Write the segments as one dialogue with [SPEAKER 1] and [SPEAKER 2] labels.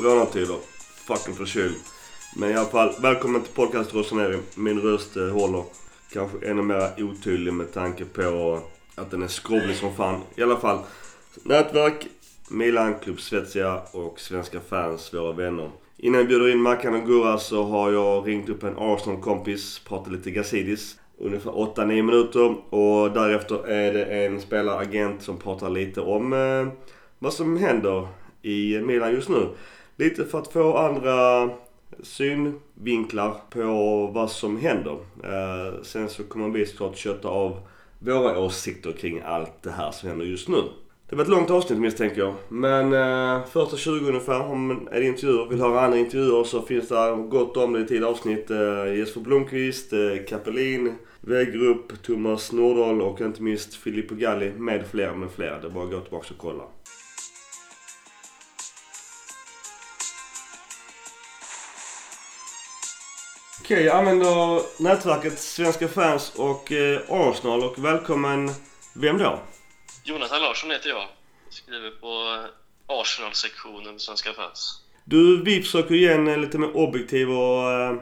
[SPEAKER 1] coronatider. Fucking förkyld. Men i alla fall, välkommen till podcast Rosaneri. Min röst eh, håller kanske ännu mer otydlig med tanke på att den är skrovlig som fan. I alla fall, nätverk, Milan, Club Svezia och svenska fans, våra vänner. Innan jag bjuder in Mackan och Gurra så har jag ringt upp en Arsenal-kompis, pratat lite Gazidis. Ungefär 8-9 minuter och därefter är det en spelaragent som pratar lite om eh, vad som händer i Milan just nu. Lite för att få andra synvinklar på vad som händer. Eh, sen så kommer vi såklart köta av våra åsikter kring allt det här som händer just nu. Det var ett långt avsnitt misstänker jag. Men eh, första 20 ungefär om är det intervjuer. Vill höra andra intervjuer så finns det gott om det i tidigare avsnitt. Eh, Jesper Blomqvist, eh, Kapelin, Väggrupp, Thomas Nordahl och inte minst Filippo Galli med flera med flera. Det är bara att gå tillbaka och kolla. Okej, jag använder nätverket Svenska fans och eh, Arsenal och välkommen, vem då?
[SPEAKER 2] Jonathan Larsson heter jag. Skriver på Arsenal-sektionen Svenska fans.
[SPEAKER 1] Du, vi försöker ge en lite mer objektiv och eh,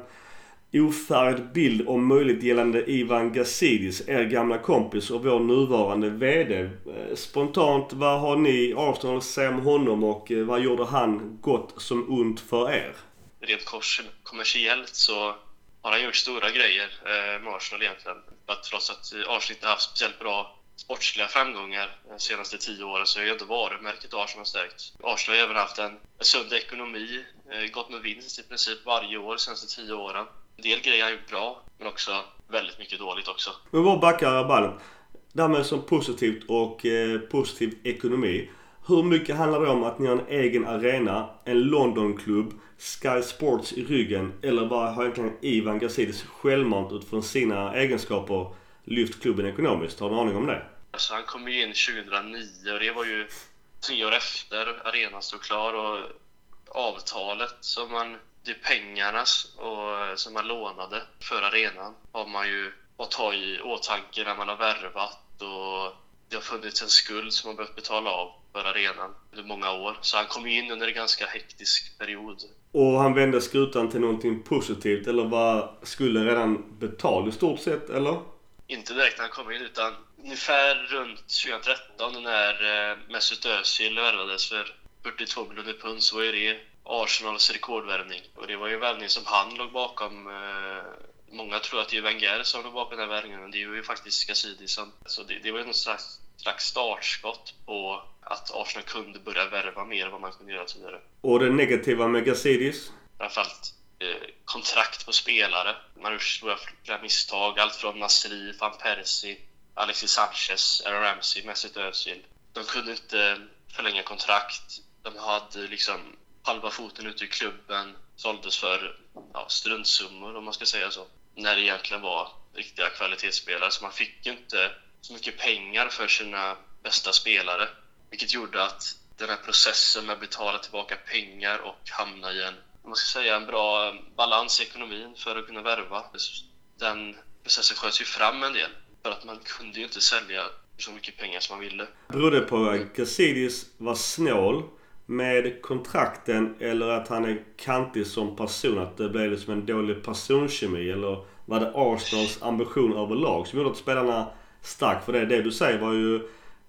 [SPEAKER 1] ofärgad bild om möjligt gällande Ivan Gazidis, er gamla kompis och vår nuvarande VD. Eh, spontant, vad har ni Arsenal att säga om honom och eh, vad gjorde han gott som ont för er?
[SPEAKER 2] Rent kommersiellt så har han gjort stora grejer eh, med Arsenal egentligen. Att trots att Arsenal inte haft speciellt bra sportsliga framgångar de senaste tio åren så har ju inte varumärket Arsenal stärkt. Arsenal har även haft en, sund ekonomi, eh, gått med vinst i princip varje år de senaste tio åren. En del grejer har gjort bra, men också väldigt mycket dåligt också.
[SPEAKER 1] Men bara backar ballen. Det här med som positivt och eh, positiv ekonomi. Hur mycket handlar det om att ni har en egen arena, en Londonklubb, Sky Sports i ryggen eller vad har egentligen Ivan Gazidis självmant utifrån sina egenskaper lyft klubben ekonomiskt? Har du en aning om det?
[SPEAKER 2] Alltså han kom ju in 2009 och det var ju tre år efter arenan stod klar och avtalet som man, det pengarna och, som man lånade för arenan har man ju fått ha i åtanke när man har värvat och det har funnits en skuld som man behövt betala av för arenan under många år. Så han kom in under en ganska hektisk period.
[SPEAKER 1] Och han vände skutan till någonting positivt eller var skulden redan betald i stort sett eller?
[SPEAKER 2] Inte direkt när han kom in utan ungefär runt 2013 när eh, Mesut Özil värvades för 42 miljoner pund så var ju det Arsenals rekordvärvning. Och det var ju en värvning som han låg bakom. Eh, många tror att det är Wenger som låg bakom den här värvningen, men det är ju faktiskt Gazidis som... Så det, det var ju någon slags, slags startskott på att Arsenal kunde börja värva mer än vad man kunde göra tidigare.
[SPEAKER 1] Och det negativa med Gazidis?
[SPEAKER 2] Framförallt eh, kontrakt på spelare. Man har gjort stora misstag. Allt från Nasri, van Persie, Alexis Sanchez, Aaron Ramsey, Mesut Özil. De kunde inte förlänga kontrakt. De hade liksom halva foten ute i klubben. Såldes för ja, struntsummor om man ska säga så. När det egentligen var riktiga kvalitetsspelare. Så man fick ju inte så mycket pengar för sina bästa spelare. Vilket gjorde att den här processen med att betala tillbaka pengar och hamna i en, man ska säga, en bra eh, balans i ekonomin för att kunna värva. Den processen sköts ju fram en del. För att man kunde ju inte sälja så mycket pengar som man ville.
[SPEAKER 1] Beror det på att Gracidis var snål med kontrakten eller att han är kantig som person? Att det blev liksom en dålig personkemi? Eller var det Arsenals ambition överlag som gjorde att spelarna Stark För det, det du säger var ju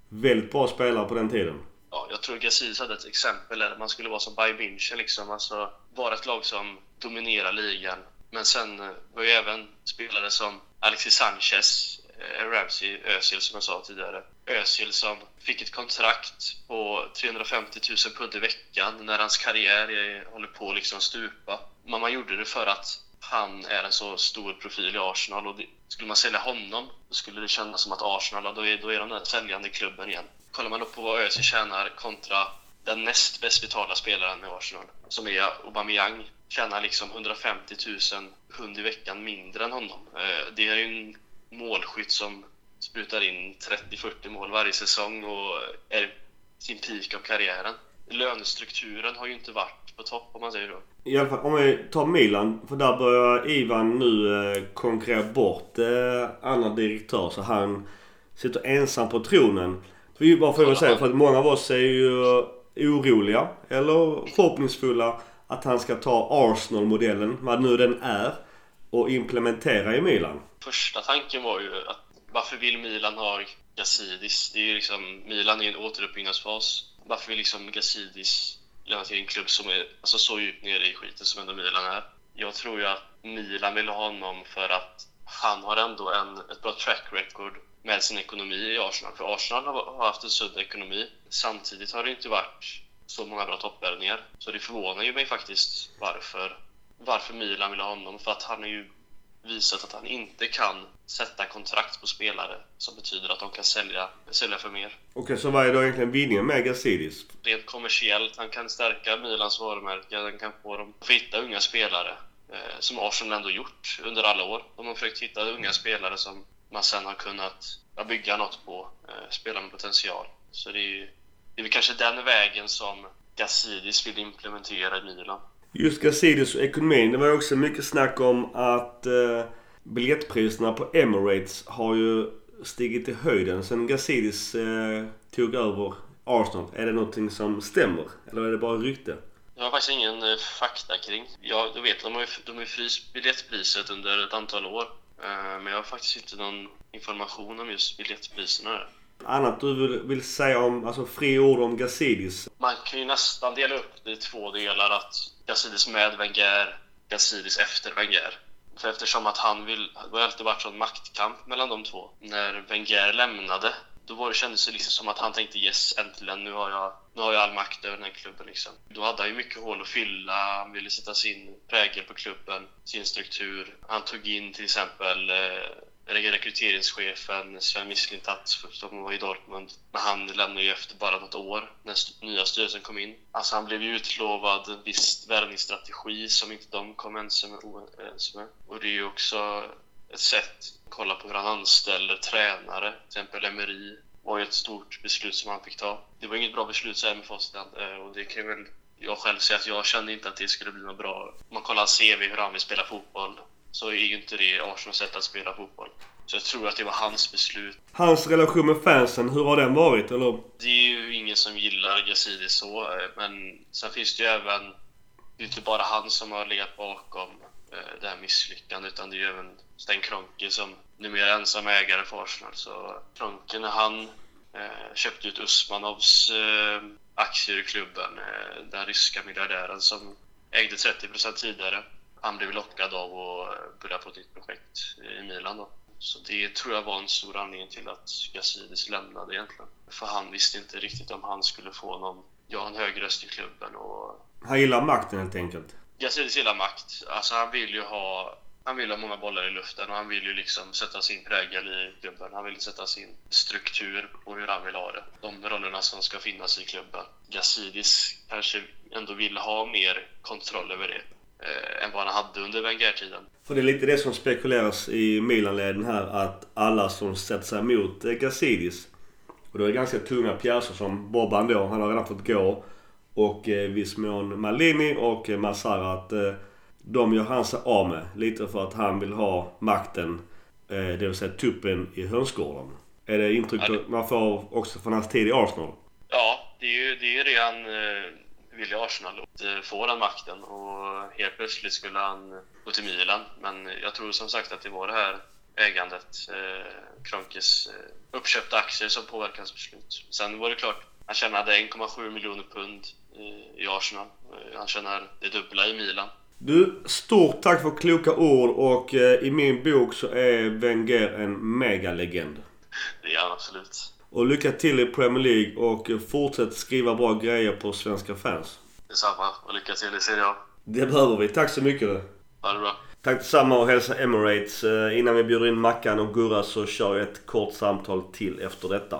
[SPEAKER 1] väldigt bra spelare på den tiden.
[SPEAKER 2] Ja, jag tror Gazidis hade ett exempel där man skulle vara som Bayern München liksom. Alltså vara ett lag som dominerar ligan. Men sen eh, var ju även spelare som Alexis Sanchez, eh, Ramsey, Özil som jag sa tidigare. Özil som fick ett kontrakt på 350 000 pund i veckan när hans karriär håller på att liksom stupa. Men man gjorde det för att han är en så stor profil i Arsenal och skulle man sälja honom då skulle det kännas som att Arsenal, då är, då är de den säljande klubben igen. Kollar man då på vad Özil tjänar kontra den näst bäst betalda spelaren i Arsenal, som är Aubameyang, tjänar liksom 150 000 pund i veckan mindre än honom. Eh, det är ju en målskytt som sprutar in 30-40 mål varje säsong och är sin peak av karriären. Lönestrukturen har ju inte varit på topp om man säger så.
[SPEAKER 1] I alla fall om vi tar Milan. För där börjar Ivan nu eh, konkurrera bort eh, annan direktör. Så han sitter ensam på tronen. För bara för att säga, för att många av oss är ju oroliga eller förhoppningsfulla att han ska ta Arsenal-modellen, vad nu den är, och implementera i Milan?
[SPEAKER 2] Första tanken var ju att varför vill Milan ha Gazidis? Det är ju liksom, Milan är i en återuppbyggnadsfas. Varför vill liksom Gazidis lämna till en klubb som är alltså, så djupt nere i skiten som ändå Milan är? Jag tror ju att Milan vill ha honom för att han har ändå en, ett bra track record med sin ekonomi i Arsenal. För Arsenal har haft en sund ekonomi. Samtidigt har det inte varit så många bra toppvärvningar. Så det förvånar ju mig faktiskt varför, varför Milan vill ha honom. För att han är ju visat att han inte kan sätta kontrakt på spelare som betyder att de kan sälja, sälja för mer.
[SPEAKER 1] Okej, så vad är då egentligen vinningen med Gazidis?
[SPEAKER 2] Rent kommersiellt, han kan stärka Milans varumärke, han kan få dem att hitta unga spelare. Eh, som Arsenal ändå gjort under alla år. De har försökt hitta unga spelare som man sen har kunnat bygga något på, eh, spela med potential. Så det är ju det är väl kanske den vägen som Gazidis vill implementera i Milan.
[SPEAKER 1] Just Gazidis och ekonomin. Det var ju också mycket snack om att eh, biljettpriserna på Emirates har ju stigit i höjden sen Gazidis eh, tog över Arsenal. Är det någonting som stämmer? Eller är det bara rykte?
[SPEAKER 2] Jag har faktiskt ingen eh, fakta kring. Ja, du vet, de har ju, de har ju fryst biljettpriset under ett antal år. Eh, men jag har faktiskt inte någon information om just biljettpriserna.
[SPEAKER 1] Annat du vill, vill säga om, alltså fri ord om Gazidis?
[SPEAKER 2] Man kan ju nästan dela upp det i två delar. Att Yazidis med Wenger, Yazidis efter Wenger. För eftersom att han vill, det har alltid varit en maktkamp mellan de två. När Wenger lämnade, då var det, kändes det liksom som att han tänkte yes, äntligen, nu har jag, nu har jag all makt över den här klubben. Liksom. Då hade han ju mycket hål att fylla, han ville sätta sin prägel på klubben, sin struktur. Han tog in till exempel eh, rekryteringschefen Sven Mislintat som var i Dortmund. Men han lämnade ju efter bara något år när nya styrelsen kom in. Alltså han blev ju utlovad en viss värvningsstrategi som inte de kom ens med. Och det är ju också ett sätt att kolla på hur han anställer tränare. Till exempel Emery var ju ett stort beslut som han fick ta. Det var inget bra beslut så med facit och det kan väl jag själv säga att jag kände inte att det skulle bli något bra. Man kollar hans CV, hur han vill spela fotboll, så är ju inte det Arsenals sätt att spela fotboll. Så jag tror att det var hans beslut.
[SPEAKER 1] Hans relation med fansen, hur har den varit? Eller?
[SPEAKER 2] Det är ju ingen som gillar Gazidis så, men sen finns det ju även... Det är inte bara han som har legat bakom eh, det här misslyckandet, utan det är ju även Sten Kroenke som numera är ensam ägare för Arsenal. Så Kroenke, när han eh, köpte ut Usmanovs eh, aktier i klubben, eh, den ryska miljardären som ägde 30% tidigare, han blev lockad av att börja på ett nytt projekt i Milan då. Så det tror jag var en stor anledning till att Gazidis lämnade egentligen. För han visste inte riktigt om han skulle få någon, ja, en hög röst i klubben och...
[SPEAKER 1] Han gillar makten helt enkelt?
[SPEAKER 2] Gazidis gillar makt. Alltså han vill ju ha han vill ha många bollar i luften och han vill ju liksom sätta sin prägel i klubben. Han vill sätta sin struktur på hur han vill ha det. De rollerna som ska finnas i klubben. Gazidis kanske ändå vill ha mer kontroll över det eh, än vad han hade under Wenger-tiden.
[SPEAKER 1] För det är lite det som spekuleras i Milanleden här att alla som sätter sig emot eh, Gazidis och då är det ganska tunga pjäser som Boban då, han har redan fått gå. Och eh, viss mån Malini och eh, Massara att eh, de gör han sig av med. Lite för att han vill ha makten. Eh, det vill säga tuppen i hönsgården. Är det intryck ja, det... man får också från hans tid i Arsenal?
[SPEAKER 2] Ja, det är ju det, är det han eh, vill i Arsenal. Eh, få den makten och helt plötsligt skulle han gå till Milan. Men jag tror som sagt att det var det här ägandet, eh, Kronkes eh, uppköpta aktier som påverkade hans beslut. Sen var det klart, han tjänade 1,7 miljoner pund i Arsenal. Han tjänar det dubbla i Milan.
[SPEAKER 1] Du, stort tack för kloka ord och eh, i min bok så är Wenger en megalegend.
[SPEAKER 2] Det är han absolut.
[SPEAKER 1] Och lycka till i Premier League och fortsätt skriva bra grejer på svenska fans.
[SPEAKER 2] Detsamma och lycka till i Serie A.
[SPEAKER 1] Det behöver vi. Tack så mycket.
[SPEAKER 2] Ha det bra.
[SPEAKER 1] Tack detsamma och hälsa Emirates. Eh, innan vi bjuder in Mackan och Gurra så kör jag ett kort samtal till efter detta.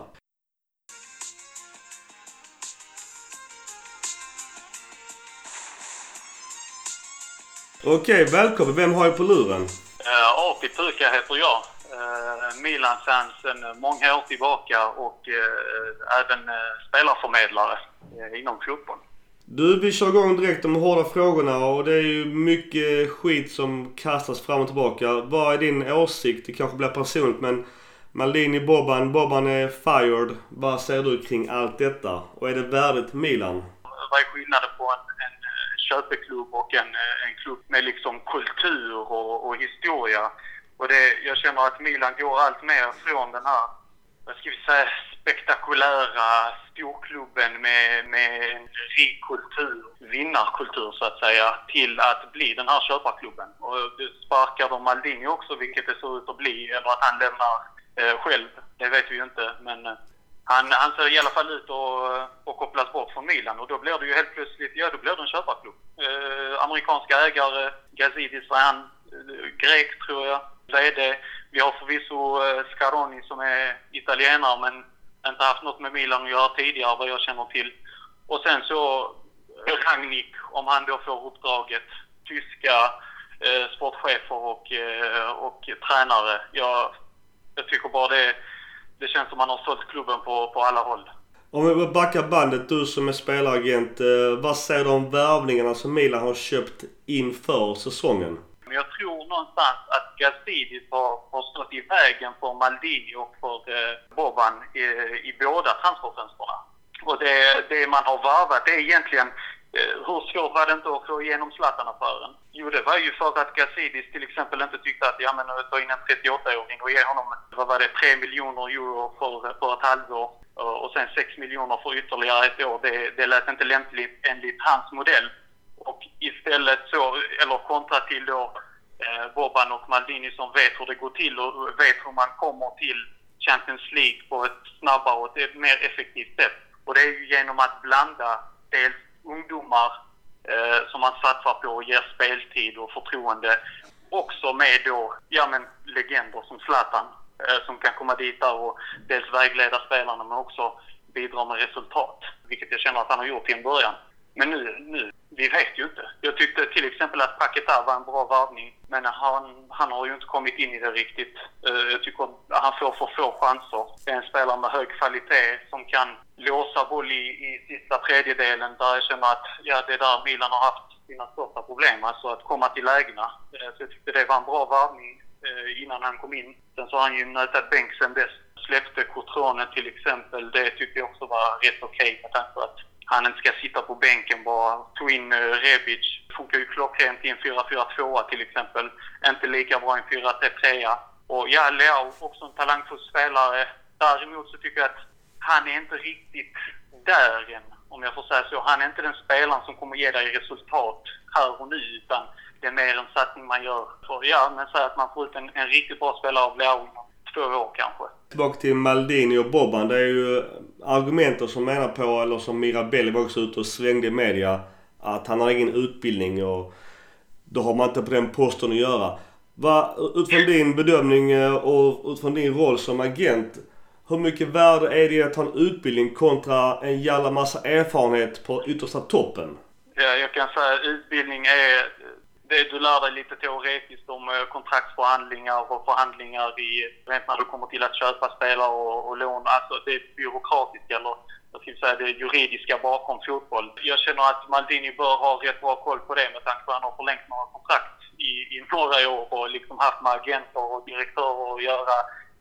[SPEAKER 1] Okej, välkommen. Vem har jag på luren?
[SPEAKER 3] Uh, Api Puka heter jag. Uh, Milan-fan sedan många år tillbaka och uh, även uh, spelarförmedlare inom fotboll.
[SPEAKER 1] Du, vi kör igång direkt de hårda frågorna och det är ju mycket skit som kastas fram och tillbaka. Vad är din åsikt? Det kanske blir personligt men Maldini, Boban. Boban är fired. Vad säger du kring allt detta? Och är det värdigt Milan?
[SPEAKER 3] Vad är skillnaden på en, en eh, köpeklubb och en, eh, en klubb med liksom kultur och, och historia? Och det, jag känner att Milan går allt mer från den här, vad ska vi säga, spektakulära storklubben med, med en rik kultur, vinnarkultur så att säga, till att bli den här köparklubben. Och det sparkar de Maldini också, vilket det ser ut att bli, eller att han lämnar eh, själv. Det vet vi ju inte, men eh, han, han ser i alla fall ut att, kopplas bort från Milan och då blir det ju helt plötsligt, ja då blir det en köparklubb. Eh, amerikanska ägare, Gazidis han, grek tror jag, VD. Vi har förvisso eh, Scaroni som är italienare men inte haft något med Milan att göra tidigare vad jag känner till. Och sen så eh, Rangnick, om han då får uppdraget, tyska eh, sportchefer och, eh, och tränare. Jag, jag tycker bara det, det känns som man har sålt klubben på, på alla håll.
[SPEAKER 1] Om vi backar bandet, du som är spelaragent. Eh, vad säger du om värvningarna som Milan har köpt inför säsongen?
[SPEAKER 3] Jag tror någonstans att Gazidis har, har stått i vägen för Maldini och för eh, Boban i, i båda transferfönstren. Och det, det man har varvat det är egentligen eh, hur svårt var det inte att få igenom Zlatan-affären? Jo, det var ju för att Gazidis till exempel inte tyckte att, ja men ta in en 38-åring och ge honom, vad var det, 3 miljoner euro för, för ett halvår eh, och sen 6 miljoner för ytterligare ett år. Det, det lät inte lämpligt enligt hans modell. Och istället så, eller kontra till då Eh, Boban och Maldini som vet hur det går till och vet hur man kommer till Champions League på ett snabbare och ett mer effektivt sätt. Och det är ju genom att blanda dels ungdomar eh, som man satsar på och ger speltid och förtroende också med då, ja men legender som Zlatan eh, som kan komma dit där och dels vägleda spelarna men också bidra med resultat. Vilket jag känner att han har gjort till en början. Men nu, nu, vi vet ju inte. Jag tyckte till exempel att Paketa var en bra värvning, men han, han har ju inte kommit in i det riktigt. Eh, jag tycker han får för få chanser. Det är en spelare med hög kvalitet som kan låsa boll i, i sista tredjedelen där jag känner att ja, det är där Milan har haft sina största problem, alltså att komma till lägena. Eh, så jag tyckte det var en bra värvning eh, innan han kom in. Sen så har han ju nötat bänk sen dess. Släppte Cotrone till exempel, det tyckte jag också var rätt okej okay med tanke på att han inte ska sitta på bänken bara. Tog in uh, Rebic. Funkar ju klockrent i en 4-4-2 till exempel. Inte lika bra i en 4-3-3. Och ja, Leao, också en talangfull spelare. Däremot så tycker jag att han är inte riktigt där än, om jag får säga så. Han är inte den spelaren som kommer ge dig resultat här och nu, utan det är mer en satsning man gör. För, ja, men säg att man får ut en, en riktigt bra spelare av Leao inom två år kanske.
[SPEAKER 1] Tillbaka till Maldini och Boban. Det är ju argumenter som menar på, eller som Mirabelli var också ute och svängde i media, att han har ingen utbildning och då har man inte på den posten att göra. Va, utifrån din bedömning eh, och utifrån din roll som agent. Hur mycket värde är det att ha en utbildning kontra en jävla massa erfarenhet på yttersta toppen?
[SPEAKER 3] Ja, jag kan säga att utbildning är det, du lär dig lite teoretiskt om eh, kontraktsförhandlingar och förhandlingar i, eh, när du kommer till att köpa spelare och, och lån. Alltså det byråkratiska eller jag ska säga det juridiska bakom fotboll. Jag känner att Maldini bör ha rätt bra koll på det med tanke på att han har förlängt några kontrakt i, i några år och liksom haft med agenter och direktörer att göra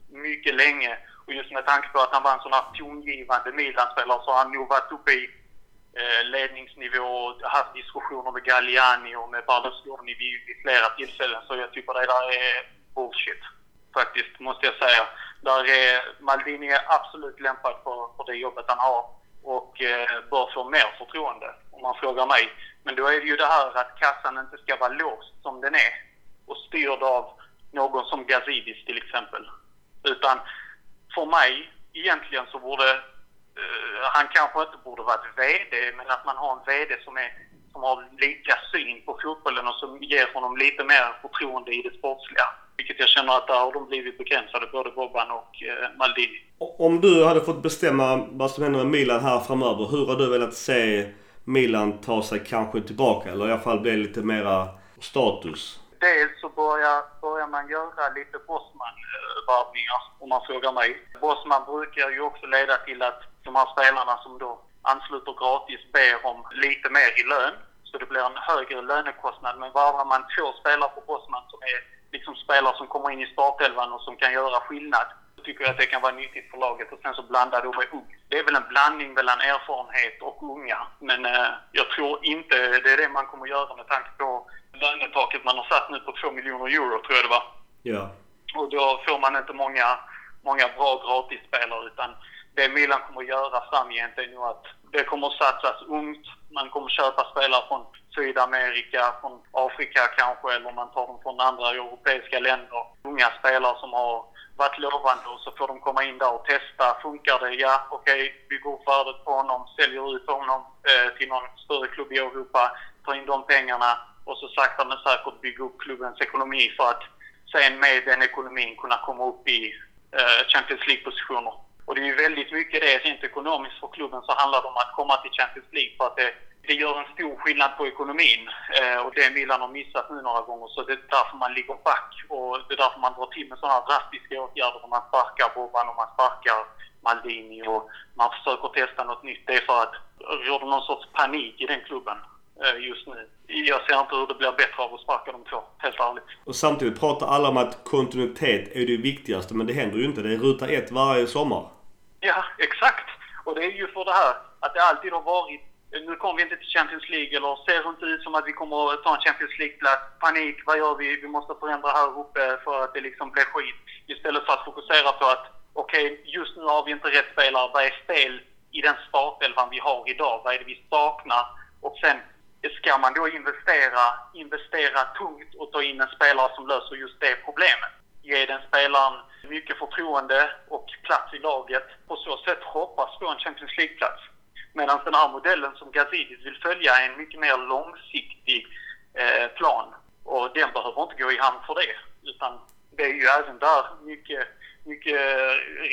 [SPEAKER 3] mycket länge. Och just med tanke på att han var en sån här tongivande Milan-spelare så har han nog varit uppe i Eh, ledningsnivå och haft diskussioner med Galliani och med Berlusconi vid, flera tillfällen. Så jag tycker det där är bullshit. Faktiskt, måste jag säga. Där är, Maldini är absolut lämpad för, för det jobbet han har och eh, bör få mer förtroende, om man frågar mig. Men då är det ju det här att kassan inte ska vara låst som den är och styrd av någon som Gazidis till exempel. Utan för mig, egentligen så borde han kanske inte borde varit VD, men att man har en VD som, är, som har lika syn på fotbollen och som ger honom lite mer förtroende i det sportsliga. Vilket jag känner att där har de blivit begränsade, både Boban och eh, Maldini.
[SPEAKER 1] Om du hade fått bestämma vad som händer med Milan här framöver, hur har du velat se Milan ta sig kanske tillbaka? Eller i alla fall bli lite mera status?
[SPEAKER 3] Dels så börjar, börjar man göra lite Bosman-varvningar, om man frågar mig. Bosman brukar ju också leda till att de här spelarna som då ansluter gratis ber om lite mer i lön. Så det blir en högre lönekostnad. Men varvar man två spelare på Bosman som är liksom spelare som kommer in i startelvan och som kan göra skillnad tycker jag att det kan vara nyttigt för laget och sen så blanda då med ung. Det är väl en blandning mellan erfarenhet och unga. Men eh, jag tror inte det är det man kommer göra med tanke på lönetaket man har satt nu på 2 miljoner euro, tror jag det var.
[SPEAKER 1] Ja.
[SPEAKER 3] Och då får man inte många, många bra gratisspelare utan det Milan kommer att göra framgent är nog att det kommer att satsas ungt. Man kommer att köpa spelare från Sydamerika, från Afrika kanske, eller man tar dem från andra europeiska länder. Unga spelare som har varit lovande och så får de komma in där och testa. Funkar det? Ja, okej, okay. vi upp värdet på honom, säljer ut honom eh, till någon större klubb i Europa, tar in de pengarna och så sakta men säkert bygga upp klubbens ekonomi för att sen med den ekonomin kunna komma upp i eh, Champions League-positioner. Och det är ju väldigt mycket det, rent ekonomiskt för klubben så handlar det om att komma till Champions League för att det, det gör en stor skillnad på ekonomin. Eh, och det Milan har missat nu några gånger så det är därför man ligger back och det är därför man drar till med sådana här drastiska åtgärder man sparkar Boban och man sparkar Maldini och man försöker testa något nytt. Det är för att det råder någon sorts panik i den klubben eh, just nu. Jag ser inte hur det blir bättre av att sparka de två, helt ärligt.
[SPEAKER 1] Och samtidigt pratar alla om att kontinuitet är det viktigaste, men det händer ju inte. Det är ruta ett varje sommar.
[SPEAKER 3] Ja, exakt. Och det är ju för det här att det alltid har varit nu kommer vi inte till Champions League eller ser inte ut som att vi kommer att ta en Champions League-plats. Panik, vad gör vi? Vi måste förändra här uppe för att det liksom blir skit. Istället för att fokusera på att okej, okay, just nu har vi inte rätt spelare. Vad är fel i den startelvan vi har idag? Vad är det vi saknar? Och sen ska man då investera, investera tungt och ta in en spelare som löser just det problemet. Ge den spelaren mycket förtroende och plats i laget. På så sätt hoppas på en Champions League-plats. Medan den här modellen som Gazidis vill följa är en mycket mer långsiktig eh, plan. Och den behöver inte gå i hamn för det. Utan det är ju även där mycket, mycket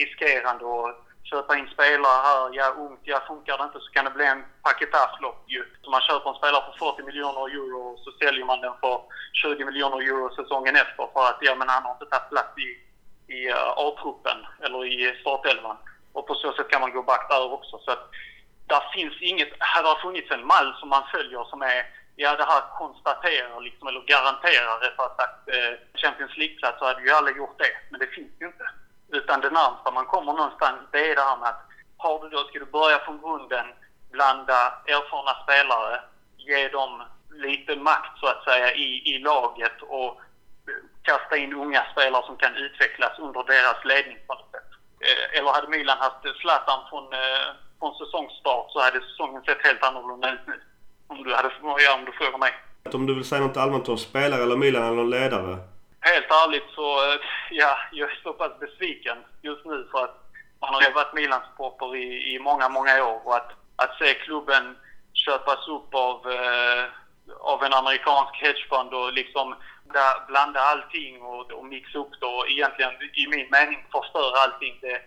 [SPEAKER 3] riskerande och köpa in spelare här, ja ungt, ja funkar det inte så kan det bli en paketärflopp ju. Så man köper en spelare för 40 miljoner euro och så säljer man den för 20 miljoner euro säsongen efter för att ja men han har inte tagit plats i, i eh, A-truppen eller i startelvan. Och på så sätt kan man gå back där också. Så att där finns inget, hade det funnits en mall som man följer som är Ja, det här konstaterar liksom, eller garanterar rättare sagt eh, Champions League-plats så hade ju alla gjort det. Men det finns ju inte. Utan det närmsta man kommer någonstans, det är det här med att har du då, ska du börja från grunden, blanda erfarna spelare, ge dem lite makt så att säga i, i laget och kasta in unga spelare som kan utvecklas under deras ledning på något sätt. Eller hade Milan haft Zlatan från, eh, från säsongsstart så hade säsongen sett helt annorlunda ut nu. Om du, hade, ja, om du frågar mig.
[SPEAKER 1] Om du vill säga något allmänt om spelare eller Milan eller ledare?
[SPEAKER 3] helt ärligt så, eh, ja, jag är så pass besviken just nu för att man har ju varit Milan-supporter i, i många, många år och att, att se klubben köpas upp av, eh, av en amerikansk hedgefond och liksom blanda allting och, och mixa upp det och egentligen i min mening förstöra allting. Det,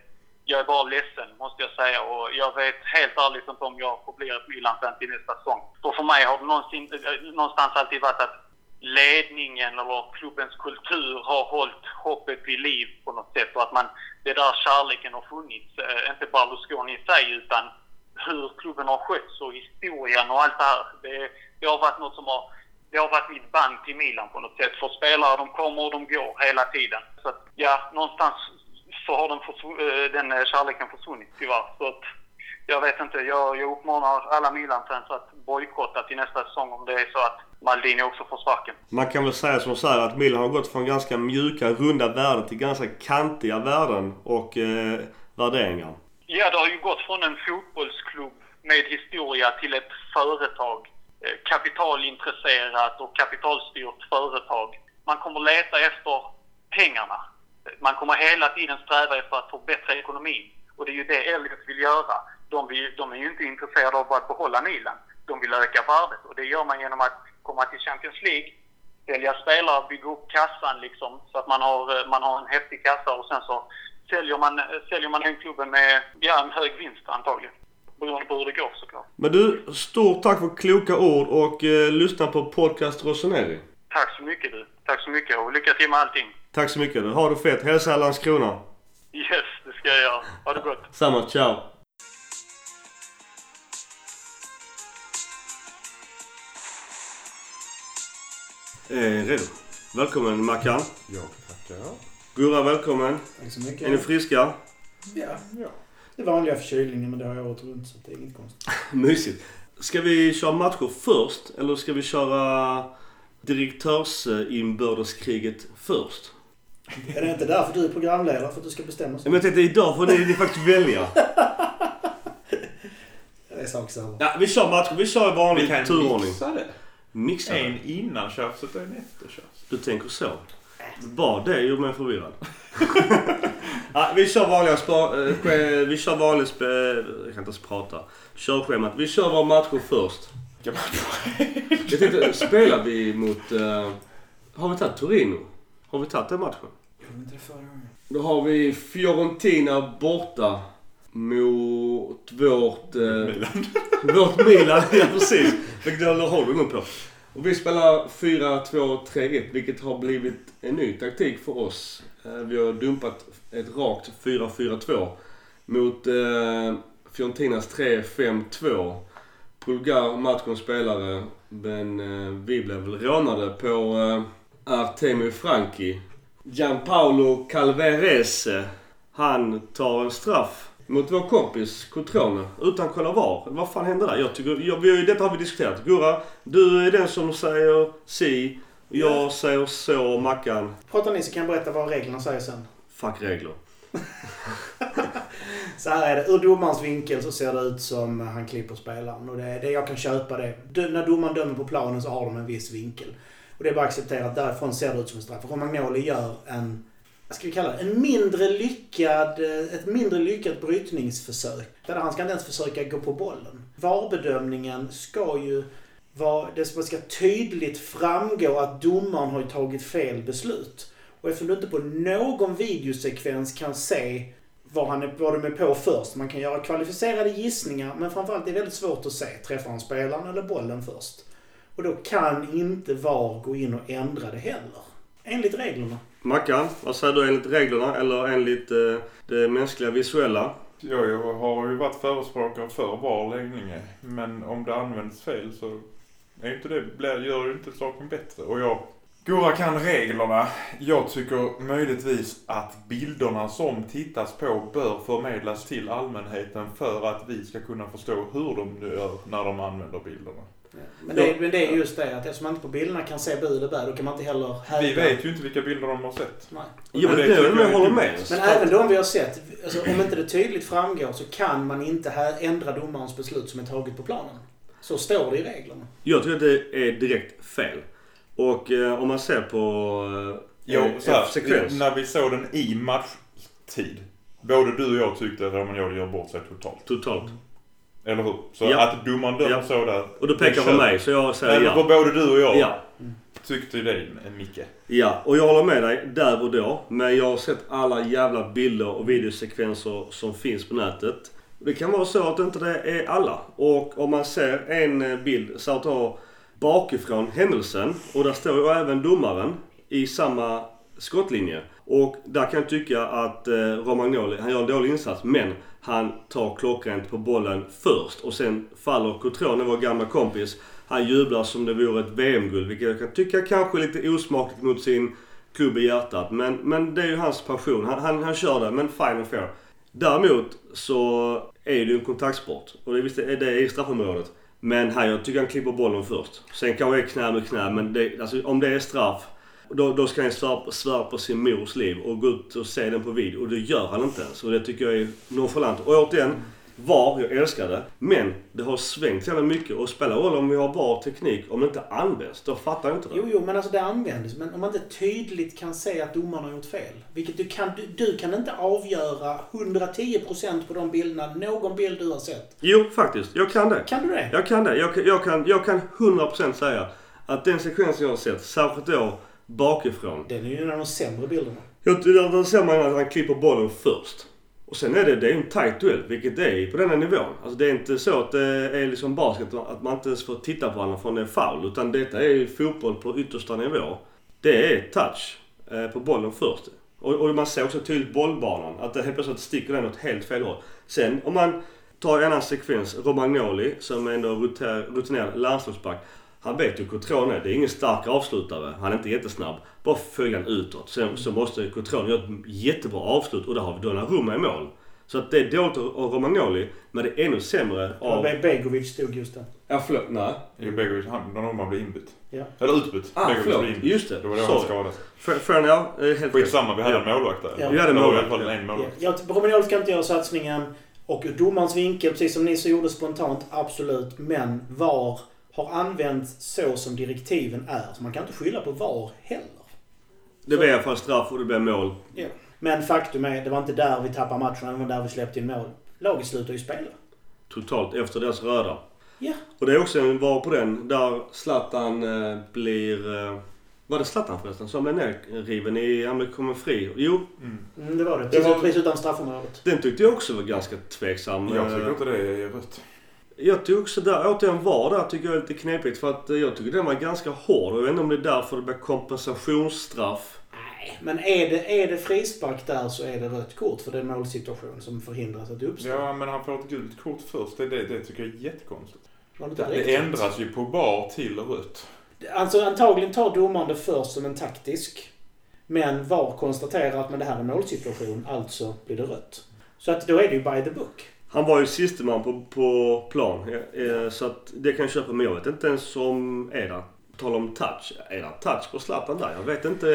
[SPEAKER 3] jag är bara ledsen måste jag säga och jag vet helt ärligt inte om jag får bli ett Milan-fan till nästa säsong. För för mig har det någonsin, eh, någonstans alltid varit att ledningen eller klubbens kultur har hållit hoppet vid liv på något sätt och att man, det är där kärleken har funnits. Eh, inte bara Lusconi i sig utan hur klubben har skötts och historien och allt det här. Det, det har varit något som har, det har varit mitt band till Milan på något sätt. För spelare, de kommer och de går hela tiden. Så att, ja, någonstans så har den, eh, den kärleken försvunnit tyvärr. Så att, jag vet inte, jag, jag uppmanar alla Milan-fans att bojkotta till nästa säsong om det är så att Maldini också får sparken.
[SPEAKER 1] Man kan väl säga som så här att Milan har gått från ganska mjuka, runda värden till ganska kantiga värden och eh, värderingar.
[SPEAKER 3] Ja, det har ju gått från en fotbollsklubb med historia till ett företag. Eh, kapitalintresserat och kapitalstyrt företag. Man kommer leta efter pengarna. Man kommer hela tiden sträva efter att förbättra ekonomin. Och det är ju det Elliot vill göra. De, vill, de är ju inte intresserade av att behålla Milan. De vill öka värdet och det gör man genom att komma till Champions League, sälja spelare, bygga upp kassan liksom så att man har, eh, man har en häftig kassa och sen så säljer man, eh, säljer man den klubben med ja, en hög vinst antagligen. Beroende på hur det går såklart.
[SPEAKER 1] Men du, stort tack för kloka ord och eh, lyssna på podcast Rossoneri.
[SPEAKER 3] Tack så mycket du. Tack så mycket och lycka till med allting.
[SPEAKER 1] Tack så mycket du. Ha det fett. Hälsa Landskrona.
[SPEAKER 3] Yes, det ska jag göra. Ha det gott.
[SPEAKER 1] Samma. Ciao. Eh, redo. Välkommen Mackan.
[SPEAKER 4] Jag tackar.
[SPEAKER 1] Gurra, välkommen.
[SPEAKER 4] Tack så mycket.
[SPEAKER 1] Är ni friska?
[SPEAKER 4] Ja,
[SPEAKER 5] Ja.
[SPEAKER 4] Det vanliga förkylningen men det har jag året runt så det är inget konstigt.
[SPEAKER 1] Mysigt. Ska vi köra matcher först eller ska vi köra direktörsinbördeskriget först?
[SPEAKER 4] Är det inte därför du är programledare? För att du ska bestämma?
[SPEAKER 1] Men jag tänkte idag får ni, ni faktiskt välja.
[SPEAKER 4] Det är sak samma.
[SPEAKER 1] Ja, vi kör matcher. Vi kör i
[SPEAKER 5] Vi
[SPEAKER 1] vanlig
[SPEAKER 5] kan
[SPEAKER 1] turordning.
[SPEAKER 5] mixa det.
[SPEAKER 1] Mixa det.
[SPEAKER 5] En innan tjafset och en efter tjafset.
[SPEAKER 1] Du tänker så? Bara det gjorde mig förvirrad. ja, vi kör vanliga spa, eh, Vi kör vanligt spe, Jag kan inte ens prata. Körschemat. Vi kör våra matcher först.
[SPEAKER 5] Kan man-
[SPEAKER 1] Jag tänkte, spelar vi mot... eh, har vi tagit Torino? Har vi tagit den matchen?
[SPEAKER 4] Gjorde inte det förra gången?
[SPEAKER 1] Då har vi Fiorentina borta mot vårt... Eh,
[SPEAKER 5] Milan.
[SPEAKER 1] vårt Milan. ja, precis. Vilket jag håller nog på. Och vi spelar 4-2-3-1 vilket har blivit en ny taktik för oss. Eh, vi har dumpat ett rakt 4-4-2 mot eh, Fiorentinas 3-5-2. Pulgar, matchens spelare. Men eh, vi blev väl rånade på eh, Artemi Franki. Gianpaolo Calverese. Han tar en straff mot vår kompis Cotrone utan kolla var. Vad fan hände där? Jag tycker, jag, vi, detta har vi diskuterat. Gurra, du är den som säger si. Jag säger så. Mackan,
[SPEAKER 4] Pratar ni så kan jag berätta vad reglerna säger sen.
[SPEAKER 1] fuck regler.
[SPEAKER 4] Så här är det. Ur domarens vinkel så ser det ut som han klipper spelaren. Och det, det jag kan köpa det. Dö- när domaren dömer på planen så har de en viss vinkel. Och det är bara att acceptera att därifrån ser det ut som en straff. Romagnoli gör en, vad ska vi kalla det, en mindre lyckad, eh, ett mindre lyckat brytningsförsök. Där han ska inte ens försöka gå på bollen. VAR-bedömningen ska ju vara, det ska ska tydligt framgå att domaren har tagit fel beslut. Och eftersom du inte på någon videosekvens kan se vad, han är, vad de är på först. Man kan göra kvalificerade gissningar men framförallt är det väldigt svårt att se. Träffar han spelaren eller bollen först? Och då kan inte VAR gå in och ändra det heller. Enligt reglerna.
[SPEAKER 1] Mackan, vad säger du enligt reglerna eller enligt eh, det mänskliga visuella?
[SPEAKER 5] Jag jag har ju varit förespråkare för VAR länge. Men om det används fel så är ju inte det, blir- gör ju inte saken bättre. Och jag... Gurra kan reglerna. Jag tycker möjligtvis att bilderna som tittas på bör förmedlas till allmänheten för att vi ska kunna förstå hur de gör när de använder bilderna.
[SPEAKER 4] Men det, är- men det är just det att eftersom man inte på bilderna kan se bu eller bä, då kan man inte heller hävda...
[SPEAKER 5] Vi vet ju inte vilka bilder de har sett.
[SPEAKER 4] Nej.
[SPEAKER 1] Jo, men
[SPEAKER 5] det
[SPEAKER 1] det är
[SPEAKER 5] jag
[SPEAKER 1] håller med.
[SPEAKER 4] Men även de vi har sett, alltså, om inte det tydligt framgår så kan man inte här ändra domarens beslut som är taget på planen. Så står det i reglerna.
[SPEAKER 1] Jag tycker att det är direkt fel. Och eh, om man ser på eh,
[SPEAKER 5] Jo,
[SPEAKER 1] eh,
[SPEAKER 5] så här,
[SPEAKER 1] sekvens.
[SPEAKER 5] när vi såg den i matchtid. Både du och jag tyckte att Romagnoli gör bort sig totalt.
[SPEAKER 1] Totalt.
[SPEAKER 5] Eller hur? Så
[SPEAKER 1] Ja.
[SPEAKER 5] att domaren dömer
[SPEAKER 1] Ja.
[SPEAKER 5] så där.
[SPEAKER 1] Och du pekar på mig så jag säger
[SPEAKER 5] Nej, men
[SPEAKER 1] ja.
[SPEAKER 5] för både du och jag
[SPEAKER 1] Ja.
[SPEAKER 5] tyckte det, Micke.
[SPEAKER 1] Ja, och jag håller med dig där och då. Men jag har sett alla jävla bilder och videosekvenser som finns på nätet. Det kan vara så att inte det är alla. Och om man ser en eh, bild så att ha bakifrån händelsen och där står ju även domaren i samma skottlinje. Och där kan jag tycka att eh, Romagnoli, han gör en dålig insats men han tar klockrent på bollen först och sen faller Cotrone, vår gamla kompis. Han jublar som det vore ett VM-guld vilket jag kan tycka kanske är lite osmakligt mot sin klubb i hjärtat. Men, men det är ju hans passion. Han, han, han kör det, men fine and fair. Däremot så är det ju en kontaktsport. Och det, visst är det i straffområdet. Men här, jag tycker han klipper bollen först. Sen kanske det är knä mot knä, men det, alltså, om det är straff då, då ska han svära, på sin mors liv och gå ut och se den på video. Och det gör han inte ens. Och det tycker jag är nonchalant. Och återigen, VAR, jag älskar det. Men det har svängt jävla mycket. Och spelar roll om vi har VAR teknik, om det inte används, då fattar jag inte det.
[SPEAKER 4] Jo, jo, men alltså det används. Men om man inte tydligt kan se att domaren har gjort fel. Vilket du kan, du, du kan inte avgöra 110% på de bilderna. Någon bild du har sett.
[SPEAKER 1] Jo, faktiskt. Jag kan det.
[SPEAKER 4] Kan du det?
[SPEAKER 1] Jag kan det. Jag, jag, kan, jag kan 100% säga att den sekvensen jag har sett, särskilt då bakifrån.
[SPEAKER 4] Den är ju en av de sämre bilderna.
[SPEAKER 1] Jag, där, ser man att han klipper bollen först. Och sen är det, det är en tight duell, vilket det är på den här nivån. Alltså det är inte så att det är liksom basket, att man inte ens får titta på varandra från det är foul. Utan detta är fotboll på yttersta nivå. Det är touch eh, på bollen först. Och, och man ser också tydligt bollbanan, att det helt plötsligt sticker den åt helt fel håll. Sen om man tar en annan sekvens, Romagnoli som är ändå rutiner- rutinerad landslagsback. Han vet ju hur Cotrone är. Det är ingen stark avslutare. Han är inte jättesnabb. Bara följa utåt. Sen så måste Cotrone göra ett jättebra avslut och där har vi Donnarumma i mål. Så att det är dåligt av Romagnoli, men det är ännu sämre av...
[SPEAKER 4] Be- Begovic stod just där.
[SPEAKER 1] Ja, förlåt. Nej.
[SPEAKER 5] Jo, Begovic, han, Donnarumma blev inbytt.
[SPEAKER 4] Ja.
[SPEAKER 5] Eller utbytt.
[SPEAKER 1] Ah,
[SPEAKER 5] Begovic
[SPEAKER 1] förlåt.
[SPEAKER 5] blev inbytt.
[SPEAKER 1] Just det.
[SPEAKER 5] Det var då han skadades.
[SPEAKER 1] Ja, eh, helt rätt.
[SPEAKER 5] Skitsamma, vi hade
[SPEAKER 1] Ja.
[SPEAKER 5] en målvakt där.
[SPEAKER 4] Ja.
[SPEAKER 1] Vi hade en
[SPEAKER 5] Det var i
[SPEAKER 1] målvakt,
[SPEAKER 5] alla fall
[SPEAKER 1] ja.
[SPEAKER 5] en målvakt.
[SPEAKER 4] Ja, Romagnoli ska inte göra satsningen. Och domarens vinkel, precis som Nisse gjorde spontant, absolut. Men VAR har använts så som direktiven är. Så man kan inte skylla på VAR heller.
[SPEAKER 1] Det blev i alla fall straff och det blev mål.
[SPEAKER 4] Men faktum är, det var inte där vi tappade matchen. Det var där vi släppte in mål. Laget slutar ju spela.
[SPEAKER 1] Totalt efter deras röda.
[SPEAKER 4] Ja.
[SPEAKER 1] Och det är också en var på den där Zlatan eh, blir... Eh, var det Zlatan förresten som blev nerriven i... Han blev kommer fri? Jo,
[SPEAKER 5] Mm.
[SPEAKER 4] Mm, det var det.
[SPEAKER 1] Det
[SPEAKER 4] Precis,
[SPEAKER 1] var-
[SPEAKER 4] precis utan straffområdet.
[SPEAKER 1] den tyckte jag också var ganska tveksam.
[SPEAKER 5] Jag
[SPEAKER 1] Eh,
[SPEAKER 5] tycker inte det är rött.
[SPEAKER 1] Jag tycker också där, återigen VAR där tycker jag är lite knepigt för att eh, jag tycker den var ganska hård. Och jag vet inte om det är därför det blir kompensationsstraff.
[SPEAKER 4] Nej, men är det, är det frispark där så är det rött kort för det är en målsituation som förhindras att uppstå.
[SPEAKER 5] Ja, men han får ett gult kort först. Det, det, det tycker jag är jättekonstigt.
[SPEAKER 4] Var det
[SPEAKER 5] Det, det ändras ju på bar till rött.
[SPEAKER 4] Alltså antagligen tar domaren det först som en taktisk. Men VAR konstaterar att men det här är en målsituation, alltså blir det rött. Så att då är det ju by the book.
[SPEAKER 1] Han var ju siste man på, på plan. eh, eh, Så att det kan jag köpa. Men jag vet inte ens om är det Tala om touch. Är det touch på Zlatan där? Jag vet inte.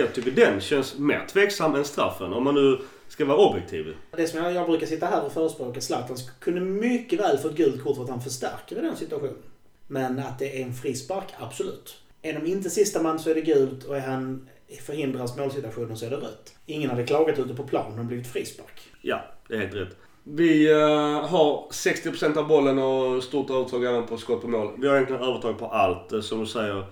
[SPEAKER 1] Jag tycker den känns mer tveksam än straffen. Om man nu ska vara objektiv.
[SPEAKER 4] Det som jag, jag brukar sitta här och förespråka, Zlatan kunde mycket väl få ett gult kort för att han förstärker i den situationen. Men att det är en frispark, absolut. Är de inte sista man så är det gult och är han förhindras målsituationen så är det rött. Ingen hade klagat ute på planen och blivit frispark.
[SPEAKER 1] Ja, det är helt rätt. Vi eh, har 60% av bollen och stort övertag även på skott på mål. Vi har egentligen övertag på allt. Eh, som du säger,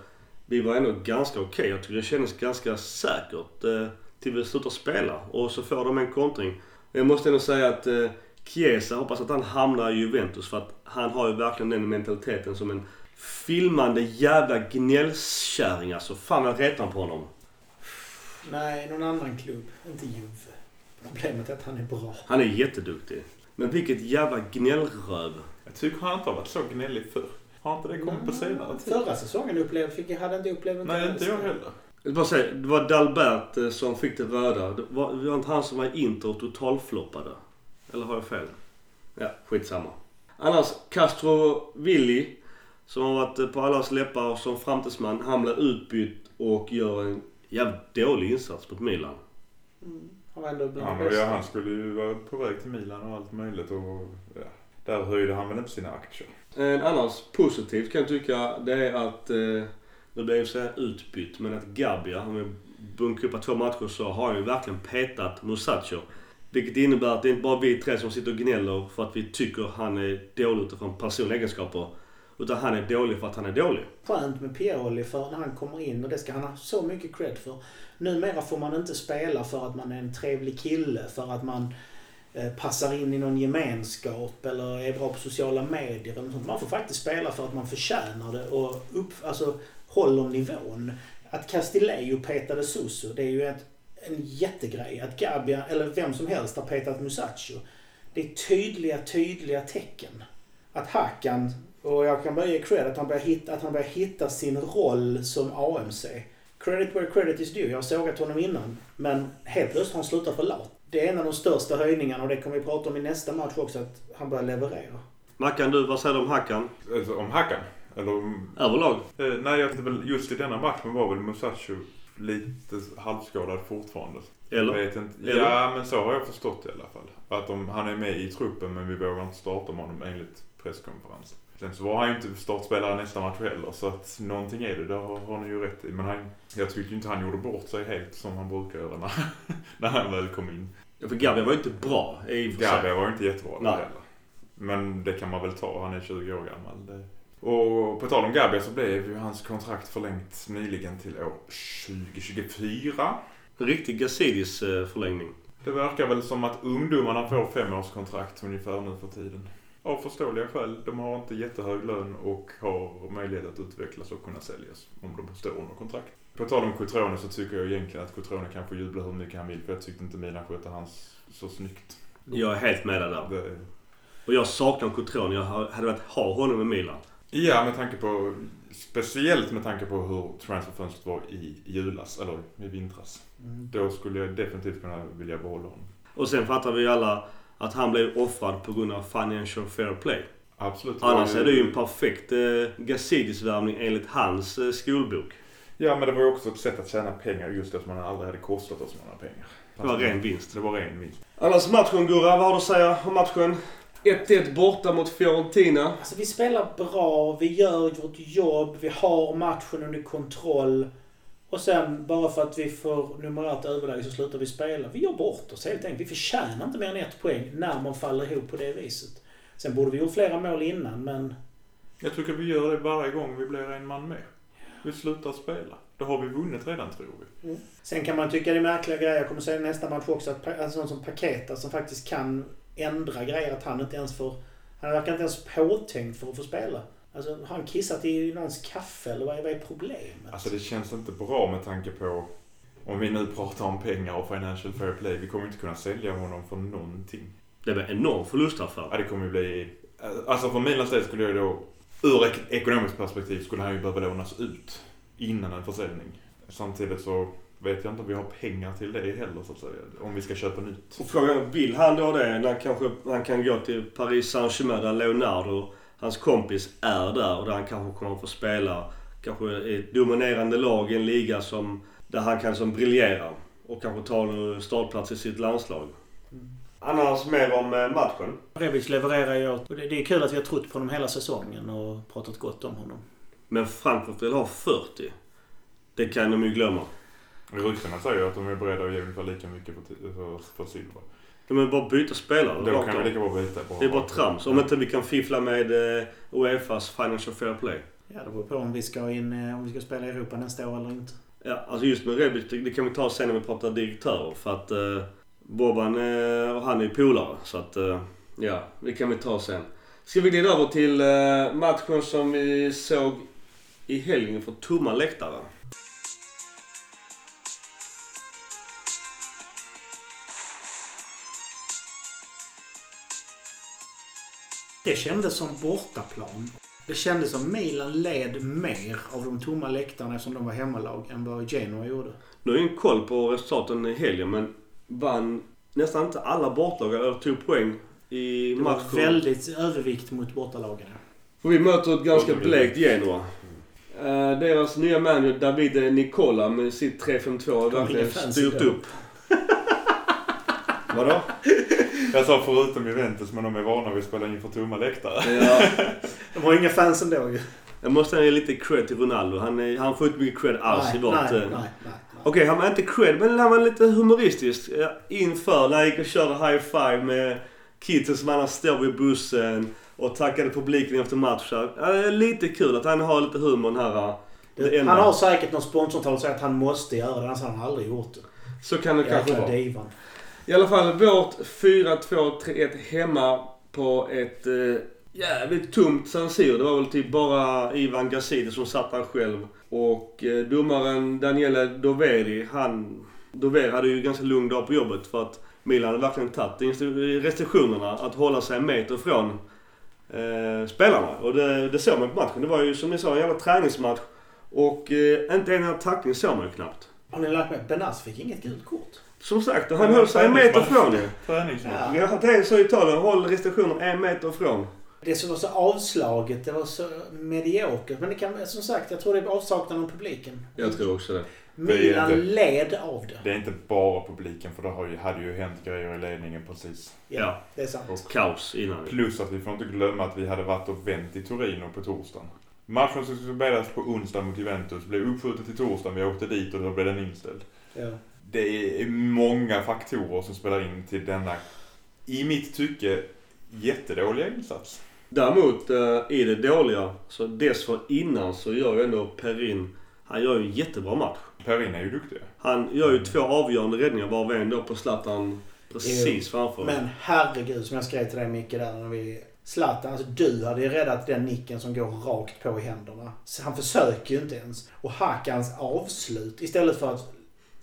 [SPEAKER 1] vi var ändå ganska okej. Jag tycker det kändes ganska säkert eh, till vi slutar spela. Och så får de en kontring. Jag måste ändå säga att eh, Chiesa, hoppas att han hamnar i Juventus för att han har ju verkligen den mentaliteten som en filmande jävla gnällkärring alltså. Fan vad jag retar på honom.
[SPEAKER 4] Nej, någon annan klubb. Inte Juve. Problemet är att han är bra.
[SPEAKER 1] Han är jätteduktig. Men vilket jävla gnällröv.
[SPEAKER 5] Jag tycker han inte har varit så gnällig förr. Har inte det kommit på senare tid?
[SPEAKER 4] Förra säsongen upplevde, fick, jag- hade inte upplevt
[SPEAKER 5] Nej, inte jag heller.
[SPEAKER 1] Jag bara säga, det var Dalbert eh, som fick det röda. Det var, det var inte han som var Inter och totalfloppade. Eller har jag fel? Ja, skitsamma. Annars, Castro Willi, som har varit eh, på allas läppar som framtidsman. Han blev utbytt och gör en jävligt dålig insats mot Milan.
[SPEAKER 4] Mm. Han var ändå bland
[SPEAKER 5] Ja, ja, han skulle ju vara på väg till Milan och allt möjligt och ja, där höjde han väl inte sina aktier.
[SPEAKER 1] En annars positivt kan jag tycka det är att, eh, nu blev jag så här utbytt, men att Gabia, om vi bunkrar upp på två matcher så har han ju verkligen petat Musacho. Vilket innebär att det är inte bara vi tre som sitter och gnäller för att vi tycker han är dålig utifrån personliga egenskaper. Utan han är dålig för att han är dålig.
[SPEAKER 4] Skönt med Pioli för när han kommer in och det ska han ha så mycket cred för. Numera får man inte spela för att man är en trevlig kille, för att man eh, passar in i någon gemenskap eller är bra på sociala medier eller sånt. Man får faktiskt spela för att man förtjänar det och upp, alltså, håller nivån. Att Castillejo petade Suso, det är ju ett, en jättegrej. Att Gabia, eller vem som helst, har petat Musacho. Det är tydliga, tydliga tecken. Att Hakan, och jag kan bara ge cred att han börjar hitta, att han börjar hitta sin roll som AMC. Credit where credit is due. Jag har sågat honom innan. Men helt plötsligt har han slutat vara lat. Det är en av de största höjningarna och det kommer vi prata om i nästa match också, att han börjar leverera.
[SPEAKER 1] Mackan du, vad säger du om Hackan?
[SPEAKER 5] Alltså, om Hackan? Eller om...
[SPEAKER 1] Överlag?
[SPEAKER 5] Eh, nej, jag väl just i denna matchen var väl Musacho lite halvskadad fortfarande. Jag
[SPEAKER 1] Eller?
[SPEAKER 5] vet inte.
[SPEAKER 1] Eller?
[SPEAKER 5] Ja, men så har jag förstått det i alla fall. Att om, han är med i truppen men vi vågar inte starta med honom enligt presskonferensen. Sen så var han ju inte startspelare nästa match heller så att någonting är det, det har, har ni ju rätt i. Men han, jag tyckte ju inte han gjorde bort sig helt som han brukar göra när, när han väl kom in.
[SPEAKER 1] Ja, för Gabia var ju inte bra i och för sig.
[SPEAKER 5] Gabriel var ju inte jättebra
[SPEAKER 1] Nej.
[SPEAKER 5] heller. Men det kan man väl ta, han är 20 år gammal. Det. Och på tal om Gabriel så blev ju hans kontrakt förlängt nyligen till år 2024.
[SPEAKER 1] En riktig Gazidis eh, förlängning.
[SPEAKER 5] Det verkar väl som att ungdomarna får femårskontrakt ungefär nu för tiden. Av förståeliga skäl. De har inte jättehög lön och har möjlighet att utvecklas och kunna säljas om de står under kontrakt. På tal om Cotrone så tycker jag egentligen att Cotrone kan få jubla hur mycket han vill för jag tyckte inte Milan skötte hans så snyggt.
[SPEAKER 1] Jag är helt med dig där.
[SPEAKER 5] Det,
[SPEAKER 1] Och jag saknar Cotrone. Jag hade velat ha honom i Milan.
[SPEAKER 5] Ja, med tanke på, speciellt med tanke på hur transferfönstret var i julas, eller i vintras.
[SPEAKER 4] Mm.
[SPEAKER 5] Då skulle jag definitivt kunna vilja behålla honom.
[SPEAKER 1] Och sen fattar vi ju alla att han blev offrad på grund av financial fair play.
[SPEAKER 5] Absolut.
[SPEAKER 1] Annars är det ju en perfekt eh, Gazidis-värvning enligt hans eh, skolbok.
[SPEAKER 5] Ja, men det var ju också ett sätt att tjäna pengar just eftersom han aldrig hade kostat oss några pengar.
[SPEAKER 1] Det var ren vinst.
[SPEAKER 5] Det var ren vinst.
[SPEAKER 1] Annars matchen Gurra, vad har du att säga om matchen? 1-1 borta mot Fiorentina.
[SPEAKER 4] Alltså vi spelar bra, vi gör vårt jobb, vi har matchen under kontroll. Och sen bara för att vi får numerärt överläge så slutar vi spela. Vi gör bort oss helt enkelt. Vi förtjänar inte mer än ett poäng när man faller ihop på det viset. Sen borde vi gjort flera mål innan men...
[SPEAKER 5] Jag tycker vi gör det varje gång vi blir en man med. Vi slutar spela. Då har vi vunnit redan tror vi.
[SPEAKER 4] Sen kan man tycka det är märkliga grejer. Jag kommer säga nästa match också att en sån som Paketa som faktiskt kan ändra grejer. Att han inte ens får... Han verkar inte ens påtänkt för att få spela. Alltså har han kissat i någons kaffe eller vad är, vad är problemet?
[SPEAKER 5] Alltså det känns inte bra med tanke på om vi nu pratar om pengar och financial fair play. Vi kommer inte kunna sälja honom för någonting.
[SPEAKER 1] Det var en enorm förlustaffär.
[SPEAKER 5] Ja, det kommer ju bli... Alltså för Milans del skulle jag då... Ur ek- ekonomiskt perspektiv skulle han ju behöva lånas ut innan en försäljning. Samtidigt så vet jag inte om vi har pengar till det heller så att säga. Om vi ska köpa nytt.
[SPEAKER 1] Och frågan vill han då det när kanske han kan gå till Paris Saint-Germain där Leonardo, hans kompis, är där och där han kanske kommer att få spela kanske i ett dominerande lag i en liga som, där han kan som briljera och kanske ta en startplats i sitt landslag. Annars mer om eh, matchen.
[SPEAKER 4] Rebic levererar ju och det, det är kul att vi har trott på honom hela säsongen och pratat gott om honom.
[SPEAKER 1] Men Frankfurt vill ha 40. Det kan de ju glömma.
[SPEAKER 5] Ryssarna säger att de är beredda att ge ungefär lika mycket för, för, för silver.
[SPEAKER 1] De vill bara byta spelare.
[SPEAKER 5] Då kan vi lika bra byta.
[SPEAKER 1] Det är bara trams. Om inte vi kan fiffla med eh, Uefas financial fair play.
[SPEAKER 4] Ja, det beror på om vi ska in, eh, om vi ska spela i Europa nästa år eller inte.
[SPEAKER 1] Ja, alltså just med Rebic, det, det kan vi ta sen när vi pratar direktörer. För att eh, Boban eh, och han är ju polare. Så att eh, ja, det kan vi ta sen. Ska vi glida över till eh, matchen som vi såg i helgen för tomma läktare.
[SPEAKER 4] Det kändes som bortaplan. Det kändes som Milan led mer av de tomma läktarna eftersom de var hemmalag än vad Genoa gjorde.
[SPEAKER 1] Nu har jag ingen koll på resultaten i helgen men vann nästan inte alla bortlag eller tog poäng i
[SPEAKER 4] Det var
[SPEAKER 1] matchen.
[SPEAKER 4] väldigt övervikt mot bortalagen.
[SPEAKER 1] Och vi möter ett ganska blekt Genoa. Eh, deras nya manager Davide Nicola med sitt 3-5-2 har verkligen styrt upp. Vadå?
[SPEAKER 5] Jag sa förutom Juventus men de är vana vid att spela inför tomma läktare.
[SPEAKER 1] Ja,
[SPEAKER 4] De har inga fans ändå ju.
[SPEAKER 1] jag måste ge lite cred till Ronaldo. Han, är, han får inte mycket cred alls
[SPEAKER 4] nej,
[SPEAKER 1] i vårt...
[SPEAKER 4] nej,
[SPEAKER 1] eh,
[SPEAKER 4] nej, nej, nej.
[SPEAKER 1] Okej, han var inte cred, men han var lite humoristisk. Inför, när han gick och körde high five med kidsen som annars står vid bussen och tackade publiken efter matchen. Ja, lite kul att han har lite humor den här... eh, det.
[SPEAKER 4] Han har säkert någon sponsortal som säger att han måste göra det, annars har han aldrig gjort det.
[SPEAKER 1] Så kan det kanske
[SPEAKER 4] Jäkla
[SPEAKER 1] vara.
[SPEAKER 4] divan.
[SPEAKER 1] I alla fall vårt 4-2-3-1 hemma på ett eh, jävligt tomt San Siro. Det var väl typ bara Ivan Gazidis som satt där själv. Och eh, domaren Daniele Doveri, han... Doveri hade ju ganska lugn dag på jobbet för att Milan hade verkligen tagit restriktionerna att hålla sig en meter från eh, spelarna. Och det, det såg man på matchen. Det var ju som ni sa en jävla träningsmatch. Och eh, inte en enda tackling såg man ju knappt.
[SPEAKER 4] Har ni lagt med? Benas fick inget gult kort.
[SPEAKER 1] Som sagt, han höll sig en meter från det.
[SPEAKER 5] Träningsmatch.
[SPEAKER 4] Ja.
[SPEAKER 1] Det är så i Italien. Håll restriktioner en meter ifrån.
[SPEAKER 4] Det som var så avslaget, det var så mediokert. Men det kan, som sagt, jag tror det är avsaknaden av publiken.
[SPEAKER 1] Jag tror också det.
[SPEAKER 4] Milan
[SPEAKER 5] inte-
[SPEAKER 4] led av det.
[SPEAKER 5] Det är inte bara publiken för det har ju, hade ju hänt grejer i ledningen precis.
[SPEAKER 1] Ja.
[SPEAKER 4] Det är sant.
[SPEAKER 1] Kaos innan.
[SPEAKER 5] Plus att vi får inte glömma att vi hade varit och vänt i Torino på torsdagen. Matchen som skulle spelas på onsdag mot Juventus blev uppskjuten till torsdagen. Vi åkte dit och då blev den inställd.
[SPEAKER 4] Ja.
[SPEAKER 5] Det är många faktorer som spelar in till denna, i mitt tycke, jättedåliga insats.
[SPEAKER 1] Däremot eh, i det dåliga, så dessförinnan så gör ju ändå Perin, han gör ju en jättebra match.
[SPEAKER 5] Perin är ju duktig.
[SPEAKER 1] Han gör ju två avgörande räddningar varav en då på Zlatan precis framför.
[SPEAKER 4] Men herregud, som jag skrev till dig Micke där när vi... Zlatan, alltså du hade ju räddat den nicken som går rakt på i händerna. Så han försöker ju inte ens. Och Hakans avslut, istället för att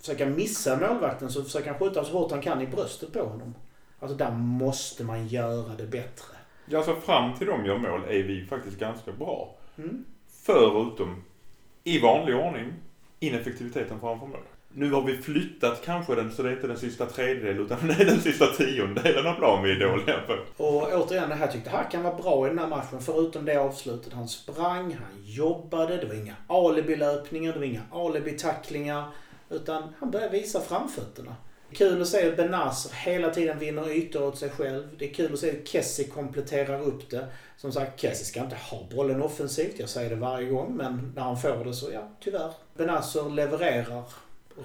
[SPEAKER 4] försöka missa målvakten så försöker han skjuta så hårt han kan i bröstet på honom. Alltså där måste man göra det bättre.
[SPEAKER 5] Ja, alltså fram till de gör mål är vi faktiskt ganska bra.
[SPEAKER 4] Mm.
[SPEAKER 5] Förutom, i vanlig ordning, ineffektiviteten framför mål. Nu har vi flyttat kanske den, så det är inte den sista tredjedelen utan det är den sista tiondelen av plan vi är dåliga på.
[SPEAKER 4] Och återigen, det här tyckte Hakan var bra i den här matchen. Förutom det avslutet. Han sprang, han jobbade, det var inga alibi-löpningar, det var inga alibi-tacklingar. Utan han börjar visa framfötterna. Kul att se hur Benazer hela tiden vinner ytor åt sig själv. Det är kul att se hur Kessie kompletterar upp det. Som sagt, Kessie ska inte ha bollen offensivt. Jag säger det varje gång. Men när han får det så, ja, tyvärr. Benazer levererar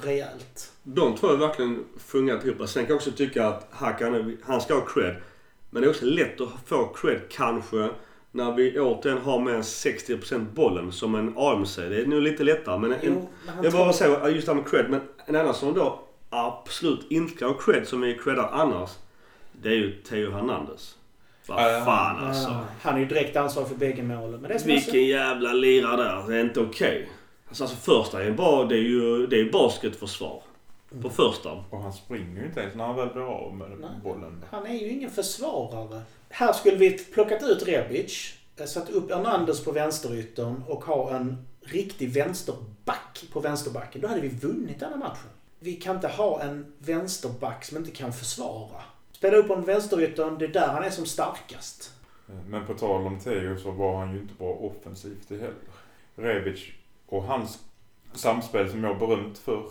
[SPEAKER 4] rejält.
[SPEAKER 1] De två har verkligen fungerat ihop. Sen kan jag också tycka att Hakan, han ska ha cred. Men det är också lätt att få cred kanske när vi återigen har än 60% bollen som en AMC. Det är nog lite lättare. Men en,
[SPEAKER 4] Jo, men han
[SPEAKER 1] jag bara säger just det här med cred. Men en annan som då absolut inte ska ha cred som vi creddar annars. Det är ju Theo Hernandez. Vad fan alltså.
[SPEAKER 4] Ja, han är ju direkt ansvarig för bägge målen. Men det är
[SPEAKER 1] Vilken jävla lirare där. Det är inte okej. Alltså, alltså första är bara, det är ju det är basketförsvar. På första.
[SPEAKER 5] Och han springer ju inte ens när han väl blir av med
[SPEAKER 4] Nej.
[SPEAKER 5] bollen.
[SPEAKER 4] Han är ju ingen försvarare. Här skulle vi plockat ut Rebic, eh, satt upp Hernandez på vänsteryttern och ha en riktig vänsterback på vänsterbacken. Då hade vi vunnit den här matchen. Vi kan inte ha en vänsterback som inte kan försvara. Spela upp honom på vänsteryttern, det är där han är som starkast.
[SPEAKER 5] Men på tal om Theo så var han ju inte bra offensivt heller. Rebic och hans samspel som jag berömt för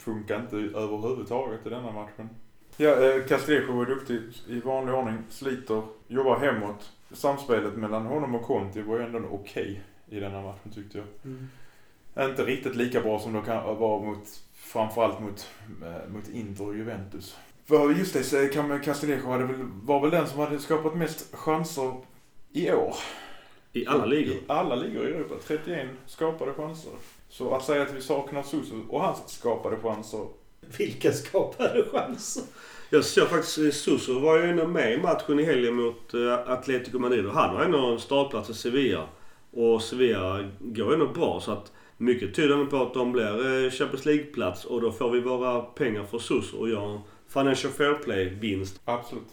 [SPEAKER 5] funkar inte överhuvudtaget i denna matchen. Ja, eh, Castillejo var duktig i vanlig ordning, sliter, jobbar hemåt. Samspelet mellan honom och Conti var ju ändå okej i denna matchen tyckte jag. Inte riktigt lika bra som de kan vara mot, framförallt mot, eh, mot Inter och Juventus. För just det, Castillejo hade väl, var väl den som hade skapat mest chanser i år.
[SPEAKER 1] I alla ligor.
[SPEAKER 5] I alla ligor i Europa. 31 skapade chanser. Så att säga att vi saknar Susu och hans skapade chanser.
[SPEAKER 4] Vilka skapade chanser?
[SPEAKER 1] Jag såg faktiskt, eh, Suso var ju ändå med i matchen i helgen mot eh, Atletico Madrid och han har ändå en startplats i Sevilla. Och Sevilla går ändå bra så att mycket tyder på att de blir eh, Champions League-plats och då får vi våra pengar för Suso och gör en Financial Fair Play-vinst.
[SPEAKER 5] Absolut.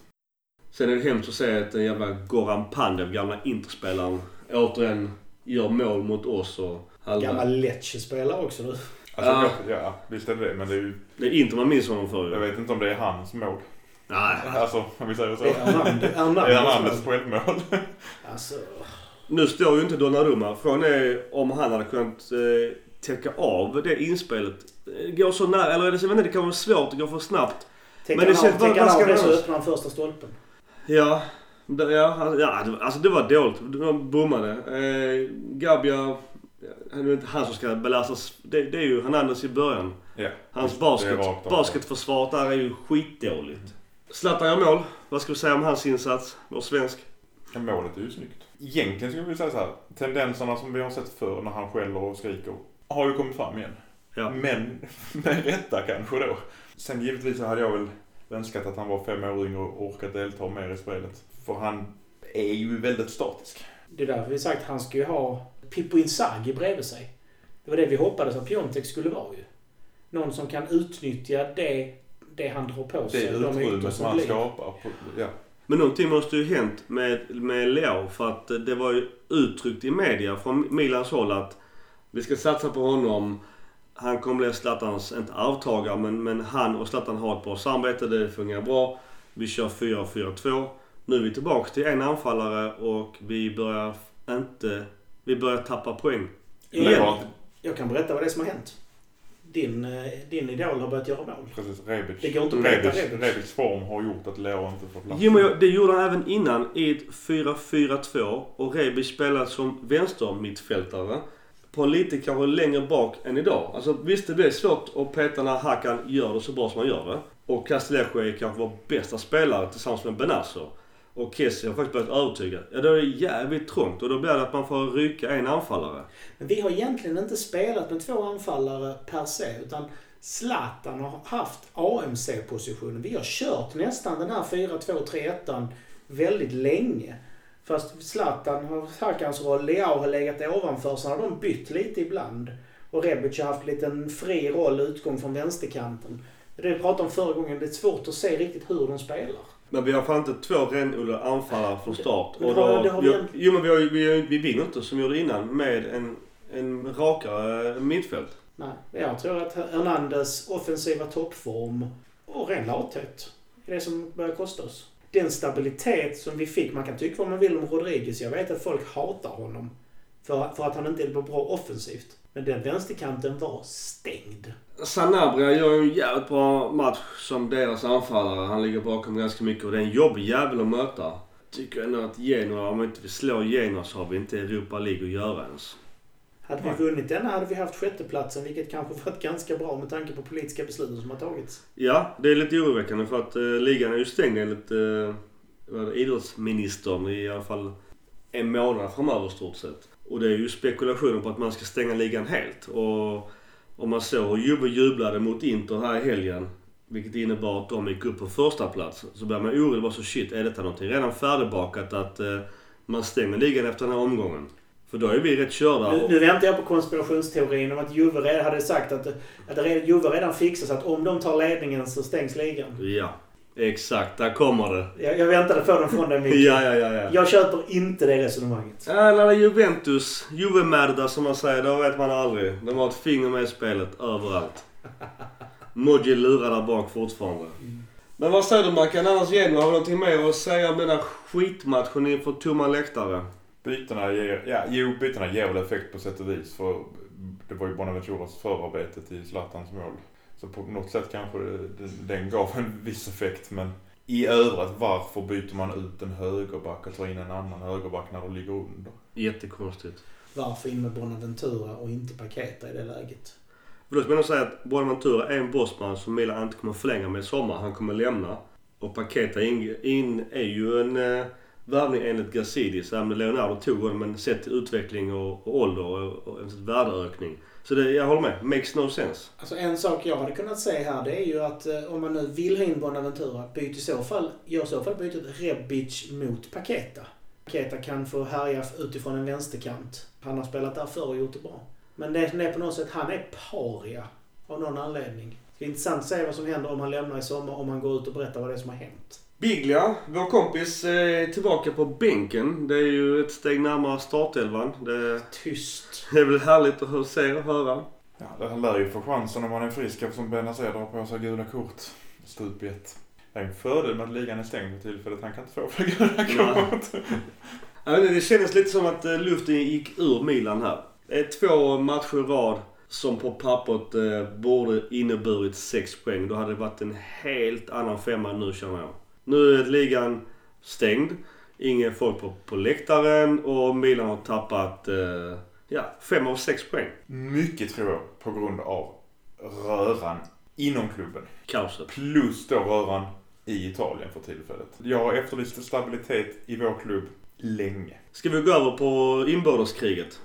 [SPEAKER 1] Sen är det hemskt att se att den jävla Goran Pandev, gamla Interspelaren, återigen gör mål mot oss och halva...
[SPEAKER 4] Gammal Lecce-spelare också du.
[SPEAKER 5] Alltså,
[SPEAKER 1] Ja.
[SPEAKER 5] ja. ja, visst är det det. Men det är ju,
[SPEAKER 1] Det är inte man minns honom för
[SPEAKER 5] jag vet inte om det är hans mål.
[SPEAKER 1] Nej.
[SPEAKER 5] Alltså, om vi säger så.
[SPEAKER 4] Det är Hernandez-
[SPEAKER 5] Det självmål.
[SPEAKER 4] Alltså,
[SPEAKER 1] Nu står ju inte Donnarumma. Frågan är om han hade kunnat eh, täcka av det inspelet. Eh, Går så nära, eller är det, jag vet inte, det kan vara svårt, det går för snabbt.
[SPEAKER 4] tänker
[SPEAKER 1] det
[SPEAKER 4] han
[SPEAKER 1] känns-
[SPEAKER 4] av,
[SPEAKER 1] vad-
[SPEAKER 4] tänker han
[SPEAKER 1] vad ska
[SPEAKER 4] av det
[SPEAKER 1] det
[SPEAKER 4] så öppnar han första stolpen.
[SPEAKER 1] Ja, det, ja, det, alltså det var dåligt. De bommade. Eh, Gabia, det är inte han som ska belastas. Det, det är ju Hernandez i början.
[SPEAKER 5] Ja.
[SPEAKER 1] Hans basket, basketförsvar där är ju skitdåligt. Zlatan gör mål. Vad ska vi säga om hans insats? Vår svensk.
[SPEAKER 5] Ja, målet är ju snyggt. Egentligen skulle vi säga så här. Tendenserna som vi har sett förr när han skäller och skriker har ju kommit fram igen.
[SPEAKER 1] Ja.
[SPEAKER 5] Men med rätta kanske då. Sen givetvis så hade jag väl önskat att han var fem år yngre och orkat delta mer i spelet. För han är ju väldigt statisk.
[SPEAKER 4] Det är därför vi sagt att han ska ju ha Pippo Inzaghi bredvid sig. Det var det vi hoppades att Piontek skulle vara ju. Någon som kan utnyttja det, det han drar på sig.
[SPEAKER 5] Det
[SPEAKER 4] de ytor
[SPEAKER 5] utrymmet som han
[SPEAKER 4] blir.
[SPEAKER 5] skapar. På, ja.
[SPEAKER 1] Men någonting måste ju hänt med, med Leao för att det var ju uttryckt i media från Milans håll att vi ska satsa på honom. Han kommer bli Zlatans, inte arvtagare, men, men han och Zlatan har ett bra samarbete. Det fungerar bra. Vi kör 4-4-2. Nu är vi tillbaka till en anfallare och vi börjar inte... Vi börjar tappa poäng.
[SPEAKER 4] Jag, jag kan berätta vad det är som har hänt. Din, eh, din idol har börjat göra mål.
[SPEAKER 5] Precis, Rebic.
[SPEAKER 4] Det går inte att
[SPEAKER 5] Rebic,
[SPEAKER 4] Rebic.
[SPEAKER 5] Rebics form har gjort att Leo inte får plats.
[SPEAKER 1] Jo men jag- det gjorde han även innan i ett 4-4-2 och Rebic spelade som vänstermittfältare. På en lite kanske längre bak än idag. Alltså visst det blir svårt att peta när Hakan gör det så bra som han gör det. Och Castillejo är kanske vår bästa spelare tillsammans med Benazzo. Och Kessie har faktiskt börjat övertyga. Ja då är det jävligt trångt och då blir det att man får rycka en anfallare.
[SPEAKER 4] Men vi har egentligen inte spelat med två anfallare per se. Utan Zlatan har haft AMC-positionen. Vi har kört nästan den här 4-2-3-1 väldigt länge. Fast Zlatan har Hakans roll, Leao har legat ovanför, så har de bytt lite ibland. Och Rebic har haft lite en fri roll, utgång från vänsterkanten. Det vi pratade om förra gången, det är svårt att se riktigt hur de spelar.
[SPEAKER 1] Men vi har fan inte två renodlade anfallare från start. Och då,
[SPEAKER 4] det har vi
[SPEAKER 1] vi,
[SPEAKER 4] en-
[SPEAKER 1] jo men vi, har, vi, vi vinner inte som vi gjorde innan med en, en rakare mittfält.
[SPEAKER 4] Nej, jag tror att Hernandez offensiva toppform och ren lathet är det som börjar kosta oss. Den stabilitet som vi fick, man kan tycka vad man vill om Rodriguez. Jag vet att folk hatar honom för, för att han inte är bra offensivt. Men den vänsterkanten var stängd.
[SPEAKER 1] Sanabria gör ju en jävligt bra match som deras anfallare. Han ligger bakom ganska mycket och det är en jobbig jävel att möta. Tycker ändå att Genoa, om vi inte vill slå Genoa så har vi inte Europa League att göra ens.
[SPEAKER 4] Hade vi vunnit denna hade vi haft sjätteplatsen, vilket kanske varit ganska bra med tanke på politiska besluten som har tagits.
[SPEAKER 1] Ja, det är lite oroväckande för att eh, ligan är ju stängd enligt eh, idrottsministern i alla fall en månad framöver stort sett. Och det är ju spekulationer på att man ska stänga ligan helt. Och om man såg hur Juve jublade mot Inter här i helgen, vilket innebar att de gick upp på första plats så börjar man orolig. Bara så shit, är detta någonting redan färdigbakat att eh, man stänger ligan efter den här omgången? För då är vi rätt körda.
[SPEAKER 4] Nu, nu väntar jag på konspirationsteorin om att Juve hade sagt att, att Juve redan fixat så att om de tar ledningen så stängs ligan.
[SPEAKER 1] Ja, exakt. Där kommer det.
[SPEAKER 4] Jag, jag väntade på den från dig Micke.
[SPEAKER 1] Ja, ja, ja, ja.
[SPEAKER 4] Jag köper inte det resonemanget.
[SPEAKER 1] Ja, när det är Juventus, Juve-märda som man säger, då vet man aldrig. De har ett finger med i spelet överallt. Modji lurar där bak fortfarande. Men vad säger du Mackan? Annars Genoa, har du någonting mer att säga om den här skitmatchen inför tomma läktare?
[SPEAKER 5] Bytena ger, ja, jo, bytena ger väl effekt på sätt och vis. För det var ju Bonaventuras förarbete till Zlatans mål. Så på något sätt kanske den, gav en viss effekt. Men i övrigt, varför byter man ut en högerback och tar in en annan högerback när du ligger under?
[SPEAKER 1] Jättekonstigt.
[SPEAKER 4] Varför in med Bonaventura och inte Paketa i det läget?
[SPEAKER 1] För då ska man säga att Bonaventura är en bossman som Milan inte kommer förlänga med i sommar. Han kommer lämna. Och Paketa in, in är ju en eh, värvning enligt Gazidis. Även Leonardo tog honom men sett till utveckling och, och ålder och, och en värdeökning. Så det, jag håller med. Makes no sense.
[SPEAKER 4] Alltså en sak jag hade kunnat säga här det är ju att eh, om man nu vill ha in Bonaventura, byt i så fall, gör i så fall bytet Rebic mot Paketa. Paketa kan få härja utifrån en vänsterkant. Han har spelat där förr och gjort det bra. Men det som är på något sätt, han är paria av någon anledning. Det är intressant att se vad som händer om han lämnar i sommar, om han går ut och berättar vad det är som har hänt.
[SPEAKER 1] Biglia, vår kompis, är tillbaka på bänken. Det är ju ett steg närmare startelvan. Det
[SPEAKER 4] Tyst.
[SPEAKER 1] är väl härligt att se och höra.
[SPEAKER 5] Ja, han lär ju få chansen om han är frisk eftersom Benazer drar på sig gula kort. Stup i ett. Det är en fördel med att ligan är stängd för tillfället. Han kan inte få fler gula kort.
[SPEAKER 1] Inte, det kändes lite som att eh, luften gick ur Milan här. Det är två matcher i rad som på pappret eh, borde inneburit sex poäng. Då hade det varit en helt annan femma nu känner jag. Nu är ligan stängd. Ingen folk på, på läktaren och Milan har tappat eh, ja, fem av sex poäng.
[SPEAKER 5] Mycket tror jag på grund av röran inom klubben.
[SPEAKER 1] Kaoset.
[SPEAKER 5] Plus då röran i Italien för tillfället. Jag har efterlyst stabilitet i vår klubb länge.
[SPEAKER 1] Ska vi gå över på inbördeskriget?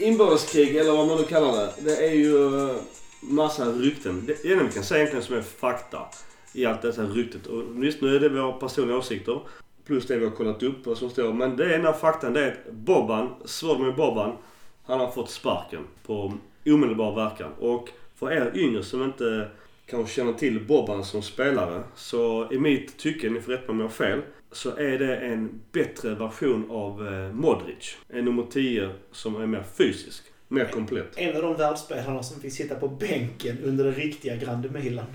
[SPEAKER 1] Inbördeskrig, eller vad man nu kallar det, det är ju eh, massa rykten. Det enda vi kan säga egentligen som är fakta i allt detta ryktet. Och just nu är det våra personliga åsikter. Plus det vi har kollat upp vad som står. Men det enda faktan det är att Bobban, med Bobban, han har fått sparken på omedelbar verkan. Och för er yngre som inte kanske känner till Bobban som spelare. Så i mitt tycke, ni får rätta mig om jag har fel, så är det en bättre version av eh, Modric. En nummer 10 som är mer fysisk, mer komplett.
[SPEAKER 4] En av de världsspelarna som fick sitta på bänken under det riktiga Grande Milan.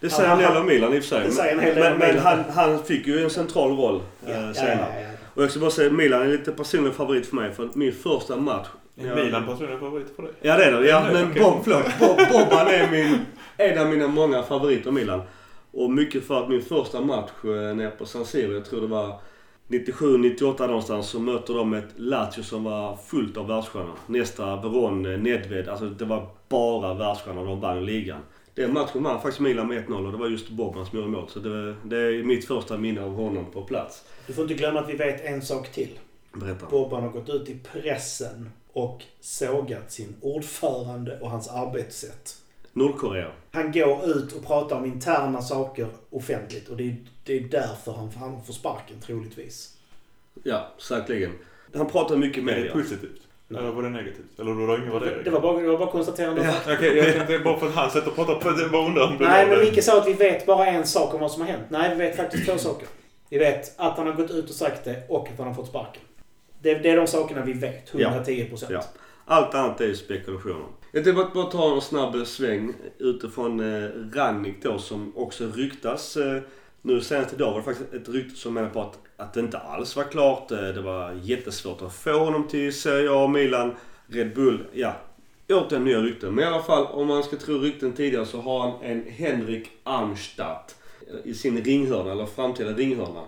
[SPEAKER 1] Det säger en del om Milan i och för sig.
[SPEAKER 4] Det säger en hel del
[SPEAKER 1] Men, men han, han fick ju en central roll eh,
[SPEAKER 4] Ja, ja,
[SPEAKER 1] senare.
[SPEAKER 4] ja, ja.
[SPEAKER 1] Och jag ska bara säga Milan är lite personlig favorit för mig. För min första match...
[SPEAKER 5] Är Milan personligen favorit för dig?
[SPEAKER 1] Ja det är det. Ja, men. Bob, förlåt, Bob, Bobban är min, en av mina många favoriter Milan. Och mycket för att min första match eh, nere på San Siro, jag tror det var 97-98 någonstans, så möter de ett Lazio som var fullt av världsstjärnor. Nästa Veron, eh, Nedved, alltså det var bara världsstjärnor de vann ligan. Den matchen vann faktiskt Milan med 1-0 och det var just Bobban som gjorde mål. Så det, det är mitt första minne av honom på plats.
[SPEAKER 4] Du får inte glömma att vi vet en sak till.
[SPEAKER 1] Berätta.
[SPEAKER 4] Bobban har gått ut i pressen och sågat sin ordförande och hans arbetssätt.
[SPEAKER 1] Nordkorea.
[SPEAKER 4] Han går ut och pratar om interna saker offentligt och det är, det är därför han, han får sparken troligtvis.
[SPEAKER 1] Ja, säkerligen. Han pratar mycket
[SPEAKER 5] Är
[SPEAKER 1] med
[SPEAKER 5] det positivt? Eller var det negativt? Eller var det ingen värdering?
[SPEAKER 4] Det var bara, det var bara konstaterande.
[SPEAKER 1] Ja.
[SPEAKER 5] Okej, jag tänkte bara för att han sätter och pratar på det. Bara undrar om det
[SPEAKER 4] Nej, men. Micke sa att vi vet bara en sak om vad som har hänt. Nej, vi vet faktiskt två saker. Vi vet att han har gått ut och sagt det och att han har fått sparken. Det, det är de sakerna vi vet. 110 procent.
[SPEAKER 1] Ja. Allt annat är ju spekulationer. Jag tänkte bara, bara ta en snabb sväng utifrån eh, Rannik då som också ryktas. Eh, nu senast idag var det faktiskt ett rykte som menar på att, att det inte alls var klart. Eh, det var jättesvårt att få honom till Serie A och Milan. Red Bull, ja. Återigen nya rykten. Men i alla fall om man ska tro rykten tidigare så har han en Henrik Arnstadt i sin ringhörna, eller framtida ringhörna.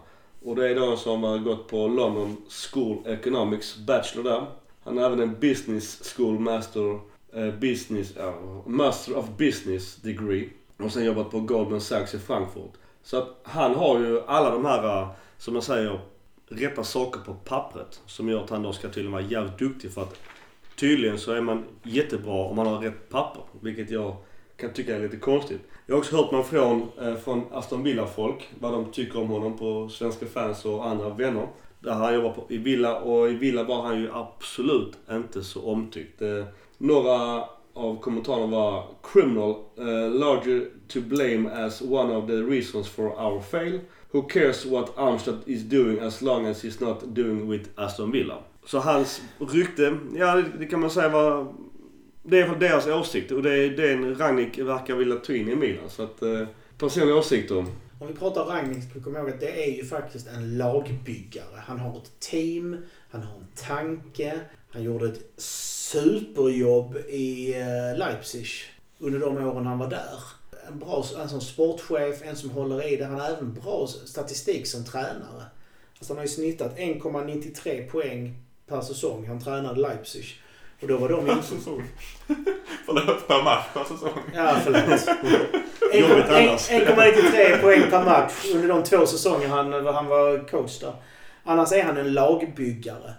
[SPEAKER 1] Och det är då som har gått på London School Economics Bachelor där. Han har även en Business School Master, Eh, business, uh, Master of Business degree. Och sen jobbat på Goldman Sachs i Frankfurt. Så att han har ju alla de här, uh, som jag säger, rätta saker på pappret. Som gör att han då ska tydligen vara jävligt duktig för att tydligen så är man jättebra om man har rätt papper. Vilket jag kan tycka är lite konstigt. Jag har också hört man från, eh, från Aston Villa-folk vad de tycker om honom på svenska fans och andra vänner. Där han jobbar på, i Villa och i Villa var han ju absolut inte så omtyckt. Eh, några av kommentarerna var “Criminal, uh, larger to blame as one of the reasons for our fail. Who cares what Armstead is doing as long as he's not doing with Aston Villa?” Så hans rykte, ja det, det kan man säga var det är deras åsikt och det är den Ragnik verkar vilja ta in i Milan. Så att, eh, personliga åsikter.
[SPEAKER 4] Om vi pratar Ragnik ska vi komma ihåg att det är ju faktiskt en lagbyggare. Han har ett team, han har en tanke. Han gjorde ett superjobb i eh, Leipzig under de åren han var där. En bra en som sportchef, en som håller i det. Han har även bra statistik som tränare. Alltså han har ju snittat 1,93 poäng per säsong. Han tränade Leipzig. Och då var de inte...
[SPEAKER 5] säsong. Förlåt, per match per säsong.
[SPEAKER 4] Ja, förlåt.
[SPEAKER 1] Jobbigt annars.
[SPEAKER 4] 1,93 poäng per match under de två säsonger han, han var coach där. Annars är han en lagbyggare.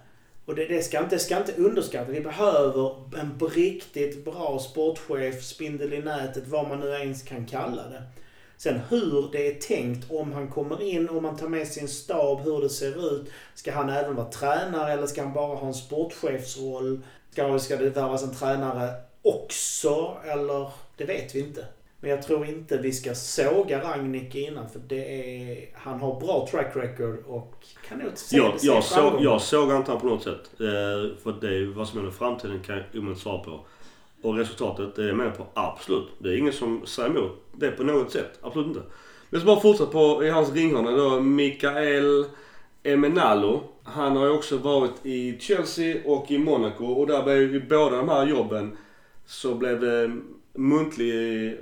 [SPEAKER 4] Och det, det, ska inte, det ska inte underskattas. Vi behöver en riktigt bra sportchef, spindel i nätet, vad man nu ens kan kalla det. Sen hur det är tänkt, om han kommer in, om man tar med sin stab, hur det ser ut. Ska han även vara tränare eller ska han bara ha en sportchefsroll? Ska, ska det värvas en tränare också? Eller? Det vet vi inte. Men jag tror inte vi ska såga Ragnik innan för det är, han har bra track record och kan nog se,
[SPEAKER 1] Jag,
[SPEAKER 4] se
[SPEAKER 1] jag, såg, jag såg inte han på något sätt. Eh, för det är vad som händer i framtiden kan jag omöjligt svara på. Och resultatet det är jag med på, absolut. Det är ingen som säger emot det på något sätt. Absolut inte. Men så bara fortsätta på i hans ringhörna då. Mikael Emenalo. Han har ju också varit i Chelsea och i Monaco och där blev i båda de här jobben så blev det muntlig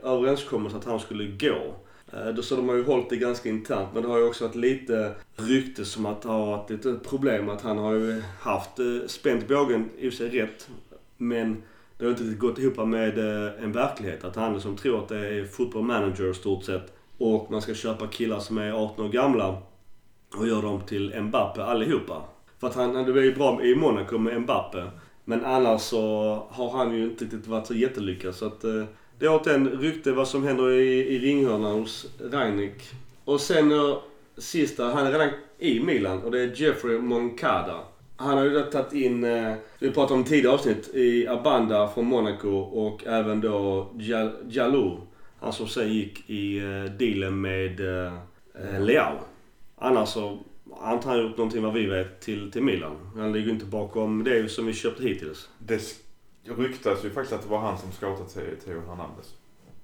[SPEAKER 1] överenskommelse att han skulle gå. Eh, då så de har ju hållit det ganska internt men det har ju också varit lite rykte som att det har varit lite problem att han har ju haft eh, spänt bågen i och för sig rätt men det har inte riktigt gått ihop med eh, en verklighet. Att han som tror att det är football manager i stort sett och man ska köpa killar som är 18 år gamla och gör dem till Mbappe allihopa. För att han, det var ju bra i Monaco med Mbappe. Men annars så har han ju inte riktigt varit så jättelyckad. Så att eh, det är återigen rykte vad som händer i, i ringhörnan hos Ragnik. Och sen och, sista, han är redan i Milan och det är Jeffrey Moncada. Han har ju tagit in, eh, vi pratade om tidigare avsnitt, i Abanda från Monaco och även då Jal- Jalou. Han som sen gick i eh, dealen med eh, eh Leao. Annars så har han gjort någonting vad vi vet till, till Milan. Han ligger inte bakom det som vi köpte hittills.
[SPEAKER 5] Det ryktas ju faktiskt att det var han som scoutade Theo, Theo Hernandez.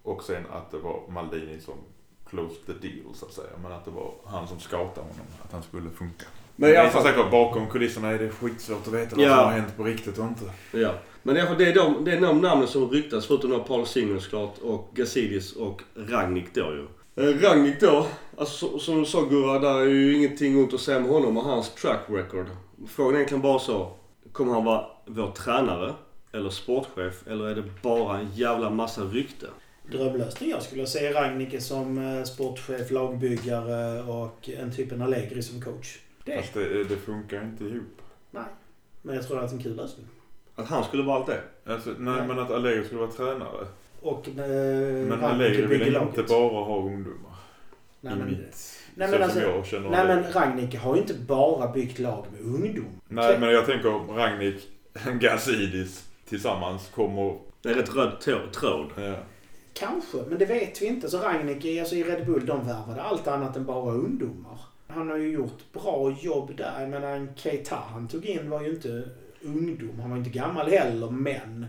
[SPEAKER 5] Och sen att det var Maldini som closed the deal så att säga. Men att det var han som scoutade honom. Att han skulle funka.
[SPEAKER 1] Men i alla fall,
[SPEAKER 5] var, bakom kulisserna är det skitsvårt att veta vad
[SPEAKER 1] Ja.
[SPEAKER 5] som har hänt på riktigt och inte.
[SPEAKER 1] ja. Men i alla fall, det är de, det är de namnen som ryktas förutom då Paul Singer såklart och Gazidis och Ragnik då ju. Eh, Ragnik då, alltså så- som du sa Gurra, där är ju ingenting ont att säga med honom och hans track record. Frågan är egentligen bara så, kommer han vara vår tränare eller sportchef eller är det bara en jävla massa rykte?
[SPEAKER 4] Drömlösning jag skulle säga Ragnike som eh, sportchef, lagbyggare och en typ en Allegri som coach. Det.
[SPEAKER 5] Fast det, det funkar inte ihop.
[SPEAKER 4] Men jag tror att det är en kul lösning.
[SPEAKER 1] Att han skulle vara allt det?
[SPEAKER 5] Alltså, nej,
[SPEAKER 4] Nej.
[SPEAKER 5] men att Allegri skulle vara tränare.
[SPEAKER 4] Och eh,
[SPEAKER 5] Men Allegri vill inte bara ha ungdomar.
[SPEAKER 4] Nej, men,
[SPEAKER 5] mitt...
[SPEAKER 4] nej, men alltså,
[SPEAKER 5] som jag känner
[SPEAKER 4] nej men Ragnike har ju inte bara byggt lag med ungdom.
[SPEAKER 5] Nej, men jag tänker Ragnik Gazidis tillsammans kommer...
[SPEAKER 1] Det är rätt röd tråd.
[SPEAKER 5] Ja.
[SPEAKER 4] Kanske, men det vet vi inte. Så Rangnick, alltså i Red Bull, de värvade allt annat än bara ungdomar. Han har ju gjort bra jobb där. Jag menar, en Keita han tog in var ju inte ungdom. Han var inte gammal heller, men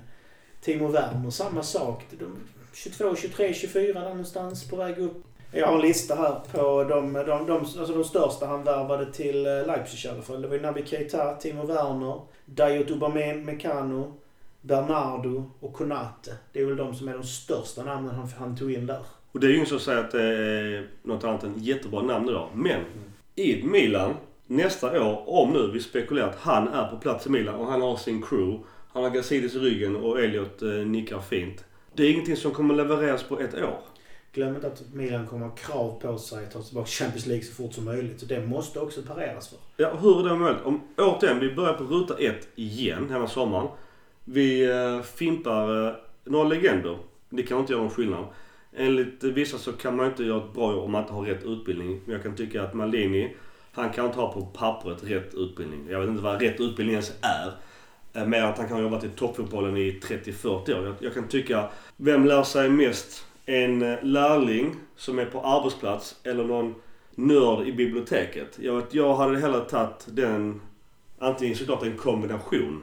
[SPEAKER 4] Timo Werner, samma sak. De 22, 23, 24 där någonstans på väg upp. Jag har en lista här på de, de, de, alltså de största han värvade till eh, Leipzig i alla fall. Det var ju Naby Keita, Timo Werner, Dayot Upamecano, Bernardo och Konate. Det är väl de som är de största namnen han, han tog in där.
[SPEAKER 1] Och det är ju ingen som säger att det är något annat än jättebra namn idag. Men i Milan nästa år, om nu vi spekulerar att han är på plats i Milan och han har sin crew. Han har Gazidis i ryggen och Elliot eh, nickar fint. Det är ingenting som kommer levereras på ett år.
[SPEAKER 4] Glöm inte att Milan kommer ha krav på sig att ta tillbaka Champions League så fort som möjligt. Så det måste också pareras för.
[SPEAKER 1] Ja, hur är det möjligt? Om återigen, vi börjar på ruta ett igen hela sommaren. Vi eh, fimpar eh, några legender. Det kan inte göra någon skillnad. Enligt vissa så kan man inte göra ett bra jobb om man inte har rätt utbildning. Men jag kan tycka att Maldini, han kan inte ha på pappret rätt utbildning. Jag vet inte vad rätt utbildning ens är. Eh, Mer att han kan ha jobbat i toppfotbollen i 30-40 år. Jag, jag kan tycka, vem lär sig mest? En eh, lärling som är på arbetsplats eller någon nörd i biblioteket? Jag, vet, jag hade hellre tagit den, antingen såklart en kombination.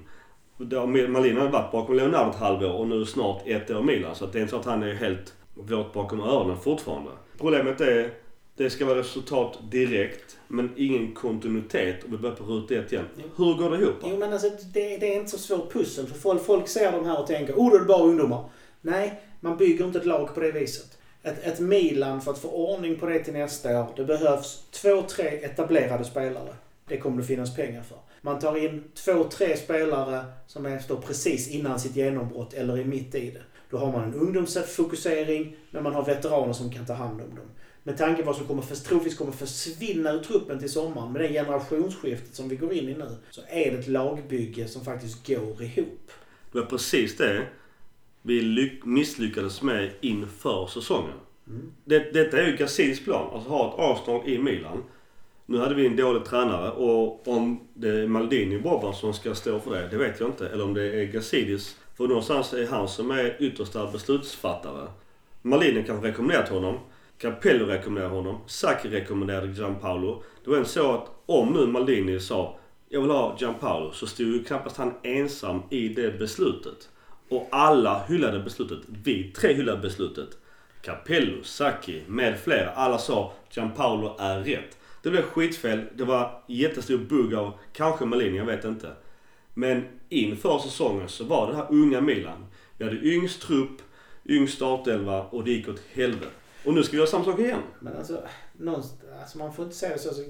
[SPEAKER 1] Där Malin har varit bakom Leonardo ett halvår och nu snart ett år Milan. Så att det är inte så att han är helt våt bakom öronen fortfarande. Problemet är, det ska vara resultat direkt men ingen kontinuitet och vi börjar på ruta ett igen. Hur går det ihop?
[SPEAKER 4] Jo men alltså det, det är inte så svårt pussel. För folk, folk ser de här och tänker oh då är det bara ungdomar. Nej, man bygger inte ett lag på det viset. Ett, ett Milan, för att få ordning på det till nästa år, det behövs två, tre etablerade spelare. Det kommer det finnas pengar för. Man tar in två, tre spelare som är, står precis innan sitt genombrott eller är mitt i det. Då har man en ungdomsfokusering, men man har veteraner som kan ta hand om dem. Med tanke på vad som kommer, för, troligtvis kommer försvinna ur truppen till sommaren, med det generationsskiftet som vi går in i nu, så är det ett lagbygge som faktiskt går ihop.
[SPEAKER 1] Det var precis det vi lyck- misslyckades med inför säsongen. Det, detta är ju Gazidis plan. Alltså ha ett Arsenal i Milan. Nu hade vi en dålig tränare och om det är Maldini Boban som ska stå för det, det vet jag inte. Eller om det är Gazidis. För någonstans är han som är yttersta beslutsfattare. Maldini kanske rekommenderat honom. Capello rekommenderade honom. Sacchi rekommenderade Gianpaolo. Det var en så att om nu Maldini sa jag vill ha Gianpaolo så stod ju knappast han ensam i det beslutet. Och alla hyllade beslutet. Vi tre hyllade beslutet. Capello, Sacchi med flera. Alla sa Gianpaolo är rätt. Det blev skitfel. Det var jättestor bugg av kanske Malin, jag vet inte. Men inför säsongen så var det här unga Milan. Vi hade yngst trupp, yngst startelva och det gick åt helvete. Och nu ska vi göra samma sak igen.
[SPEAKER 4] Men alltså, alltså man får inte säga så. Alltså,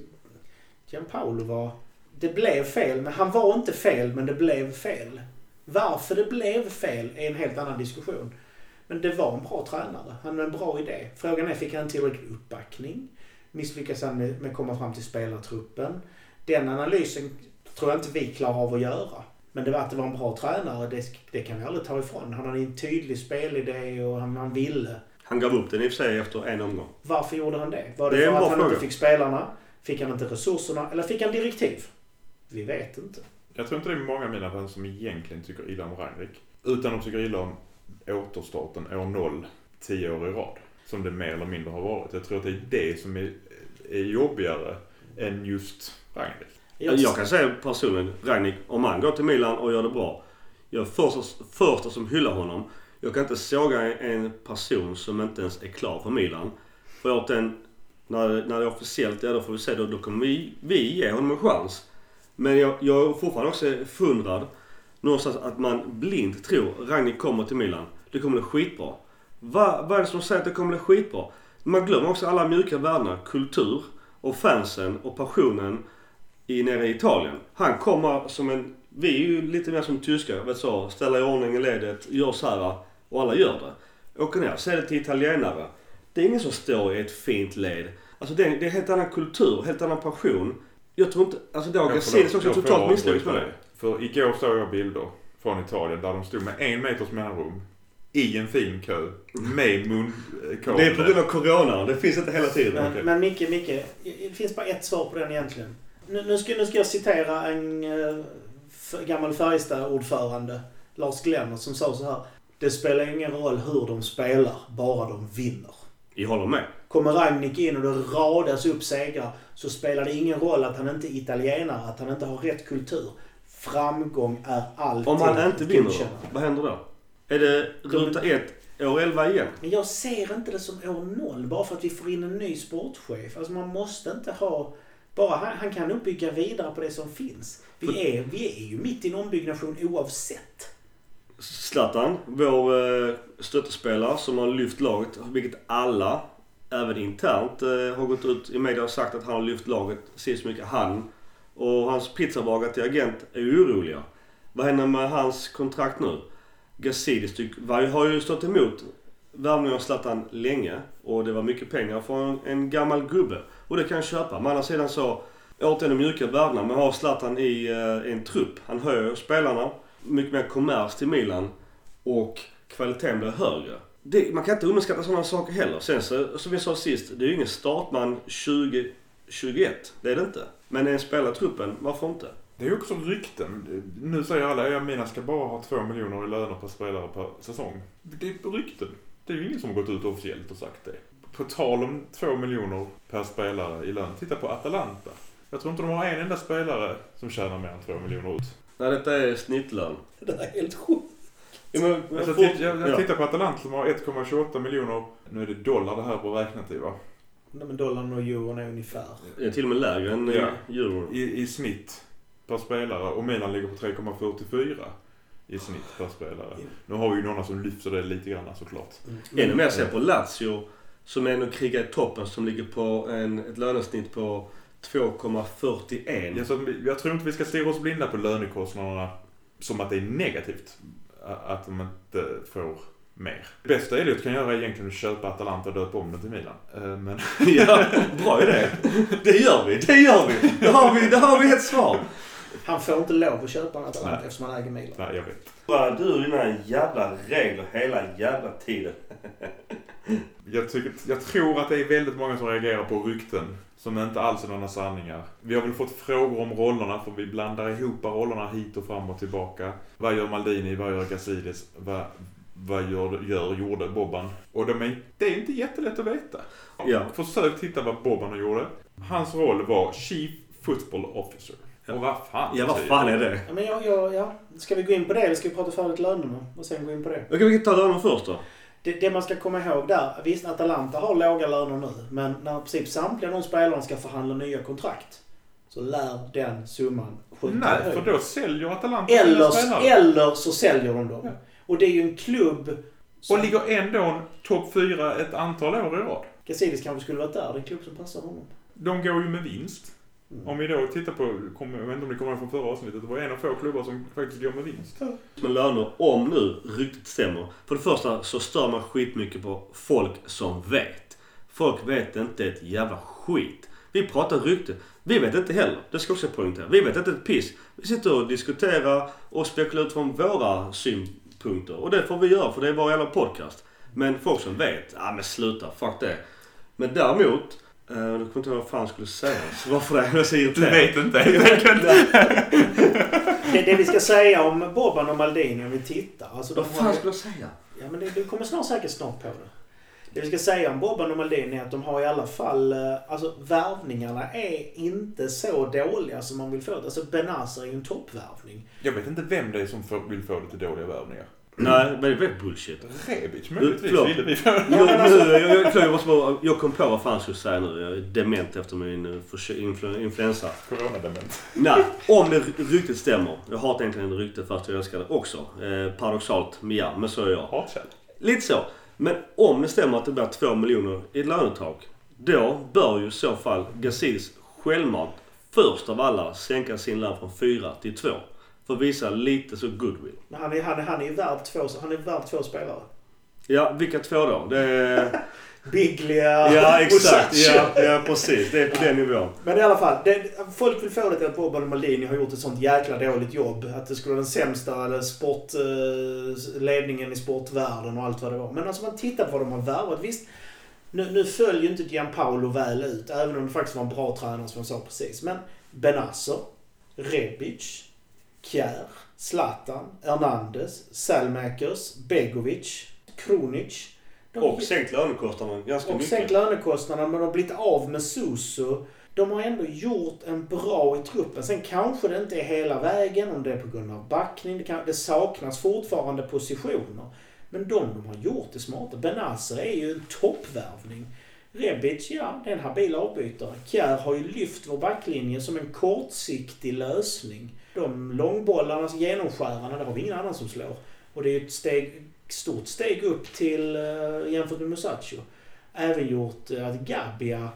[SPEAKER 4] Gianpaolo var... Det blev fel, men han var inte fel, men det blev fel. Varför det blev fel är en helt annan diskussion. Men det var en bra tränare. Han hade en bra idé. Frågan är, fick han tillräcklig uppbackning? Misslyckas han med, med att komma fram till spelartruppen? Den analysen tror jag inte vi klarar av att göra. Men det var att det var en bra tränare, det, det kan vi aldrig ta ifrån. Han hade en tydlig spelidé och han, han ville.
[SPEAKER 1] Han gav upp den i och för sig efter en omgång.
[SPEAKER 4] Varför gjorde han det? Var det,
[SPEAKER 1] Det
[SPEAKER 4] för att han
[SPEAKER 1] fråga.
[SPEAKER 4] inte fick spelarna? Fick han inte resurserna? Eller fick han direktiv? Vi vet inte.
[SPEAKER 5] Jag tror inte det är många Milan-fans som egentligen tycker illa om Rangnick. Utan de tycker illa om återstarten år 0, 10 år i rad. Som det mer eller mindre har varit. Jag tror att det är det som är, är jobbigare än just Rangnick.
[SPEAKER 1] Jag kan säga personligen, Ragnik, om han går till Milan och gör det bra. Jag är första, första som hyllar honom. Jag kan inte såga en person som inte ens är klar för Milan. För åt den, när, när det är officiellt, ja då får vi se. Då, då kommer vi, vi ge honom en chans. Men jag, jag är fortfarande också fundrad. Någonstans att man blint tror Ragnik kommer till Milan. Det kommer bli skitbra. Va, vad är det som säger att det kommer bli skitbra? Man glömmer också alla mjuka värdena. Kultur och fansen och passionen i, nere i Italien. Han kommer som en... Vi är ju lite mer som tyskar. Vet så, ställa i ordning i ledet, gör så här och alla gör det. Åker ner, säger det till italienare. Det är ingen som står i ett fint led. Alltså det är, det är en helt annan kultur, helt annan passion. Jag tror inte... Alltså det har
[SPEAKER 5] lov-
[SPEAKER 1] också totalt misslyckats
[SPEAKER 5] avbryta
[SPEAKER 1] med det.
[SPEAKER 5] För igår såg jag bilder från Italien där de stod med en meters mellanrum i en fin kö med munkavle.
[SPEAKER 1] Det är på grund av corona. Det finns inte hela tiden.
[SPEAKER 4] Men,
[SPEAKER 5] okej.
[SPEAKER 4] men Micke, Micke, det finns bara ett svar på den egentligen. Nu, nu, ska, nu ska jag citera en f- gammal Färjestad-ordförande, Lars Glenner, som sa så här. Det spelar ingen roll hur de spelar, bara de vinner.
[SPEAKER 1] Jag håller med.
[SPEAKER 4] Kommer Ragnik in och det radas upp segrar så spelar det ingen roll att han inte är italienare, att han inte har rätt kultur. Framgång är alltid
[SPEAKER 1] Om han inte vinner då, vad händer då? Är det ruta ett, år 11 igen?
[SPEAKER 4] Men jag ser inte det som år noll bara för att vi får in en ny sportchef. Alltså man måste inte ha... Bara han, han kan nog bygga vidare på det som finns. Vi är, vi är ju mitt i en ombyggnation oavsett.
[SPEAKER 1] Zlatan, vår eh, stöttespelare som har lyft laget, vilket alla, även internt, eh, har gått ut i media och sagt att han har lyft laget Precis så mycket. Han och hans pizzabagare till agent är ju oroliga. Vad händer med hans kontrakt nu? Gazidis har ju stått emot värvningen av Zlatan länge och det var mycket pengar från en gammal gubbe. Och det kan jag köpa. Men å andra sidan så, återigen de mjuka värdena. men har Zlatan i eh, en trupp. Han höjer spelarna. Mycket mer kommers till Milan. Och kvaliteten blir högre. Det, man kan inte underskatta sådana saker heller. Sen så, som vi sa sist, det är ju ingen startman 2021. Det är det inte. Men en spelare i truppen, varför inte?
[SPEAKER 5] Det är ju också rykten. Nu säger alla att Mina ska bara ha två miljoner i löner per spelare per säsong. Det är rykten. Det är ju ingen som har gått ut officiellt och sagt det. På tal om två miljoner per spelare i lön. Titta på Atalanta. Jag tror inte de har en enda spelare som tjänar mer än två miljoner ut.
[SPEAKER 1] Nej, detta är snittlön.
[SPEAKER 4] Det där är helt sjukt.
[SPEAKER 1] Ja, men,
[SPEAKER 5] Alltså,
[SPEAKER 1] fort-
[SPEAKER 5] titt- jag, jag
[SPEAKER 1] ja.
[SPEAKER 5] tittar på Atalanta som har 1,28 miljoner. Nu är det dollar det här på räknat i va?
[SPEAKER 4] Nej, men dollarn och euron är ungefär.
[SPEAKER 1] Det är till och med lägre än
[SPEAKER 5] Ja.
[SPEAKER 1] ja. euro.
[SPEAKER 5] I, I snitt per spelare. Och Milan ligger på 3,44 i snitt per spelare. Nu har vi ju några som lyfter det lite grann såklart.
[SPEAKER 1] Ännu mer ser på Lazio som ändå krigar i toppen som ligger på en, ett lönesnitt på 2,41.
[SPEAKER 5] Jag, så, jag tror inte vi ska stirra oss blinda på lönekostnaderna som att det är negativt att de inte får mer. Det bästa Elliot kan göra är egentligen att köpa Atalanta och döpa om den till Milan. Men
[SPEAKER 1] ja, bra idé. Det gör vi, det gör vi. Då har vi, då har vi ett svar.
[SPEAKER 4] Han får inte lov att köpa en Atalanta
[SPEAKER 5] Nej.
[SPEAKER 4] eftersom han äger Milan.
[SPEAKER 5] nej, jag vet.
[SPEAKER 1] Bara du och dina jävla regler hela jävla tiden.
[SPEAKER 5] Jag, tycker, jag tror att det är väldigt många som reagerar på rykten som inte alls är några sanningar. Vi har väl fått frågor om rollerna för vi blandar ihop rollerna hit och fram och tillbaka. Vad gör Maldini? Vad gör Gazidis? Vad, vad gör, gör, gjorde Bobban? Och de är, det är inte jättelätt att veta.
[SPEAKER 1] Ja.
[SPEAKER 5] Försök titta vad Bobban gjorde. Hans roll var Chief Football Officer. Och vad fan
[SPEAKER 1] Ja, vad
[SPEAKER 5] betyder
[SPEAKER 1] fan är det?
[SPEAKER 4] Ja, men jag, jag, ja. Ska vi gå in på det eller ska vi prata färdigt lönerna och sen gå in på det?
[SPEAKER 1] Okej, vi kan ta lönen först då.
[SPEAKER 4] Det? Det man ska komma ihåg där, visst Atalanta har låga löner nu, men när i princip samtliga de spelarna ska förhandla nya kontrakt så lär den summan skjuta
[SPEAKER 5] Nej,
[SPEAKER 4] höjden.
[SPEAKER 5] för då säljer Atalanta
[SPEAKER 4] eller, eller så säljer de dem.
[SPEAKER 5] Ja.
[SPEAKER 4] Och det är ju en klubb som...
[SPEAKER 5] Och ligger ändå topp fyra ett antal år i rad.
[SPEAKER 4] Gazidis kanske skulle varit där. Det är en klubb som passar honom.
[SPEAKER 5] De går ju med vinst.
[SPEAKER 4] Mm.
[SPEAKER 5] Om vi då tittar på, kom- jag vet inte om ni kommer ihåg från förra avsnittet, det var en av få klubbar som faktiskt går med vinst.
[SPEAKER 1] med löner om nu ryktet stämmer. För det första så stör man skitmycket på folk som vet. Folk vet inte ett jävla skit. Vi pratar rykte. Vi vet inte heller. Det ska också poängtera. Vi vet inte ett piss. Vi sitter och diskuterar och spekulerar utifrån våra synpunkter. Och det får vi göra för det är vår jävla podcast. Men folk som vet, ja men sluta, fuck det. Men däremot, eh, jag kommer inte ihåg vad fan skulle säga. Så varför är jag så
[SPEAKER 5] Du
[SPEAKER 1] irriterad?
[SPEAKER 5] vet inte helt enkelt.
[SPEAKER 4] Det, det vi ska säga om Boban och Maldini om vi tittar. Alltså,
[SPEAKER 1] Vad
[SPEAKER 4] har
[SPEAKER 1] fan
[SPEAKER 4] ju-
[SPEAKER 1] skulle jag säga?
[SPEAKER 4] Ja, men det, du kommer snart säkert snart på det. Det vi ska säga om Boban och Maldini är att de har i alla fall... eh, Alltså värvningarna är inte så dåliga som man vill få det. Alltså Benazer är ju en toppvärvning.
[SPEAKER 5] Jag vet inte vem det är som får, vill få lite dåliga värvningar.
[SPEAKER 1] Nej, men det är bullshit.
[SPEAKER 5] Rebic möjligtvis
[SPEAKER 1] förlåt.
[SPEAKER 5] ville vi få.
[SPEAKER 1] Jag, nu, jag, jag, jag, måste bara, jag kom på vad fan jag skulle säga nu. Jag är dement efter min eh, influ, influensa.
[SPEAKER 5] Coronadement.
[SPEAKER 1] Nej, om det ryktet stämmer. Jag hatar egentligen rykte fast jag älskar det också. Eh, paradoxalt, men ja, men så är jag.
[SPEAKER 5] Hatkärlek.
[SPEAKER 1] Lite så. Men om det stämmer att det blir två miljoner i ett lönetag. Då bör ju i så fall Gazidis självmant först av alla sänka sin lön från fyra till två. För att visa lite så goodwill.
[SPEAKER 4] Men han är, han är, han är ju värd två, han är värd två spelare.
[SPEAKER 1] Ja, vilka två då? Det är...
[SPEAKER 4] Biglia
[SPEAKER 1] Ja, exakt. Ja, ja, precis. Det är på den nivån.
[SPEAKER 4] Men i alla fall, det, folk vill få det till att Boban och Maldini har gjort ett sånt jäkla dåligt jobb. Att det skulle vara den sämsta eller sport, eh, ledningen i sportvärlden och allt vad det var. Men alltså man tittar på vad de har värvat. Visst, nu, nu följer ju inte Gianpaolo väl ut. Även om det faktiskt var en bra tränare som jag sa precis. Men Benazer, Rebic, Kjär, Zlatan, Hernandez, Salmakers, Begovic, Kronic.
[SPEAKER 1] Och sänkt lönekostnaderna ganska
[SPEAKER 4] och
[SPEAKER 1] mycket.
[SPEAKER 4] sänkt lönekostnaderna men de har blivit av med Suso. De har ändå gjort en bra i truppen. Sen kanske det inte är hela vägen, om det är på grund av backning. Det, kan, det saknas fortfarande positioner. Men de de har gjort är smarta. Benazer är ju en toppvärvning. Rebic, ja, det är en habil avbytare. Kjär har ju lyft vår backlinje som en kortsiktig lösning. De långbollarnas genomskärarna, det har vi ingen annan som slår. Och det är ju ett steg, stort steg upp till uh, jämfört med Musacho. Även gjort eh, att Gabia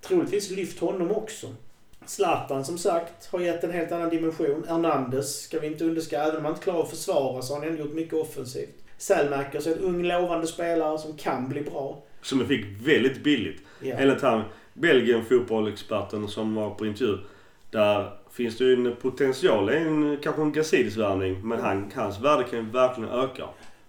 [SPEAKER 4] troligtvis lyft honom också. Zlatan som sagt har gett en helt annan dimension. Hernandez ska vi inte underskatta. Även om han inte klarar att försvara så har han ändå gjort mycket offensivt. Selmakers är en ung lovande spelare som kan bli bra.
[SPEAKER 1] Som jag fick väldigt billigt.
[SPEAKER 4] Ja.
[SPEAKER 1] Enligt han, Belgien fotbollexperten som var på intervju. Där finns det ju en potential. En, kanske en Gazidis-värvning. Men han, hans värde kan ju verkligen öka.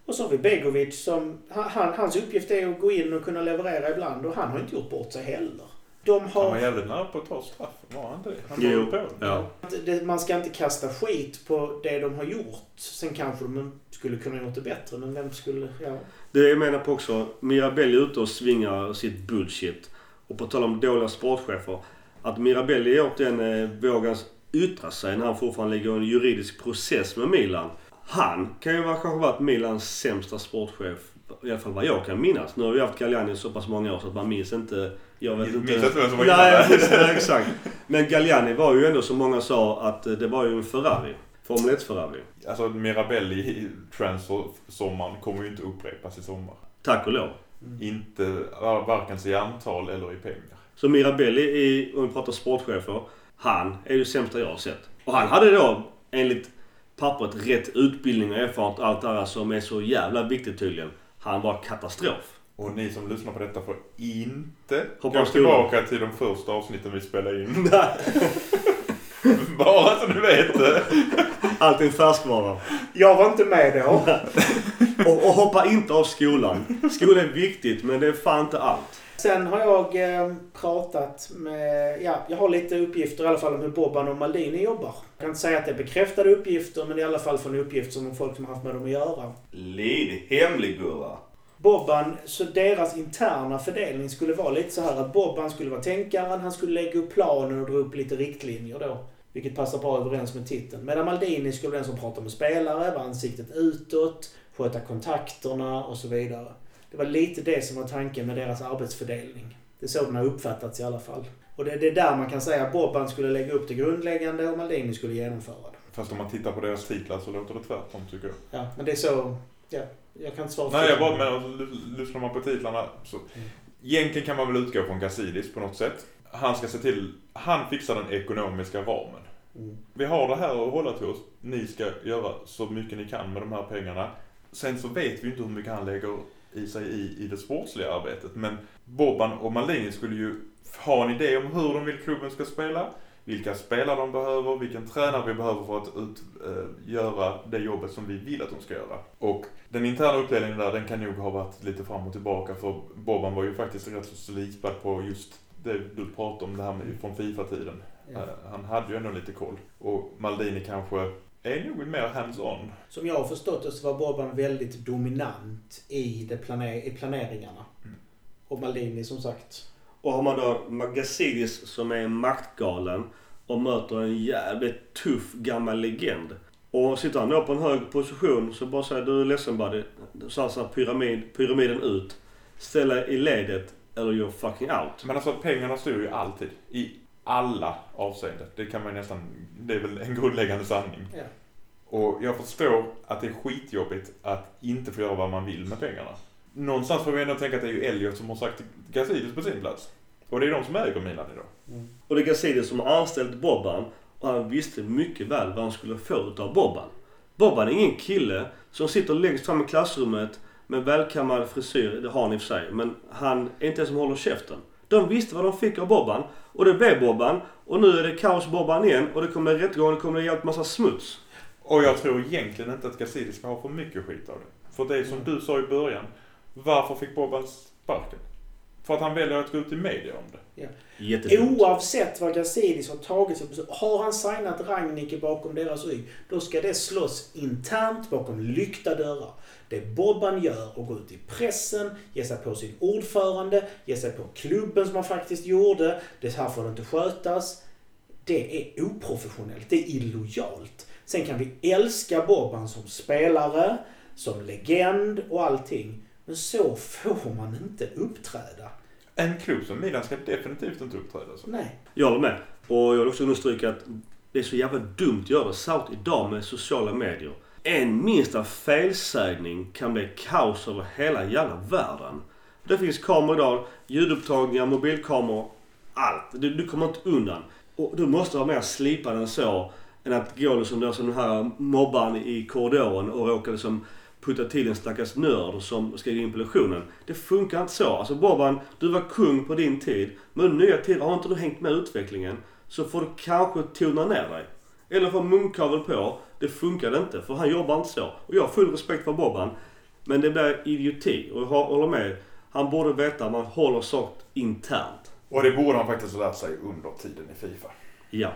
[SPEAKER 4] Och så har vi Begovic som... Han, hans uppgift är att gå in och kunna leverera ibland och han har inte gjort bort sig heller. De
[SPEAKER 5] Han
[SPEAKER 4] har...
[SPEAKER 5] var jävligt nära på att ta straffen, var han inte det? Han
[SPEAKER 1] Jo,
[SPEAKER 5] på
[SPEAKER 1] ja.
[SPEAKER 4] Det, man ska inte kasta skit på det de har gjort. Sen kanske de skulle kunna gjort det bättre, men vem skulle... Ja.
[SPEAKER 1] Det jag menar på också. Mirabelli är ute och svingar sitt bullshit. Och på tal om dåliga sportchefer. Att Mirabelli återigen eh, vågar yttra sig när han fortfarande ligger i en juridisk process med Milan. Han kan ju kanske varit Milans sämsta sportchef. I alla fall vad jag kan minnas. Nu har vi haft Galliani så pass många år så att man minns inte. Jag vet inte.
[SPEAKER 5] Minns inte vem som var
[SPEAKER 1] Nej, nej, exakt. Men Galliani var ju ändå som många sa att eh, det var ju en Ferrari. Formel 1-Ferrari.
[SPEAKER 5] Alltså Mirabelli i transfer-sommaren kommer ju inte upprepas i sommar.
[SPEAKER 1] Tack och lov.
[SPEAKER 5] Inte var- varken i antal eller i pengar.
[SPEAKER 1] Så Mirabelli, i, om vi pratar sportchefer, han är ju sämsta jag har sett. Och han hade då, enligt pappret, rätt utbildning och erfarenhet och allt det här som är så jävla viktigt tydligen. Han var katastrof.
[SPEAKER 5] Och ni som lyssnar på detta får inte
[SPEAKER 1] Hoppa
[SPEAKER 5] gå tillbaka till de första avsnitten vi spelade in. Bara så du vet det.
[SPEAKER 1] Allt är färskvara.
[SPEAKER 4] Jag var inte med då.
[SPEAKER 1] Och, och hoppa inte av skolan. Skolan är viktigt, men det är fan inte allt.
[SPEAKER 4] Sen har jag eh, pratat med, ja, jag har lite uppgifter i alla fall om hur Boban och Maldini jobbar. Jag kan inte säga att det är bekräftade uppgifter, men i alla fall från uppgifter som folk som har haft med dem att göra.
[SPEAKER 1] Lid hemlig gurra.
[SPEAKER 4] Bobban, så deras interna fördelning skulle vara lite så här att Bobban skulle vara tänkaren, han skulle lägga upp planen och dra upp lite riktlinjer då. Vilket passar bra överens med titeln. Medan Maldini skulle vara den som pratar med spelare, vara ansiktet utåt, sköta kontakterna och så vidare. Det var lite det som var tanken med deras arbetsfördelning. Det är så den har uppfattats i alla fall. Och det, det är där man kan säga att Bobban skulle lägga upp det grundläggande och Maldini skulle genomföra det.
[SPEAKER 5] Fast om man tittar på deras titlar så låter det tvärtom tycker jag.
[SPEAKER 4] Ja, men det är så... Ja, jag kan inte svara
[SPEAKER 5] Nej, jag bara menar, alltså, ly- lyssnar man på titlarna så...
[SPEAKER 4] Mm.
[SPEAKER 5] Egentligen kan man väl utgå från Gazidis på något sätt. Han ska se till... Han fixar den ekonomiska ramen.
[SPEAKER 4] Mm.
[SPEAKER 5] Vi har det här att hålla till oss. Ni ska göra så mycket ni kan med de här pengarna. Sen så vet vi inte hur mycket han lägger i sig i, i det sportsliga arbetet. Men Boban och Maldini skulle ju ha en idé om hur de vill klubben ska spela. Vilka spelare de behöver, vilken tränare vi behöver för att ut, eh, göra det jobbet som vi vill att de ska göra. Och den interna uppdelningen där, den kan nog ha varit lite fram och tillbaka för Boban var ju faktiskt rätt så slipad på just det du pratade om, det här med från Fifa-tiden.
[SPEAKER 4] Ja.
[SPEAKER 5] Eh, Han hade ju ändå lite koll. Och Maldini kanske är nog mer hands-on.
[SPEAKER 4] Som jag har förstått det så var Boban väldigt dominant i, det plane- i planeringarna.
[SPEAKER 5] Mm.
[SPEAKER 4] Och Maldini som sagt.
[SPEAKER 1] Och har man då Magasidis som är maktgalen och möter en jävligt tuff gammal legend. Och sitter han då på en hög position så bara säger du är ledsen buddy. Så alltså pyramid, pyramiden ut. Ställa i ledet eller you're fucking out.
[SPEAKER 5] Men alltså pengarna styr ju alltid. I alla avseenden. Det kan man nästan, det är väl en grundläggande sanning.
[SPEAKER 4] Ja.
[SPEAKER 5] Och jag förstår att det är skitjobbigt att inte få göra vad man vill med pengarna. Någonstans får vi ändå tänka att det är ju Elliot som har sagt Gazidis på sin plats. Och det är de som äger Milan idag.
[SPEAKER 1] Och det är Gazidis som har anställt Bobban och han visste mycket väl vad han skulle få utav Bobban. Bobban är ingen kille som sitter längst fram i klassrummet med välkammad frisyr, det har han i och för sig, men han är inte den som håller käften. De visste vad de fick av Bobban och det blev Bobban och nu är det kaos Bobban igen och det kommer rättegång, det kommer en jävligt massa smuts.
[SPEAKER 5] Och jag tror egentligen inte att Gazidis ska ha för mycket skit av det. För det som
[SPEAKER 4] Mm.
[SPEAKER 5] du sa i början. Varför fick Bobban sparken? För att han väljer att gå ut i media om det.
[SPEAKER 4] Ja. Oavsett vad Gazidis har tagit sig har han signat Rangnick bakom deras rygg, då ska det slåss internt bakom lyckta dörrar. Det Bobban gör och gå ut i pressen, ge sig på sin ordförande, ge sig på klubben som han faktiskt gjorde. Det här får det inte skötas. Det är oprofessionellt. Det är illojalt. Sen kan vi älska Bobban som spelare, som legend och allting. Men så får man inte uppträda.
[SPEAKER 5] En klubb som Milan ska definitivt inte uppträda så.
[SPEAKER 4] Nej.
[SPEAKER 1] Jag håller med. Och jag vill också understryka att det är så jävla dumt att göra. Särskilt idag med sociala medier. En minsta felsägning kan bli kaos över hela jävla världen. Det finns kameror idag, ljudupptagningar, mobilkameror, allt. Du, du kommer inte undan. Och du måste vara mer slipad än så. Än att gå liksom som den här mobbaren i korridoren och råka liksom putta till en stackars nörd som ska in på lektionen. Det funkar inte så. Alltså Boban, du var kung på din tid. Men under nya tider har inte du hängt med utvecklingen så får du kanske tona ner dig. Eller få munkavel på. Det funkar inte för han jobbar inte så. Och jag har full respekt för Boban. Men det blir idioti. Och jag håller med. Han borde veta att man håller saker internt.
[SPEAKER 5] Och det borde han faktiskt ha lärt sig under tiden i Fifa.
[SPEAKER 1] Ja.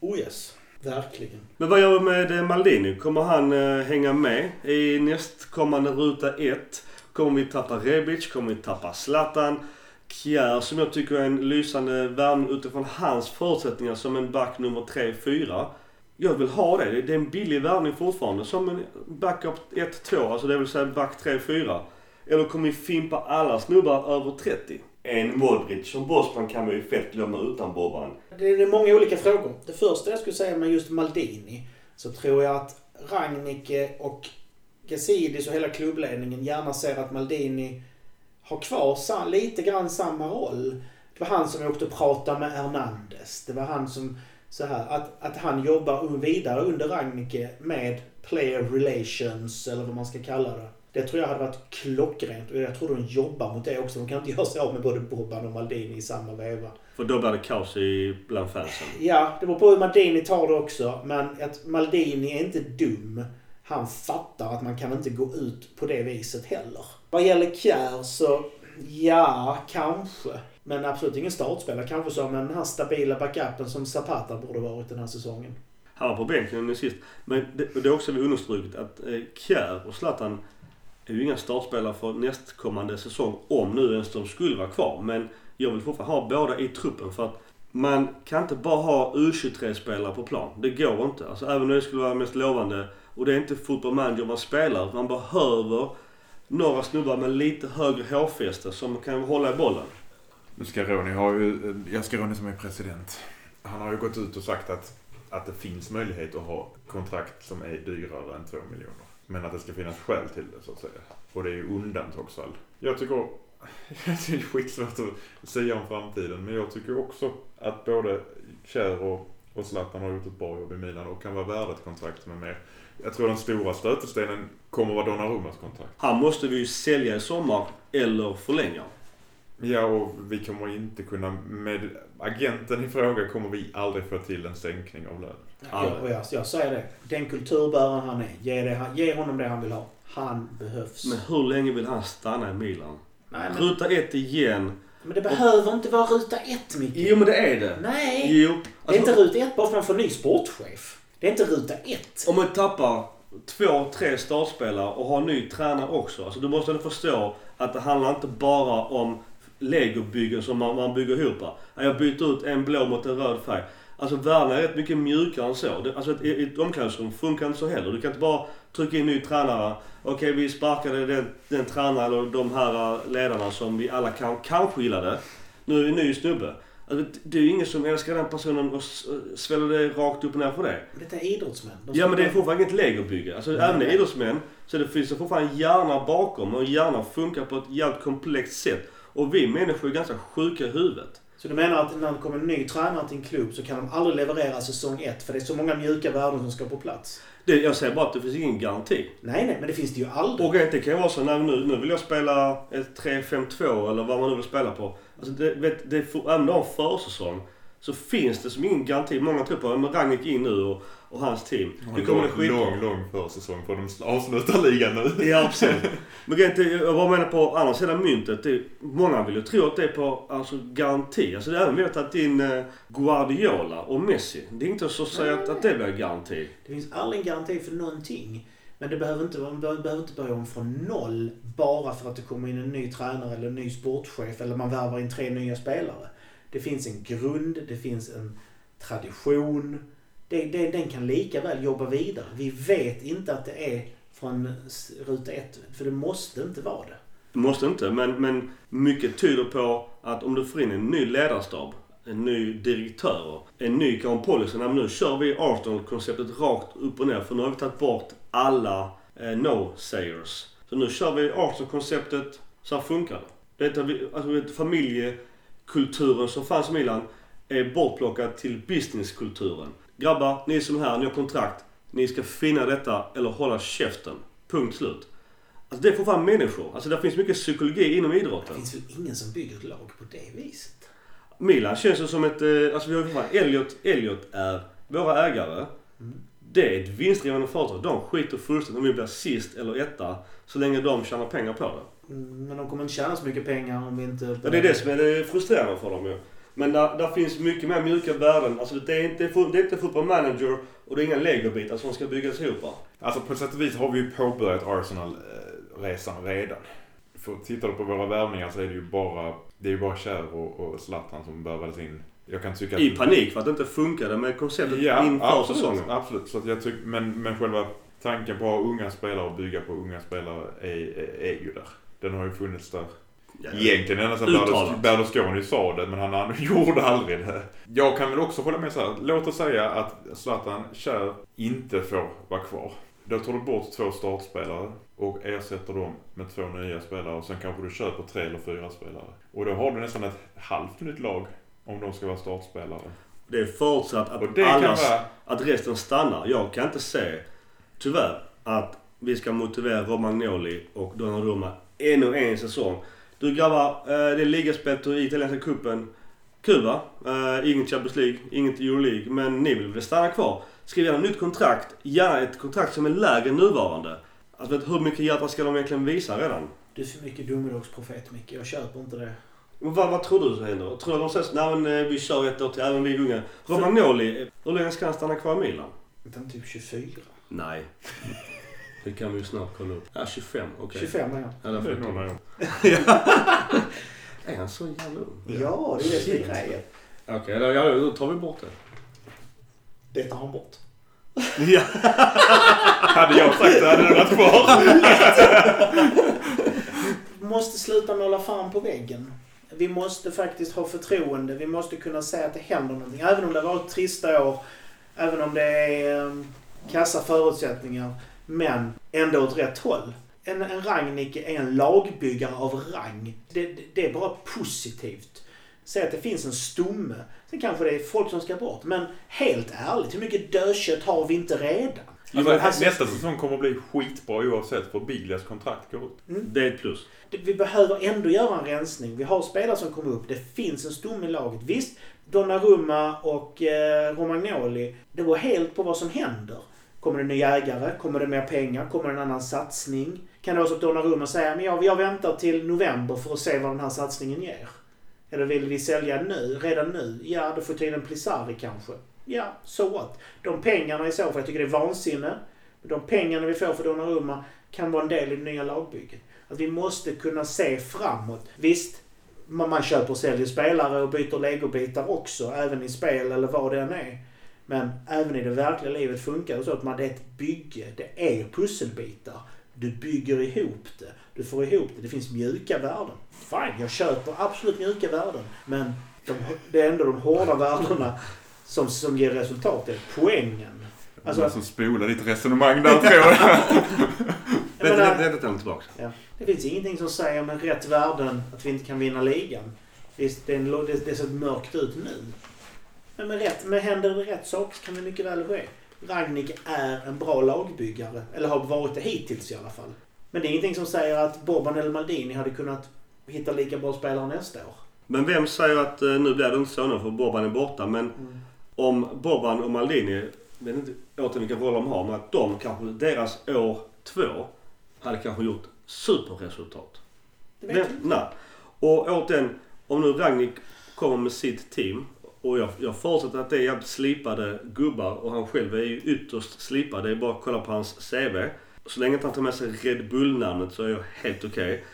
[SPEAKER 4] Oh yes. Verkligen.
[SPEAKER 1] Men vad gör vi med eh, Maldini? Kommer han eh, hänga med i nästkommande ruta 1? Kommer vi tappa Rebic? Kommer vi tappa Zlatan? Kjär som jag tycker är en lysande värvning utifrån hans förutsättningar som en back nummer 3-4. Jag vill ha det. Det är en billig värvning fortfarande. Som en backup 1-2, alltså det vill säga back 3-4. Eller kommer vi fimpa alla snubbar över 30? En Modric som Bosman kan vi ju fett glömma utan Bobban.
[SPEAKER 4] Det är, många olika frågor. Det första jag skulle säga med just Maldini så tror jag att Ragnike och Gazidis och hela klubbledningen gärna ser att Maldini har kvar lite grann samma roll. Det var han som åkte och pratade med Hernandez. Det var han som så här, att, att han jobbar vidare under Ragnike med player relations eller vad man ska kalla det. Det tror jag hade varit klockrent och jag tror de jobbar mot det också. De kan inte göra sig av med både Bobban och Maldini i samma veva.
[SPEAKER 1] För då blir det kaos i, bland fansen.
[SPEAKER 4] Ja, det beror på hur Maldini tar det också. Men att Maldini är inte dum. Han fattar att man kan inte gå ut på det viset heller. Vad gäller Kjär så, ja, kanske. Men absolut ingen startspelare. Kanske som den här stabila backupen som Zapata borde varit den här säsongen.
[SPEAKER 1] Han var på bänken nu sist. Men det, det är också vi understrukit att eh, Kjär och Zlatan är ju inga startspelare för nästkommande säsong. Om nu ens de skulle vara kvar. Men jag vill fortfarande ha båda i truppen för att man kan inte bara ha U23-spelare på plan. Det går inte. Alltså även om det skulle vara mest lovande och det är inte football manager man spelar. Man behöver några snubbar med lite högre hårfäste som kan hålla i bollen.
[SPEAKER 5] Nu ska Ronny ha ju, ja Scaroni som är president. Han har ju gått ut och sagt att, att det finns möjlighet att ha kontrakt som är dyrare än 2 miljoner. Men att det ska finnas skäl till det så att säga. Och det är ju undantagsfall. Jag tycker, det är skitsvårt att säga om framtiden. Men jag tycker också att både Kjär och, och Zlatan har gjort ett bra jobb i Milan och kan vara värda ett kontrakt med mer. Jag tror den stora stötestenen kommer vara Donnarummas kontrakt.
[SPEAKER 1] Han måste vi ju sälja i sommar eller förlänga.
[SPEAKER 5] Ja, och vi kommer inte kunna, med agenten i fråga kommer vi aldrig få till en sänkning av lönen.
[SPEAKER 1] Ja.
[SPEAKER 4] Och jag, jag säger det. Den kulturbäraren han är. Ge, det, ge honom det han vill ha. Han behövs.
[SPEAKER 1] Men hur länge vill han stanna i Milan?
[SPEAKER 4] Nej, men,
[SPEAKER 1] Ruta ett igen.
[SPEAKER 4] men det behöver inte vara ruta ett, Micke.
[SPEAKER 1] Jo men det är det.
[SPEAKER 4] Nej!
[SPEAKER 1] Jo.
[SPEAKER 4] Det är
[SPEAKER 1] Alltså,
[SPEAKER 4] inte ruta ett bara för att man får ny sportchef. Det är inte ruta ett.
[SPEAKER 1] Om man tappar två, tre startspelare och har ny tränare också. Alltså du måste ändå förstå att det handlar inte bara om legobyggen som man, man bygger ihop. Ja, Jag byter ut en blå mot en röd färg. Alltså världen är rätt mycket mjukare än så. Alltså ett, ett omklädningsrum funkar inte så heller. Du kan inte bara trycka in ny tränare. Okej, vi sparkade den, den tränaren eller de här ledarna som vi alla kan, kanske gillade. Nu är det en ny snubbe. Alltså, det- är ju ingen som älskar den personen och s- sväller det rakt upp och ner för det.
[SPEAKER 4] Detta är idrottsmän. De
[SPEAKER 1] Ja men det är fortfarande inget legobygge. Alltså även
[SPEAKER 4] nej.
[SPEAKER 1] idrottsmän så det finns det fortfarande en hjärna bakom och hjärnan funkar på ett jävligt komplext sätt. Och vi människor är ganska sjuka i huvudet.
[SPEAKER 4] Så du menar att när det kommer en ny tränare till en klubb så kan de aldrig leverera säsong ett för det är så många mjuka värden som ska på plats?
[SPEAKER 1] Det, jag säger bara att det finns ingen garanti.
[SPEAKER 4] Nej, nej, men det finns det ju aldrig.
[SPEAKER 1] Och det kan ju vara så när nu, nu vill jag spela ett 3-5-2 eller vad man nu vill spela på. Alltså det, vet, det, även om du har en försäsong så finns det som ingen garanti. Många tror på att Ragnik in nu och, och hans team.
[SPEAKER 5] Och
[SPEAKER 1] Det
[SPEAKER 5] en
[SPEAKER 1] kommer skitbra.
[SPEAKER 5] lång, lång försäsong för de avslutar ligan nu.
[SPEAKER 1] Ja, absolut. Men grejen är, jag bara menar på andra sidan myntet. Det, många vill ju tro att det är på alltså, garanti. Alltså det är även vi har tagit in eh, Guardiola och Messi. Det är inte så att säga att, att det blir garanti.
[SPEAKER 4] Det finns aldrig en garanti för någonting. Men det behöver inte, man behöver behöver inte börja om från noll bara för att det kommer in en ny tränare eller en ny sportchef eller man värvar in tre nya spelare. Det finns en grund, det finns en tradition. Det, det, den kan lika väl jobba vidare. Vi vet inte att det är från ruta ett, för det måste inte vara det.
[SPEAKER 1] Det måste inte, men, men mycket tyder på att om du får in en ny ledarstab, en ny direktör, en ny kanske policy. Nej, nu kör vi Arsenal-konceptet rakt upp och ner. För nu har vi tagit bort alla eh, no-sayers. Så nu kör vi Arsenal-konceptet. Så här funkar det. det är, alltså, ett alltså, familje familjekulturen som fanns i Milan är bortplockad till businesskulturen. Grabbar, ni som är här, ni har kontrakt. Ni ska finna detta eller hålla käften. Punkt slut. Alltså det är fortfarande människor. Alltså det finns mycket psykologi inom
[SPEAKER 4] Det
[SPEAKER 1] idrotten.
[SPEAKER 4] finns väl ingen som bygger ett lag på det viset?
[SPEAKER 1] Milan känns ju som ett... eh, Alltså vi har ju Elliot, Elliot är våra ägare. Det är ett vinstdrivande företag. De skiter fullständigt om vi blir sist eller etta. Så länge de tjänar pengar på det.
[SPEAKER 4] Men de kommer inte tjäna så mycket pengar om vi inte...
[SPEAKER 1] Ja, det är det som är det frustrerande för dem ju. Men där, där finns mycket mer mjuka värden. Alltså det är inte, det är inte football manager och det är inga legobitar som ska byggas ihop. va?
[SPEAKER 5] Alltså på sätt och vis har vi ju påbörjat Arsenal-resan redan. För tittar du på våra värvningar så är det ju bara, det är ju bara Kjär och, och Zlatan som värvades in. Jag kan tycka
[SPEAKER 1] I panik för att det inte funkade med konceptet
[SPEAKER 5] Ja,
[SPEAKER 1] inför
[SPEAKER 5] absolut,
[SPEAKER 1] säsongen.
[SPEAKER 5] absolut. Så att jag tycker, men, men själva tanken på att ha unga spelare och bygga på unga spelare är, är, är ju där. Den har ju funnits där
[SPEAKER 1] Ja,
[SPEAKER 5] Egentligen ända sedan Berlusconi sa det, men han, han gjorde aldrig det. Jag kan väl också hålla med så här. Låt oss säga att Zlatan Kjär inte får vara kvar. Då tar du bort två startspelare och ersätter dem med två nya spelare. Och sen kanske du köper tre eller fyra spelare. Och då har du nästan ett halvt nytt lag om de ska vara startspelare.
[SPEAKER 1] Det är förutsatt att,
[SPEAKER 5] det
[SPEAKER 1] allas,
[SPEAKER 5] vara...
[SPEAKER 1] att resten stannar. Jag kan inte se, tyvärr, att vi ska motivera Romagnoli och Donnarumma ännu en säsong. Du grabbar, eh, det är ligaspel i italienska cupen. Kul va? Eh, inget Champions League, inget Euroleague. Men ni vill väl stanna kvar? Skriv gärna nytt kontrakt. Gärna ett kontrakt som är lägre än nuvarande. Alltså hur mycket hjärta ska de egentligen visa redan?
[SPEAKER 4] Du är för mycket domedagsprofet Micke. Jag köper inte det.
[SPEAKER 1] Men Vad, vad tror du händer? Tror du de säger så, nej men eh, vi kör ett år till, även vi unga. Romagnoli, hur länge ska han stanna kvar i Milan?
[SPEAKER 4] Utan typ 24.
[SPEAKER 1] Nej. Det kan vi ju snart kolla upp. Ja, 25. Okej.
[SPEAKER 4] 25 är
[SPEAKER 1] Ja,
[SPEAKER 5] Det
[SPEAKER 1] därför
[SPEAKER 5] är
[SPEAKER 1] han så jävla ung?
[SPEAKER 4] Ja, det är det grejen.
[SPEAKER 1] Okej, då, ja, då tar vi bort det.
[SPEAKER 4] Det tar han bort.
[SPEAKER 1] ja.
[SPEAKER 5] Hade jag sagt det hade det varit kvar.
[SPEAKER 4] Vi måste sluta måla fan på väggen. Vi måste faktiskt ha förtroende. Vi måste kunna säga att det händer någonting. Även om det har varit trista år. Även om det är um, kassa förutsättningar. Men ändå åt rätt håll. En, en Rangnick är en lagbyggare av rang. Det, det, det är bara positivt. Säg att det finns en stomme. Sen kanske det är folk som ska bort. Men helt ärligt, hur mycket dödkött har vi inte redan?
[SPEAKER 5] Alltså,
[SPEAKER 4] Alltså-
[SPEAKER 5] nästa säsong kommer att bli skitbra oavsett för Biglias kontrakt går ut.
[SPEAKER 1] Det är ett plus.
[SPEAKER 4] Vi behöver ändå göra en rensning. Vi har spelare som kommer upp. Det finns en stomme i laget. Visst, Donnarumma och eh, Romagnoli. Det beror helt på vad som händer. Kommer det nya ägare? Kommer det mer pengar? Kommer det en annan satsning? Kan det vara så att Donnarumma säger men jag, jag väntar till november för att se vad den här satsningen ger? Eller vill vi sälja nu, redan nu? Ja, då får tiden Plisari kanske. Ja, so what? De pengarna i så fall, jag tycker det är vansinne. De pengarna vi får för Donnarumma kan vara en del i det nya lagbygget. Att vi måste kunna se framåt. Visst, man, man köper och säljer spelare och byter legobitar också, även i spel eller vad det än är. Men även i det verkliga livet funkar det så att man, det är ett bygge. Det är pusselbitar. Du bygger ihop det. Du får ihop det. Det finns mjuka värden. Fine, jag köper absolut mjuka värden. Men de, det är ändå de hårda värdena som, som ger resultat. Det är poängen. Alltså-
[SPEAKER 5] Alltså, som spolar ditt resonemang där tror jag.
[SPEAKER 4] Menar-
[SPEAKER 1] Det tar tillbaka.
[SPEAKER 4] Det finns ingenting som säger med rätt värden att vi inte kan vinna ligan. Visst, det, är en, det, det ser mörkt ut nu. Men med rätt, med händer det rätt saker kan det mycket väl ske. Ragnik är en bra lagbyggare. Eller har varit det hittills i alla fall. Men det är ingenting som säger att Boban eller Maldini hade kunnat hitta lika bra spelare nästa år.
[SPEAKER 1] Men vem säger att eh, nu blir det inte så nu för Boban är borta. Men
[SPEAKER 4] Mm.
[SPEAKER 1] om Boban och Maldini, jag vet inte återigen vilken roll de har, men att de kanske, deras år två, hade kanske gjort superresultat.
[SPEAKER 4] Det vet vi inte.
[SPEAKER 1] Nej. Och återigen, om nu Ragnik kommer med sitt team och jag, jag förutsätter att det är jävligt slipade gubbar och han själv är ju ytterst slipad. Det är bara att kolla på hans CV. Så länge inte han tar med sig Red Bull-namnet så är jag helt okej.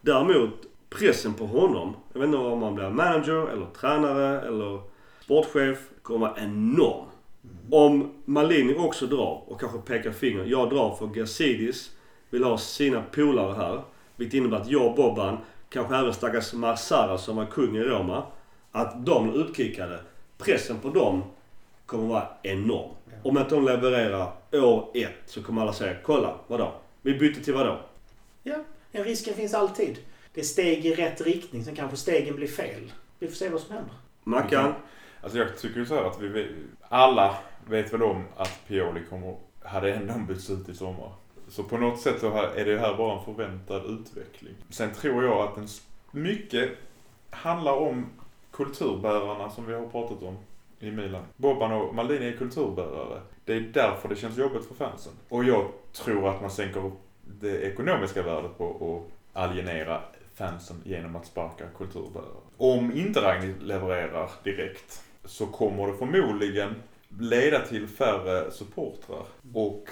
[SPEAKER 1] Däremot, pressen på honom, jag vet inte om han blir manager eller tränare eller sportchef, kommer vara enorm. Om Malini också drar och kanske pekar finger. Jag drar för Gazidis vill ha sina polare här. Vilket innebär att jag och Bobban, kanske även stackars Marsara som var kung i Roma, att de blir utkickade. Pressen på dem kommer vara enorm. Om inte de levererar år ett så kommer alla säga kolla, vadå? Vi bytte till vadå?
[SPEAKER 4] Ja, ja, risken finns alltid. Det är steg i rätt riktning, sen kanske stegen blir fel. Vi får se vad som händer.
[SPEAKER 1] Mackan?
[SPEAKER 5] Alltså jag tycker ju så här att vi alla vet väl om att Pioli kommer, hade ändå bytts ut i sommar. Så på något sätt så är det här bara en förväntad utveckling. Sen tror jag att en, mycket handlar om kulturbärarna som vi har pratat om i Milan. Boban och Maldini är kulturbärare. Det är därför det känns jobbigt för fansen. Och jag tror att man sänker det ekonomiska värdet på att alienera fansen genom att sparka kulturbärare. Om inte Ragnhild levererar direkt så kommer det förmodligen leda till färre supportrar och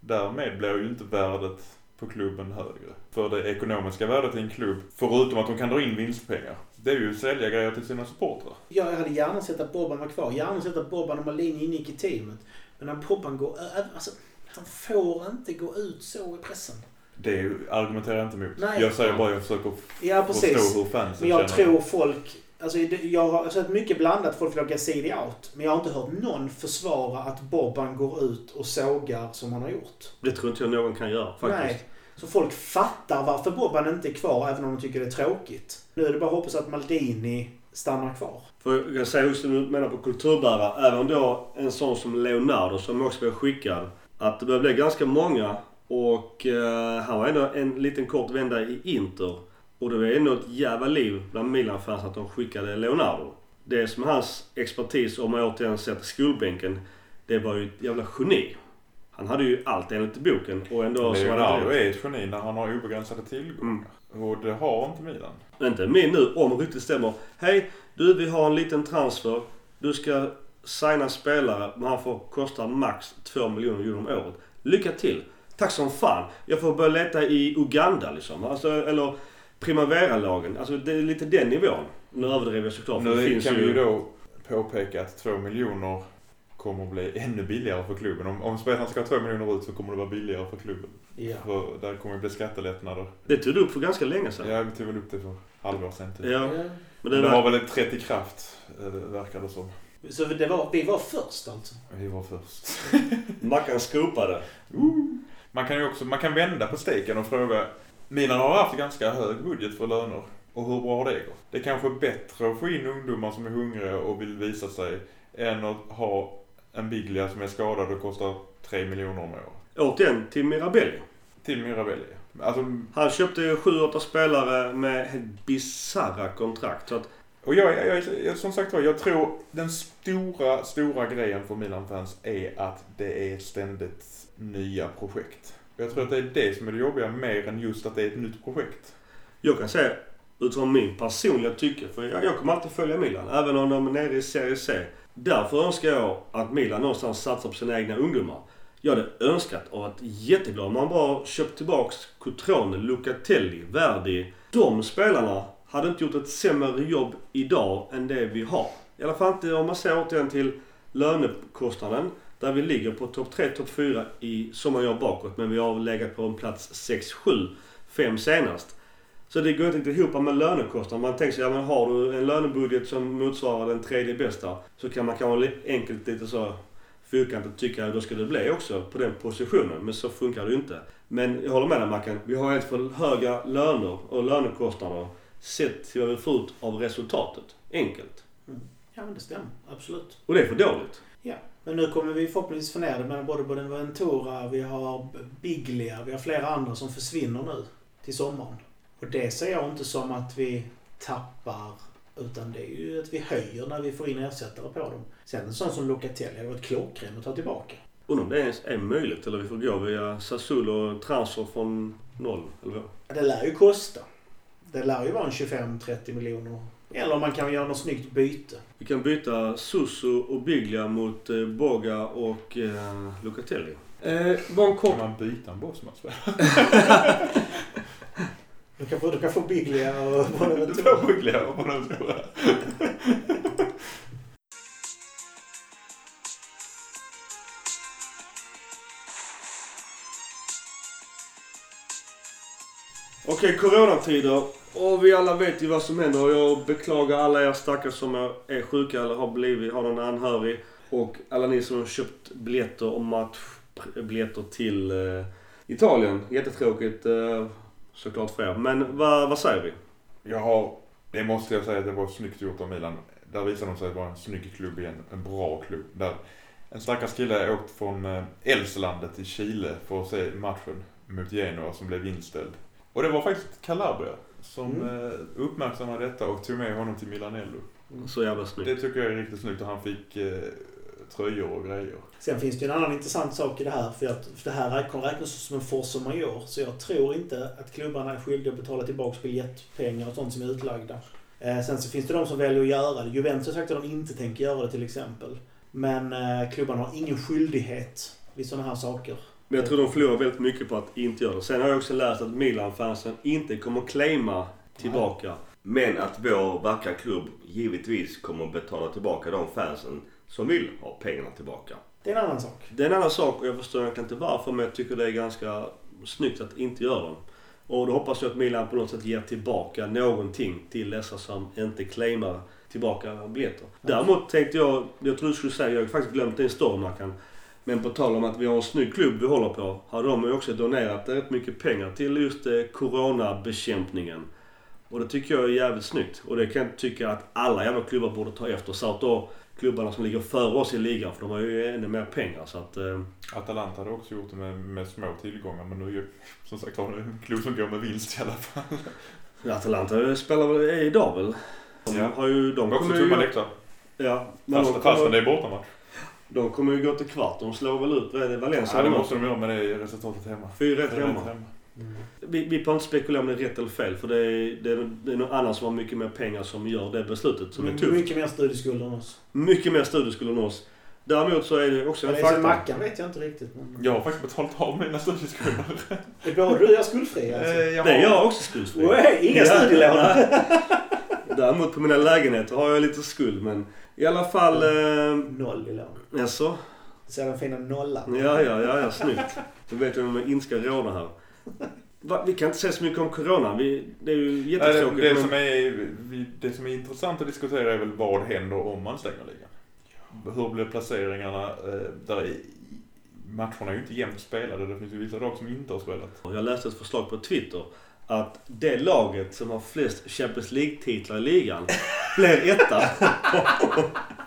[SPEAKER 5] därmed blir ju inte värdet på klubben högre. För det ekonomiska värdet i en klubb, förutom att de kan dra in vinstpengar, det är ju sälja grejer till sina supportrar.
[SPEAKER 4] Ja, jag hade gärna sett att Bobban var kvar. Gärna sett att Bobban och Malini ingick i teamet. Men när Bobban går ö- alltså, han får inte gå ut så i pressen.
[SPEAKER 5] Det argumenterar jag inte emot.
[SPEAKER 4] Nej.
[SPEAKER 5] Jag säger bara att jag försöker
[SPEAKER 4] Ja, precis.
[SPEAKER 5] förstå hur fansen
[SPEAKER 4] Men jag
[SPEAKER 5] känner.
[SPEAKER 4] tror folk... Alltså, jag har sett mycket blandat. Folk vill ha Gazidi out. Men jag har inte hört någon försvara att Bobban går ut och sågar som han har gjort.
[SPEAKER 1] Det tror inte jag någon kan göra faktiskt.
[SPEAKER 4] Nej. Så folk fattar varför Bobban inte är kvar, även om de tycker det är tråkigt. Nu är det bara att hoppas att Maldini stannar kvar.
[SPEAKER 1] För jag kan säga just det du menar på kulturbärare. Även då en sån som Leonardo som också blev skickad. Att det börjar bli ganska många. Och eh, han var ändå en liten kort vända i Inter. Och det var ändå ett jävla liv bland Milan-fans att de skickade Leonardo. Det som hans expertis, om man återigen sätter skolbänken, det var ju ett jävla geni. Han hade ju allt enligt boken och ändå... så var det
[SPEAKER 5] Leonardo är ett geni när han har obegränsade tillgångar. Och det har inte Milan.
[SPEAKER 1] Inte min nu, om ryktet stämmer. Hej, du vi har en liten transfer. Du ska signa spelare, men han får kosta max 2 miljoner euro om året. Lycka till! Tack som fan! Jag får börja leta i Uganda liksom. Alltså, eller Primavera-lagen. Alltså det är lite den nivån. Nu överdriver jag såklart.
[SPEAKER 5] Nu kan vi
[SPEAKER 1] ju
[SPEAKER 5] då påpeka att 2 miljoner kommer att bli ännu billigare för klubben. Om, om spelarna ska ha 2 miljoner ut så kommer det vara billigare för klubben.
[SPEAKER 4] Ja.
[SPEAKER 5] För där kommer det bli skattelättnader.
[SPEAKER 1] Det tog du upp för ganska länge sedan.
[SPEAKER 5] Jag tog väl upp det för halvår sedan typ.
[SPEAKER 1] Ja, men det,
[SPEAKER 5] Men det
[SPEAKER 1] var...
[SPEAKER 5] har väl trätt i kraft, eh, verkar det som.
[SPEAKER 4] Så det var, vi var först alltså?
[SPEAKER 5] Vi var först.
[SPEAKER 1] Mackan skopade.
[SPEAKER 5] Man kan ju också, man kan vända på steken och fråga. Milan har haft ganska hög budget för löner. Och hur bra har det gått? Det är kanske är bättre att få in ungdomar som är hungriga och vill visa sig än att ha en Biglia som är skadad och kostar 3 miljoner om året.
[SPEAKER 1] Återigen till Mirabelli.
[SPEAKER 5] Till Mirabelli. Alltså,
[SPEAKER 1] Han köpte ju 7-8 spelare med helt bisarra kontrakt. Så att
[SPEAKER 5] och jag, jag, jag, som sagt var, jag tror den stora, stora grejen för Milan-fans är att det är ständigt nya projekt. Jag tror att det är det som är det jobbiga mer än just att det är ett nytt projekt.
[SPEAKER 1] Jag kan säga utifrån min personliga tycke, för jag, jag kommer alltid följa Milan, även om de är nere i Serie C. Därför önskar jag att Milan någonstans satsar på sina egna ungdomar. Jag hade önskat och varit jätteglad om man bara köpt tillbaks Cotrone, Lucatelli, Verdi. De spelarna hade inte gjort ett sämre jobb idag än det vi har. I alla fall inte om man ser återigen till lönekostnaden. Där vi ligger på topp 3, topp 4 i sommarjobb bakåt. Men vi har legat på en plats 6, 7, 5 senast. Så det går inte riktigt ihop med lönekostnaden. Man tänker sig, ja men har du en lönebudget som motsvarar den tredje bästa så kan man kanske enkelt lite så fyrkantigt tycka att då ska det bli också på den positionen. Men så funkar det ju inte. Men jag håller med dig Mackan. Vi har helt för höga löner och lönekostnader sett till vad vi får ut av resultatet. Enkelt.
[SPEAKER 4] Ja, men det stämmer. Absolut.
[SPEAKER 1] Och det är för dåligt.
[SPEAKER 4] Ja. Men nu kommer vi förhoppningsvis få ner det med både Bonaventura, vi har Biglia, vi har flera andra som försvinner nu till sommaren. Och det ser jag inte som att vi tappar Utan det är ju att vi höjer när vi får in ersättare på dem. Sen en sån som Locatelli hade varit klockren att ta tillbaka.
[SPEAKER 1] Undrar om det ens är möjligt eller vi får gå via Sassuolo transfer från noll. Eller vad?
[SPEAKER 4] Det lär ju kosta. Det lär ju vara en 25-30 miljoner. Eller man kan göra något snyggt byte.
[SPEAKER 1] Vi kan byta Susu och Biglia mot eh, Boga och eh, Locatelli. Eh, bara en kort...
[SPEAKER 5] Kan man byta en bossmatch?
[SPEAKER 4] Du kan få, du kan få Biglia och
[SPEAKER 5] Du får på de stora.
[SPEAKER 1] Okej, coronatider. Och vi alla vet ju vad som händer. Och jag beklagar alla er stackare som är- är sjuka eller har blivit, har någon anhörig. Och alla ni som har köpt biljetter och matchbiljetter till eh, Italien. Jättetråkigt eh, såklart för er. Men vad, vad säger vi?
[SPEAKER 5] Jag har, det måste jag säga att det var snyggt gjort av Milan. Där visade de sig vara en snygg klubb igen. En bra klubb. Där en stackars kille åkt från eh, Elfslandet till Chile för att se matchen mot Genoa som blev inställd. Och det var faktiskt Calabria som
[SPEAKER 4] Mm.
[SPEAKER 5] eh, uppmärksammade detta och tog med honom till Milanello.
[SPEAKER 1] Så jävla snyggt.
[SPEAKER 5] Det tycker jag är riktigt snyggt och han fick eh, tröjor och grejer.
[SPEAKER 4] Sen finns det ju en annan intressant sak i det här. För att för det här kan räknas som en force majeure. Så jag tror inte att klubbarna är skyldiga att betala tillbaka biljettpengar och sånt som är utlagda. Eh, sen så finns det de som väljer att göra det. Juventus har sagt att de inte tänker göra det till exempel. Men eh, klubbarna har ingen skyldighet vid sådana här saker.
[SPEAKER 1] Men jag tror de förlorar väldigt mycket på att inte göra det. Sen har jag också läst att Milan-fansen inte kommer claima tillbaka. Men att vår vackra klubb givetvis kommer betala tillbaka de fansen som vill ha pengarna tillbaka.
[SPEAKER 4] Det är en annan sak.
[SPEAKER 1] Det är en annan sak och jag förstår egentligen inte varför men jag tycker det är ganska snyggt att inte göra dem. Och då hoppas jag att Milan på något sätt ger tillbaka någonting till dessa som inte claimar tillbaka biljetter. Däremot tänkte jag, jag tror du skulle säga, jag har faktiskt glömt din story Mackan. Men på tal om att vi har en snygg klubb vi håller på. Har de ju också donerat rätt mycket pengar till just eh, coronabekämpningen. Och det tycker jag är jävligt snyggt. Och det kan jag tycka att alla jävla klubbar borde ta efter. Så att då klubbarna som ligger före oss i ligan, för de har ju ännu mer pengar. Så att, eh,
[SPEAKER 5] Atalanta hade också gjort det med, med små tillgångar men nu är ju som sagt det en klubb som går med vinst i alla fall.
[SPEAKER 1] Atalanta spelar väl idag väl? De
[SPEAKER 5] Ja.
[SPEAKER 1] har ju... De
[SPEAKER 5] Också
[SPEAKER 1] kommer
[SPEAKER 5] tomma
[SPEAKER 1] ju...
[SPEAKER 5] läktare.
[SPEAKER 1] Ja, men
[SPEAKER 5] Fast,
[SPEAKER 1] de
[SPEAKER 5] fastän det
[SPEAKER 1] kommer,
[SPEAKER 5] är bortamatch.
[SPEAKER 1] de kommer ju gå till kvart. De slår väl ut, det, Valencia?
[SPEAKER 5] Ja, det måste de göra med det resultatet hemma.
[SPEAKER 1] Fyra rätt
[SPEAKER 5] Fyra
[SPEAKER 1] hemma.
[SPEAKER 5] Hemma.
[SPEAKER 1] Vi, vi behöver inte spekulera om det är rätt eller fel. För det är, det, är, det är någon annan som har mycket mer pengar som gör det beslutet som är tufft.
[SPEAKER 4] Mycket mer studieskulder än oss.
[SPEAKER 1] Mycket mer studieskulder än oss. Däremot så är det också en
[SPEAKER 4] Eller sen
[SPEAKER 1] faktor.
[SPEAKER 4] Mackan vet jag inte riktigt. Men...
[SPEAKER 5] Jag har faktiskt betalat av mina studieskulder.
[SPEAKER 4] Är både du och jag skuldfria alltså?
[SPEAKER 5] Eh, jag
[SPEAKER 1] Det är
[SPEAKER 5] har-
[SPEAKER 1] jag också skuldfri.
[SPEAKER 4] Oj, inga
[SPEAKER 1] Ja.
[SPEAKER 4] studielån!
[SPEAKER 1] Däremot på mina lägenheter har jag lite skuld men i alla fall... Eh,
[SPEAKER 4] Noll i lån.
[SPEAKER 1] alltså,
[SPEAKER 4] Du ser den fina nollan.
[SPEAKER 1] Ja, ja, ja, ja, snyggt. Då vet jag om jag inte ska råna här. Va, vi kan inte säga så mycket om corona. Vi, det är ju
[SPEAKER 5] det,
[SPEAKER 1] jättetråkigt.
[SPEAKER 5] det,
[SPEAKER 1] men...
[SPEAKER 5] som är, det som är intressant att diskutera är väl vad händer om man stänger ligan? Hur blir placeringarna? Eh, där är, matcherna är ju inte jämnt spelade. Det finns ju vissa lag som inte har spelat.
[SPEAKER 1] Jag läste ett förslag på Twitter. Att det laget som har flest Champions League-titlar i ligan blir etta.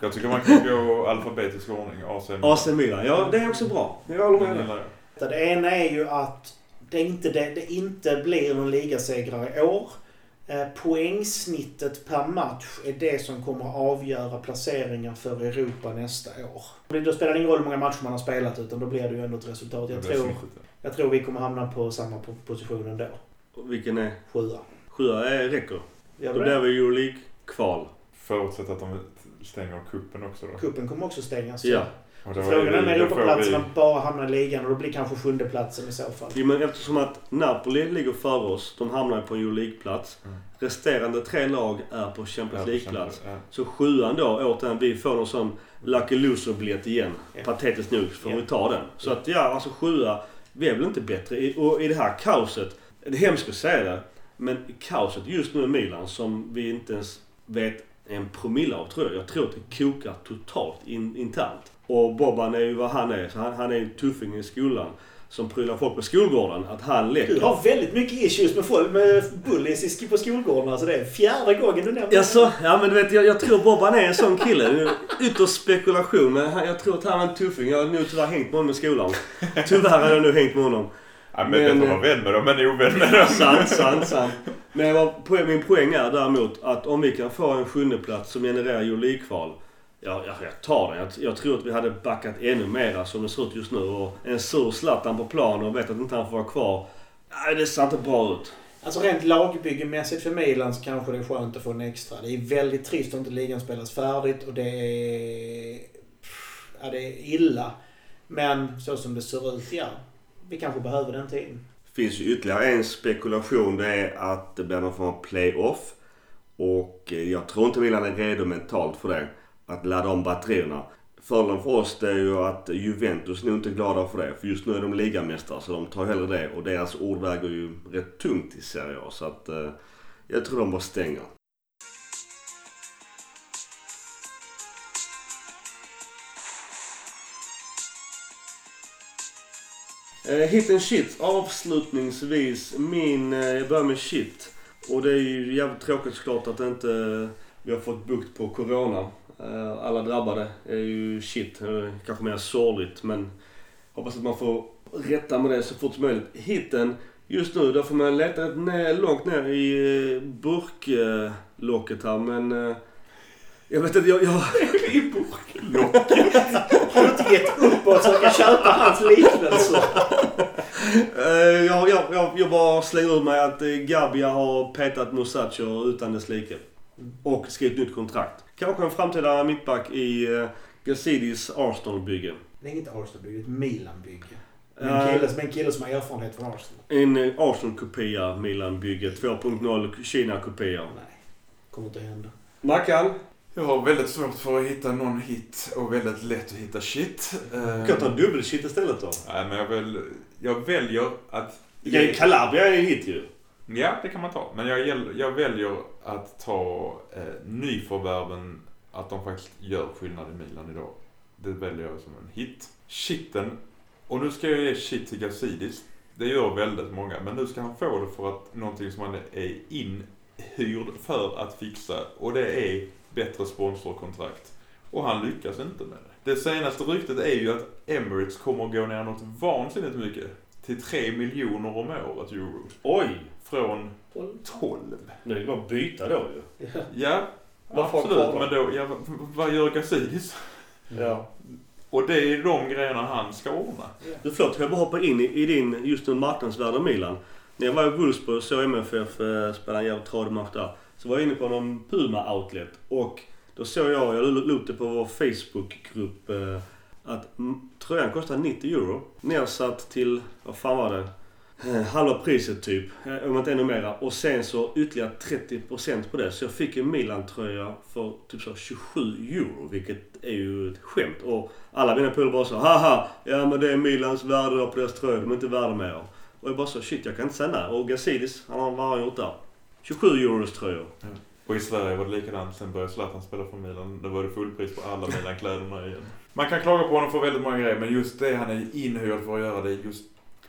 [SPEAKER 5] Jag tycker man kan gå alfabetisk ordning. AC Milan.
[SPEAKER 1] AC Milan. Ja, det är också bra. Jag håller med.
[SPEAKER 4] Det ena är ju att det inte, det, det inte blir någon ligasegrare i år. Eh, poängsnittet per match är det som kommer att avgöra placeringar för Europa nästa år. Då spelar det ingen roll hur många matcher man har spelat utan då blir det ju ändå ett resultat. Jag tror,
[SPEAKER 5] snittet, ja.
[SPEAKER 4] jag tror vi kommer hamna på samma po- position ändå.
[SPEAKER 1] Vilken är?
[SPEAKER 4] Sjua.
[SPEAKER 1] Sjua är, räcker.
[SPEAKER 4] Gör
[SPEAKER 1] Då
[SPEAKER 4] det?
[SPEAKER 1] blir vi Euroleague-kval.
[SPEAKER 5] Förutsatt att de stänger kuppen också då.
[SPEAKER 4] Cupen kommer också stängas.
[SPEAKER 1] Ja.
[SPEAKER 4] Frågan är
[SPEAKER 5] vi- får
[SPEAKER 4] Europaplatserna
[SPEAKER 5] vi-
[SPEAKER 4] bara hamnar i ligan och då blir kanske sjunde platsen i så fall.
[SPEAKER 1] Jo, men eftersom att Napoli ligger före oss. De hamnar på en Euroleague-plats.
[SPEAKER 5] Mm.
[SPEAKER 1] Resterande tre lag är på Champions League-plats.
[SPEAKER 5] ja.
[SPEAKER 1] Så sjuan då, återigen, vi får någon sån Lucky Loser-biljett igen.
[SPEAKER 4] Ja.
[SPEAKER 1] Patetiskt nog får
[SPEAKER 4] Ja.
[SPEAKER 1] vi ta den. Så
[SPEAKER 4] Ja.
[SPEAKER 1] att ja, alltså sjua. Vi är väl inte bättre. I, och i det här kaoset, det är hemskt att säga det. Men kaoset just nu i Milan som vi inte ens vet en promille av tror jag. Jag tror att det kokar totalt in, internt. Och Bobban är ju vad han är. Så han, han är ju tuffing i skolan. Som prylar folk på skolgården. Att han leker.
[SPEAKER 4] Du har väldigt mycket issues med folk med bullies i- på skolgården. Alltså det är fjärde gången du nämner
[SPEAKER 1] Jaså? Ja men du vet jag, jag tror Bobban är en sån kille. Ytterst spekulation men han, jag tror att han är en tuffing. Jag har nog tyvärr hängt med honom i skolan. Tyvärr har jag nog hängt med honom.
[SPEAKER 5] Ja, men,
[SPEAKER 1] Men,
[SPEAKER 5] att vara vän med dem än ovän med dem.
[SPEAKER 1] Sant, sant, sant. Men vad, min poäng är däremot att om vi kan få en sjunde plats som genererar Euroleague-kval. Ja, ja, jag tar den. Jag, jag tror att vi hade backat ännu mera som det ser ut just nu. Och en sur Zlatan på plan och vet att inte han får vara kvar. Nej, det ser inte bra ut.
[SPEAKER 4] Alltså rent lagbyggemässigt för Milan så kanske det är skönt att få en extra. Det är väldigt trist att inte ligan spelas färdigt och det är... Ja, det är illa. Men så som det ser ut, ja. Vi kanske behöver den tiden.
[SPEAKER 1] finns ju ytterligare en spekulation. Det är att det blir någon form av play-off. Och eh, jag tror inte Milan är redo mentalt för det. Att ladda om batterierna. Fördelen för oss det är ju att Juventus är nog inte glada för det. För just nu är de ligamästare så de tar hellre det. Och deras ord väger ju rätt tungt i Serie A. Så att eh, jag tror de bara stänger. Eh, hit and shit. Avslutningsvis min... Eh, jag börjar med shit. Och det är ju jävligt tråkigt såklart att inte vi har fått bukt på Corona. Eh, alla drabbade är ju shit. Eh, kanske mer sorgligt men hoppas att man får rätta med det så fort som möjligt. Hitten just nu, där får man leta ner, långt ner i eh, burklocket här men... Jag vet inte, jag... jag
[SPEAKER 5] I burklock.
[SPEAKER 4] Har du inte gett upp och försöka köpa hans liknelser?
[SPEAKER 1] Jag, jag, jag, jag bara slänger ur mig att Gabia har petat Musacho utan dess like. Och skrivit nytt kontrakt. Kanske en framtida mittback i uh, Gazidis Arsenal-bygge.
[SPEAKER 4] Det är inget Arsenal-bygge, det är ett Milan-bygge. Med
[SPEAKER 1] Eh,
[SPEAKER 4] en kille, som- en kille som har erfarenhet från Arsenal.
[SPEAKER 1] En Arsenal-kopia, Milan-bygge. 2.0 Kina-kopia.
[SPEAKER 4] Nej, kommer inte att hända.
[SPEAKER 1] Mackan?
[SPEAKER 5] Jag har väldigt svårt för att hitta någon hit och väldigt lätt att hitta shit. Eh,
[SPEAKER 1] Kan ta dubbelshit istället då?
[SPEAKER 5] Nej, men jag, väl, jag väljer att...
[SPEAKER 1] Ja, Calabria är en hit ju.
[SPEAKER 5] Ja, det kan man ta. Men jag, jag väljer att ta eh, nyförvärven, att de faktiskt gör skillnad i Milan idag. Det väljer jag som en hit. Shitten, och nu ska jag ge shit till Gazidis. Det gör väldigt många, men nu ska han få det för att någonting som han är inhyrd för att fixa. Och det är bättre sponsorkontrakt. Och han lyckas inte med det. Det senaste ryktet är ju att Emirates kommer att gå ner något vansinnigt mycket. Till 3 miljoner om året euro.
[SPEAKER 1] Oj!
[SPEAKER 5] Från 12.
[SPEAKER 1] Nu är det bara att byta då ju.
[SPEAKER 5] Ja,
[SPEAKER 1] han
[SPEAKER 5] absolut. Men då, ja, vad gör Gazidis?
[SPEAKER 1] Ja.
[SPEAKER 5] Och det är de grejerna han ska ordna.
[SPEAKER 1] Du förlåt, jag bara hoppa in i, i din just nu marknadsvärde Milan. När jag var i Wolfsburg och såg MFF eh, spela en jävligt tradig match där. Så var jag inne på någon Puma-outlet och då såg jag, jag la upp det på vår Facebookgrupp, eh, att mm, tröjan kostar 90 euro. Nedsatt till, vad fan var det? Eh, halva priset typ, eh, om inte ännu mera. Och sen så ytterligare 30% på det. Så jag fick en Milan-tröja för typ så 27 euro, vilket är ju ett skämt. Och alla mina polare bara så haha, ja men det är Milans värde då på deras tröjor, de är inte värda mer. Och jag bara så shit, jag kan inte säga nej. Och Gazidis, han har, vad har han gjort där? 27 euros tröjor.
[SPEAKER 5] Och i Sverige var det likadant. Sen började Zlatan spela för Milan. Då var det fullpris på alla Milan-kläderna igen. Man kan klaga på honom för väldigt många grejer, men just det han är inhyrd för att göra, det, just,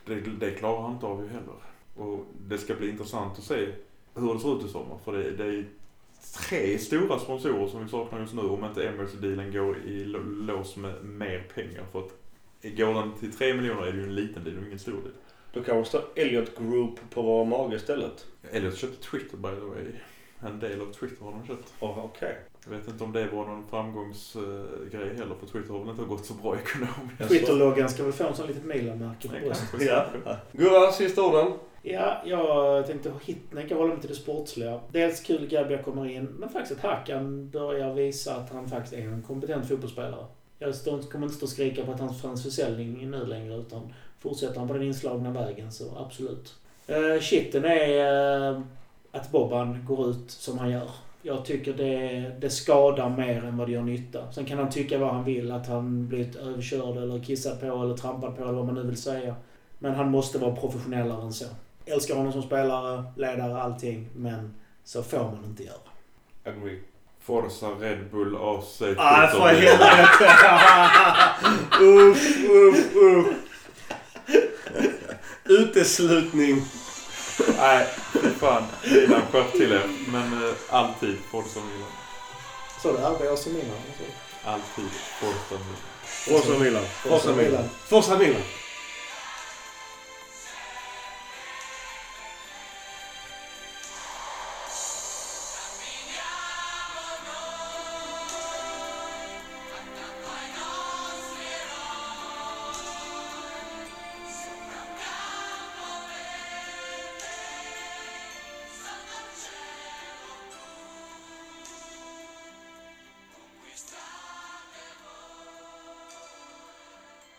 [SPEAKER 5] det, det klarar han inte av ju heller. Och det ska bli intressant att se hur det ser ut i sommar. För det, det är tre stora sponsorer som vi saknar just nu, om inte Emirates-dealen går i lås med mer pengar. För att går den till tre miljoner är det ju en liten deal och ingen stor deal.
[SPEAKER 1] Då kanske det står Elliot Group på vår mage istället.
[SPEAKER 5] Elliot köpte Twitter by the way. En del av Twitter har de köpt.
[SPEAKER 1] Oh, Okej.
[SPEAKER 5] Jag vet inte om det var någon framgångsgrej heller för Twitter har väl inte gått så bra ekonomiskt.
[SPEAKER 4] Twitter-loggan ska väl få en sån litet Milan-märke på bröstet.
[SPEAKER 1] Ja. Gurra, sista orden.
[SPEAKER 4] Ja, jag tänkte jag kan hålla mig till det sportsliga. Dels kul att Gabia kommer in, men faktiskt att Hakan börjar visa att han faktiskt är en kompetent fotbollsspelare. Jag kommer inte stå och skrika på att han får en försäljning nu längre, utan fortsätter han på den inslagna vägen så absolut. Uh, shitten är eh, att Bobban går ut som han gör. Jag tycker det, det skadar mer än vad det gör nytta. Sen kan han tycka vad han vill, att han blivit överkörd eller kissad på eller trampad på eller vad man nu vill säga. Men han måste vara professionellare än så. Älskar honom som spelare, ledare, allting. Men så får man inte göra.
[SPEAKER 1] Agree.
[SPEAKER 5] Forza Red Bull AC
[SPEAKER 1] Ah, för helvete! uff, uff, uff. Uteslutning.
[SPEAKER 5] Nej, fy fan. Milan, skärp till er. Men eh, alltid Forza Milan.
[SPEAKER 4] Så det är RB och Milan.
[SPEAKER 5] Alltid Forza Milan.
[SPEAKER 1] Forza Milan. Forza Milan. Forza Milan.